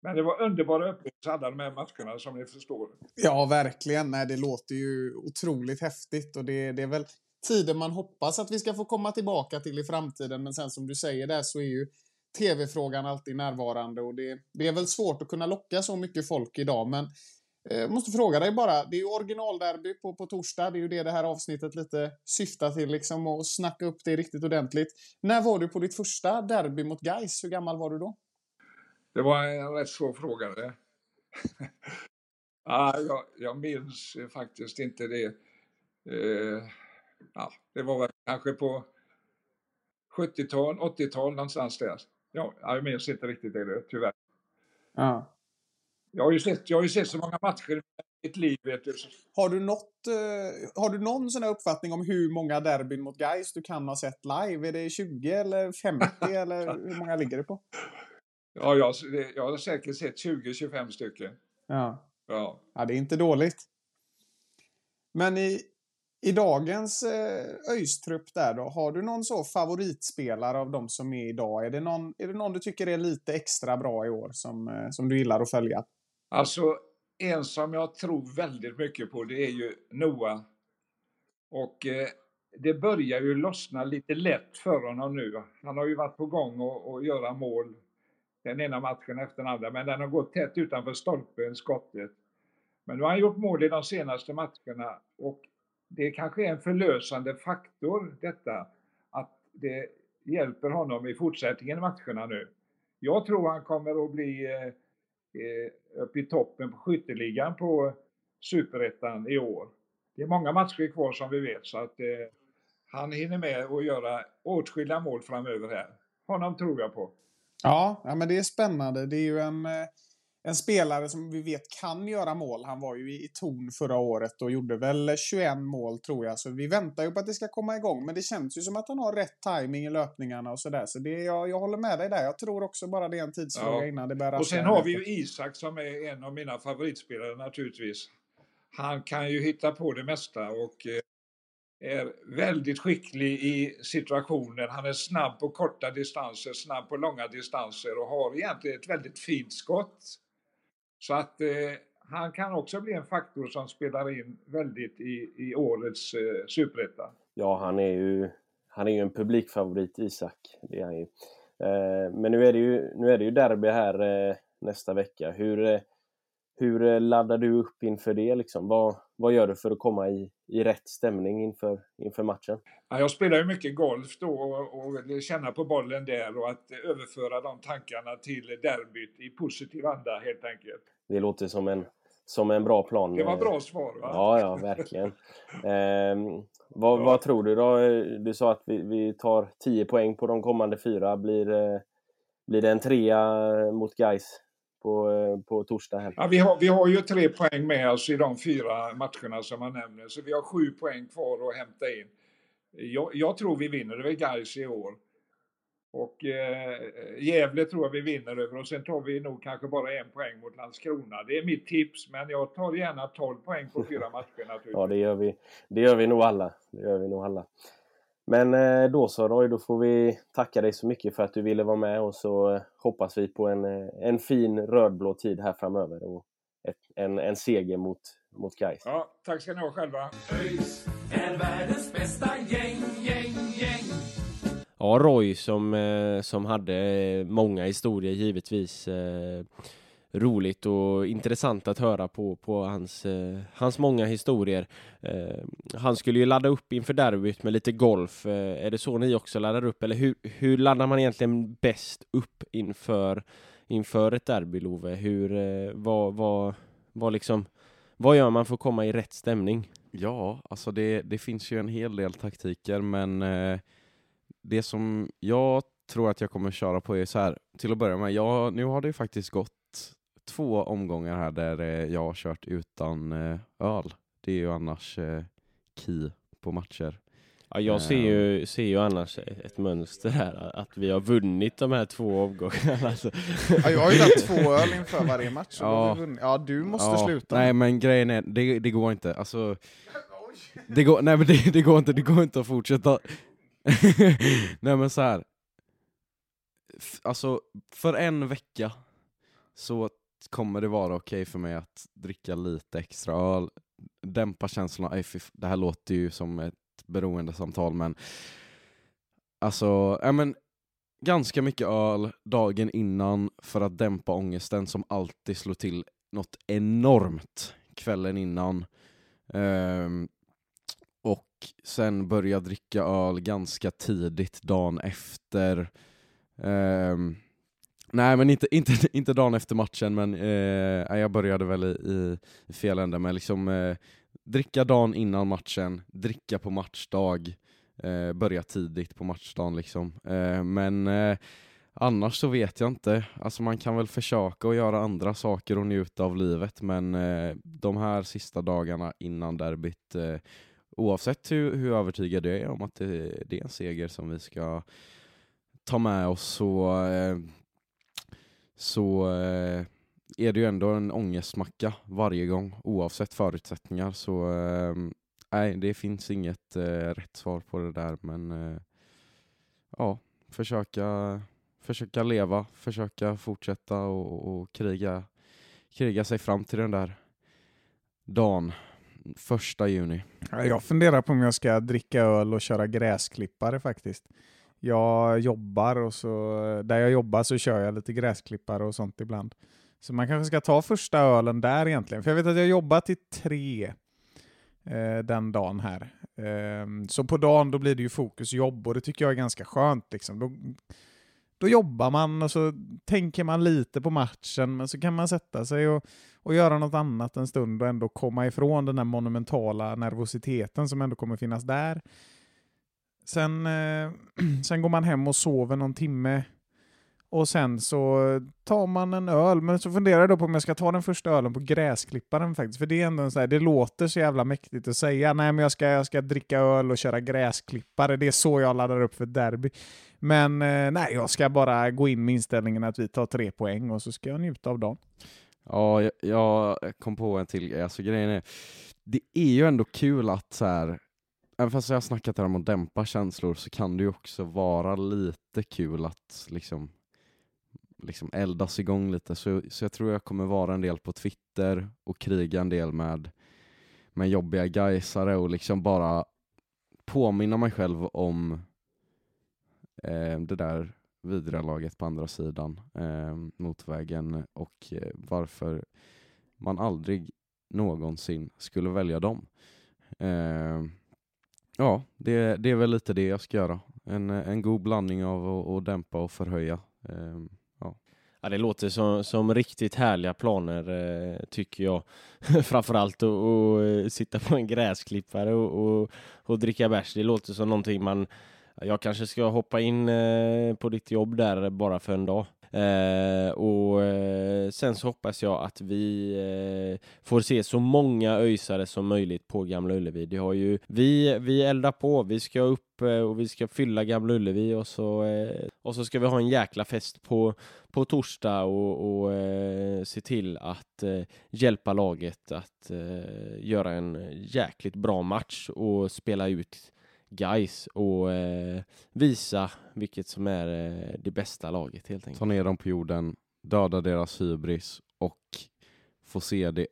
Men det var underbara upplevelser alla de här matcherna som ni förstår. Ja, verkligen. Nej, det låter ju otroligt häftigt och det, det är väl tiden man hoppas att vi ska få komma tillbaka till i framtiden. Men sen som du säger där så är ju tv-frågan alltid närvarande och det, det är väl svårt att kunna locka så mycket folk idag. Men jag eh, måste fråga dig bara, det är ju originalderby på, på torsdag, det är ju det det här avsnittet lite syftar till, liksom, och snacka upp det riktigt ordentligt. När var du på ditt första derby mot Gais? Hur gammal var du då? Det var en rätt svår fråga det. ah, jag, jag minns faktiskt inte det. Eh, ja, det var väl kanske på 70-tal, 80-tal någonstans där. Ja, jag minns inte riktigt det tyvärr. Ja. Jag har ju sett, jag har ju sett så många matcher i mitt liv. Vet du. Har, du något, eh, har du någon sån här uppfattning om hur många derbyn mot Gais du kan ha sett live? Är det 20 eller 50 eller hur många ligger det på? Ja, jag, jag har säkert sett 20-25 stycken. Ja. ja. Ja, det är inte dåligt. Men i, i dagens eh, ÖIS-trupp där då, har du någon så favoritspelare av de som är idag? Är det någon, är det någon du tycker är lite extra bra i år som, eh, som du gillar att följa? Alltså, en som jag tror väldigt mycket på det är ju Noah. Och eh, det börjar ju lossna lite lätt för honom nu. Han har ju varit på gång att göra mål den ena matchen efter den andra, men den har gått tätt utanför stolpen, skottet. Men nu har han gjort mål i de senaste matcherna och det kanske är en förlösande faktor detta, att det hjälper honom i fortsättningen i matcherna nu. Jag tror han kommer att bli Eh, Eh, uppe i toppen på skytteligan på superettan i år. Det är många matcher kvar som vi vet så att eh, han hinner med att göra åtskilliga mål framöver här. Honom tror jag på. Ja, ja men det är spännande. Det är ju en eh, en spelare som vi vet kan göra mål. Han var ju i ton förra året och gjorde väl 21 mål tror jag. Så vi väntar ju på att det ska komma igång. Men det känns ju som att han har rätt timing i löpningarna och sådär. Så det, jag, jag håller med dig där. Jag tror också bara det är en tidsfråga ja. innan det börjar Och sen har vi ju Isak som är en av mina favoritspelare naturligtvis. Han kan ju hitta på det mesta och eh, är väldigt skicklig i situationer. Han är snabb på korta distanser, snabb på långa distanser och har egentligen ett väldigt fint skott. Så att eh, han kan också bli en faktor som spelar in väldigt i, i årets eh, superetta. Ja, han är ju han är ju en publikfavorit, Isak. Det är han ju. Eh, men nu är det ju, nu är det ju derby här eh, nästa vecka. Hur, eh, hur eh, laddar du upp inför det? Liksom? Vad, vad gör du för att komma i, i rätt stämning inför, inför matchen? Ja, jag spelar ju mycket golf då och, och känna på bollen där och att överföra de tankarna till derbyt i positiv anda helt enkelt. Det låter som en, som en bra plan. Det var bra svar va? Ja, ja, verkligen. eh, vad, Ja. vad tror du då? Du sa att vi, vi tar 10 poäng på de kommande fyra. Blir, eh, blir det en trea mot Gais på, eh, på torsdag? Här? Ja, vi, har, vi har ju tre poäng med oss i de fyra matcherna som man nämner, så vi har sju poäng kvar att hämta in. Jag, jag tror vi vinner över Gais i år. Och eh, Gävle tror jag vi vinner över och sen tar vi nog kanske bara en poäng mot Landskrona. Det är mitt tips, men jag tar gärna 12 poäng på fyra matcher naturligtvis. Ja, det gör vi. Det gör vi nog alla. Det gör vi nog alla. Men eh, då så Roy, då får vi tacka dig så mycket för att du ville vara med och så eh, hoppas vi på en, eh, en fin rödblå tid här framöver och ett, en, en seger mot, mot Gais. Ja, tack ska ni ha själva. ÖIS är världens bästa gäng, gäng, gäng. Ja, Roy som, som hade många historier givetvis. Roligt och intressant att höra på, på hans, eh, hans många historier. Eh, han skulle ju ladda upp inför derbyt med lite golf. Eh, är det så ni också laddar upp? Eller hur, hur laddar man egentligen bäst upp inför, inför ett derby, Love? Hur, eh, vad, vad, vad, liksom, vad gör man för att komma i rätt stämning? Ja, alltså det, det finns ju en hel del taktiker, men eh, det som jag tror att jag kommer köra på är så här. Till att börja med, ja, nu har det ju faktiskt gått två omgångar här där eh, jag har kört utan eh, öl. Det är ju annars eh, key på matcher. Ja, jag ser ju, ser ju annars ett mönster här, att vi har vunnit de här två omgångarna. Alltså. Ja, jag har ju tagit två öl inför varje match. Ja. ja, du måste Ja, sluta. Nej men grejen är, det, det går inte. Alltså, det går, nej men det, det går inte, det går inte att fortsätta. nej men så här. Alltså, för en vecka så kommer det vara okej för mig att dricka lite extra öl, dämpa känslorna. Aj, fy Det här låter ju som ett beroendesamtal men alltså, ja men ganska mycket öl dagen innan för att dämpa ångesten som alltid slår till något enormt kvällen innan. Um, och sen börja dricka öl ganska tidigt dagen efter. Um, nej men inte, inte, inte dagen efter matchen men eh, jag började väl i, i, fel ände men liksom eh, dricka dagen innan matchen, dricka på matchdag, eh, börja tidigt på matchdagen liksom. Eh, men eh, annars så vet jag inte. Alltså man kan väl försöka att göra andra saker och njuta av livet men eh, de här sista dagarna innan derbyt eh, oavsett hur, hur övertygad jag är om att det, det är en seger som vi ska ta med oss så, eh, så eh, är det ju ändå en ångestmacka varje gång oavsett förutsättningar. Så eh, nej, det finns inget eh, rätt svar på det där men eh, ja, försöka, försöka leva, försöka fortsätta och, och kriga, kriga sig fram till den där dagen, första juni. Jag funderar på om jag ska dricka öl och köra gräsklippare faktiskt. Jag jobbar och så, där jag jobbar så kör jag lite gräsklippare och sånt ibland. Så man kanske ska ta första ölen där egentligen. För jag vet att jag har jobbat till tre eh, den dagen här. Eh, så på dagen då blir det ju fokus jobb och det tycker jag är ganska skönt. Liksom. Då, då jobbar man och så tänker man lite på matchen men så kan man sätta sig och, och göra något annat en stund och ändå komma ifrån den där monumentala nervositeten som ändå kommer finnas där. Sen, eh, sen går man hem och sover någon timme och sen så tar man en öl. Men så funderar jag då på om jag ska ta den första ölen på gräsklipparen faktiskt. För det är ändå en sån här, det låter så jävla mäktigt att säga nej men jag ska, jag ska dricka öl och köra gräsklippare. Det är så jag laddar upp för derby. Men eh, nej, jag ska bara gå in med inställningen att vi tar tre poäng och så ska jag njuta av dagen. Ja, jag, jag kom på en till grej. Alltså grejen är, det är ju ändå kul att så här, även fast jag har snackat här om att dämpa känslor så kan det ju också vara lite kul att liksom, liksom eldas igång lite. Så, så jag tror jag kommer vara en del på Twitter och kriga en del med, med jobbiga gaisare och liksom bara påminna mig själv om eh, det där vidriga laget på andra sidan eh, motvägen och eh, varför man aldrig någonsin skulle välja dem. Eh, ja, det, det är väl lite det jag ska göra. En, en god blandning av att, dämpa och förhöja. Eh, ja. Ja, det låter som, som riktigt härliga planer eh, tycker jag. Framförallt att och, sitta på en gräsklippare och, och, och dricka bärs. Det låter som någonting man... Jag kanske ska hoppa in eh, på ditt jobb där bara för en dag. Eh, och eh, sen så hoppas jag att vi eh, får se så många öjsare som möjligt på Gamla Ullevi. Det har ju, vi, vi eldar på, vi ska upp eh, och vi ska fylla Gamla Ullevi och så, eh, och så ska vi ha en jäkla fest på, på torsdag och, och eh, se till att eh, hjälpa laget att eh, göra en jäkligt bra match och spela ut guys och eh, visa vilket som är eh, det bästa laget helt enkelt. Ta ner dem på jorden, döda deras hybris och få se det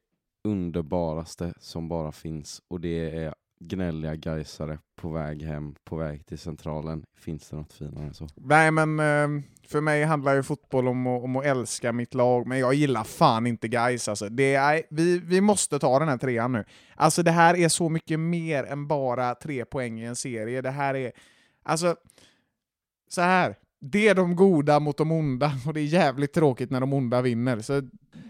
underbaraste som bara finns och det är gnälliga gaisare på väg hem, på väg till centralen. Finns det något finare än så? Nej, men eh, för mig handlar ju fotboll om att, om att älska mitt lag, men jag gillar fan inte guys alltså. det är, vi, vi måste ta den här trean nu. Alltså det här är så mycket mer än bara tre poäng i en serie. Det här är, alltså, så här. Det är de goda mot de onda, och det är jävligt tråkigt när de onda vinner. Så,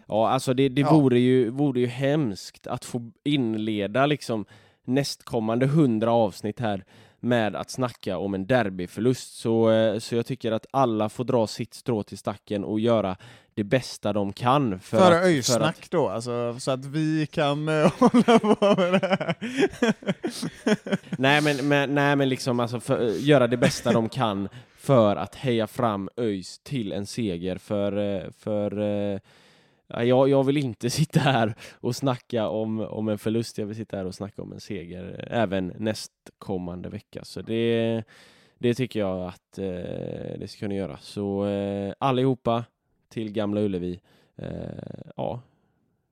ja, alltså det, det ja. Vore, ju, vore ju hemskt att få inleda liksom nästkommande hundra avsnitt här med att snacka om en derbyförlust. Så, eh, så jag tycker att alla får dra sitt strå till stacken och göra det bästa de kan. För, för öjsnack att... då, alltså, så att vi kan uh, hålla på med det här. nej, men, men, nej, men liksom alltså för, uh, göra det bästa de kan för att heja fram ÖIS till en seger. För, uh, för jag, jag vill inte sitta här och snacka om, om en förlust, jag vill sitta här och snacka om en seger eh, även nästkommande vecka. Så det, det tycker jag att eh, det ska kunna göra. Så eh, allihopa till Gamla Ullevi. Eh, ja,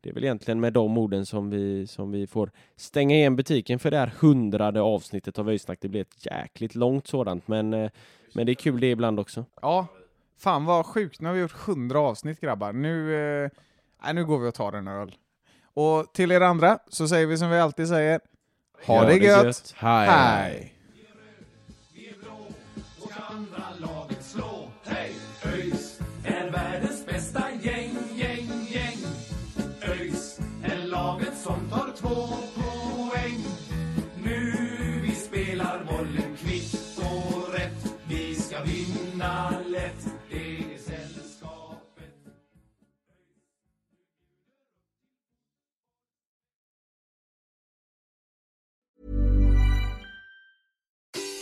det är väl egentligen med de orden som vi, som vi får stänga igen butiken för det här hundrade avsnittet av Öjsnack. Det blir ett jäkligt långt sådant, men, eh, men det är kul det ibland också. Ja, Fan vad sjukt, nu har vi gjort 100 avsnitt grabbar. Nu, eh, nu går vi och tar en öl. Och till er andra så säger vi som vi alltid säger. Ha Gör det gött! gött. Hej! Hej.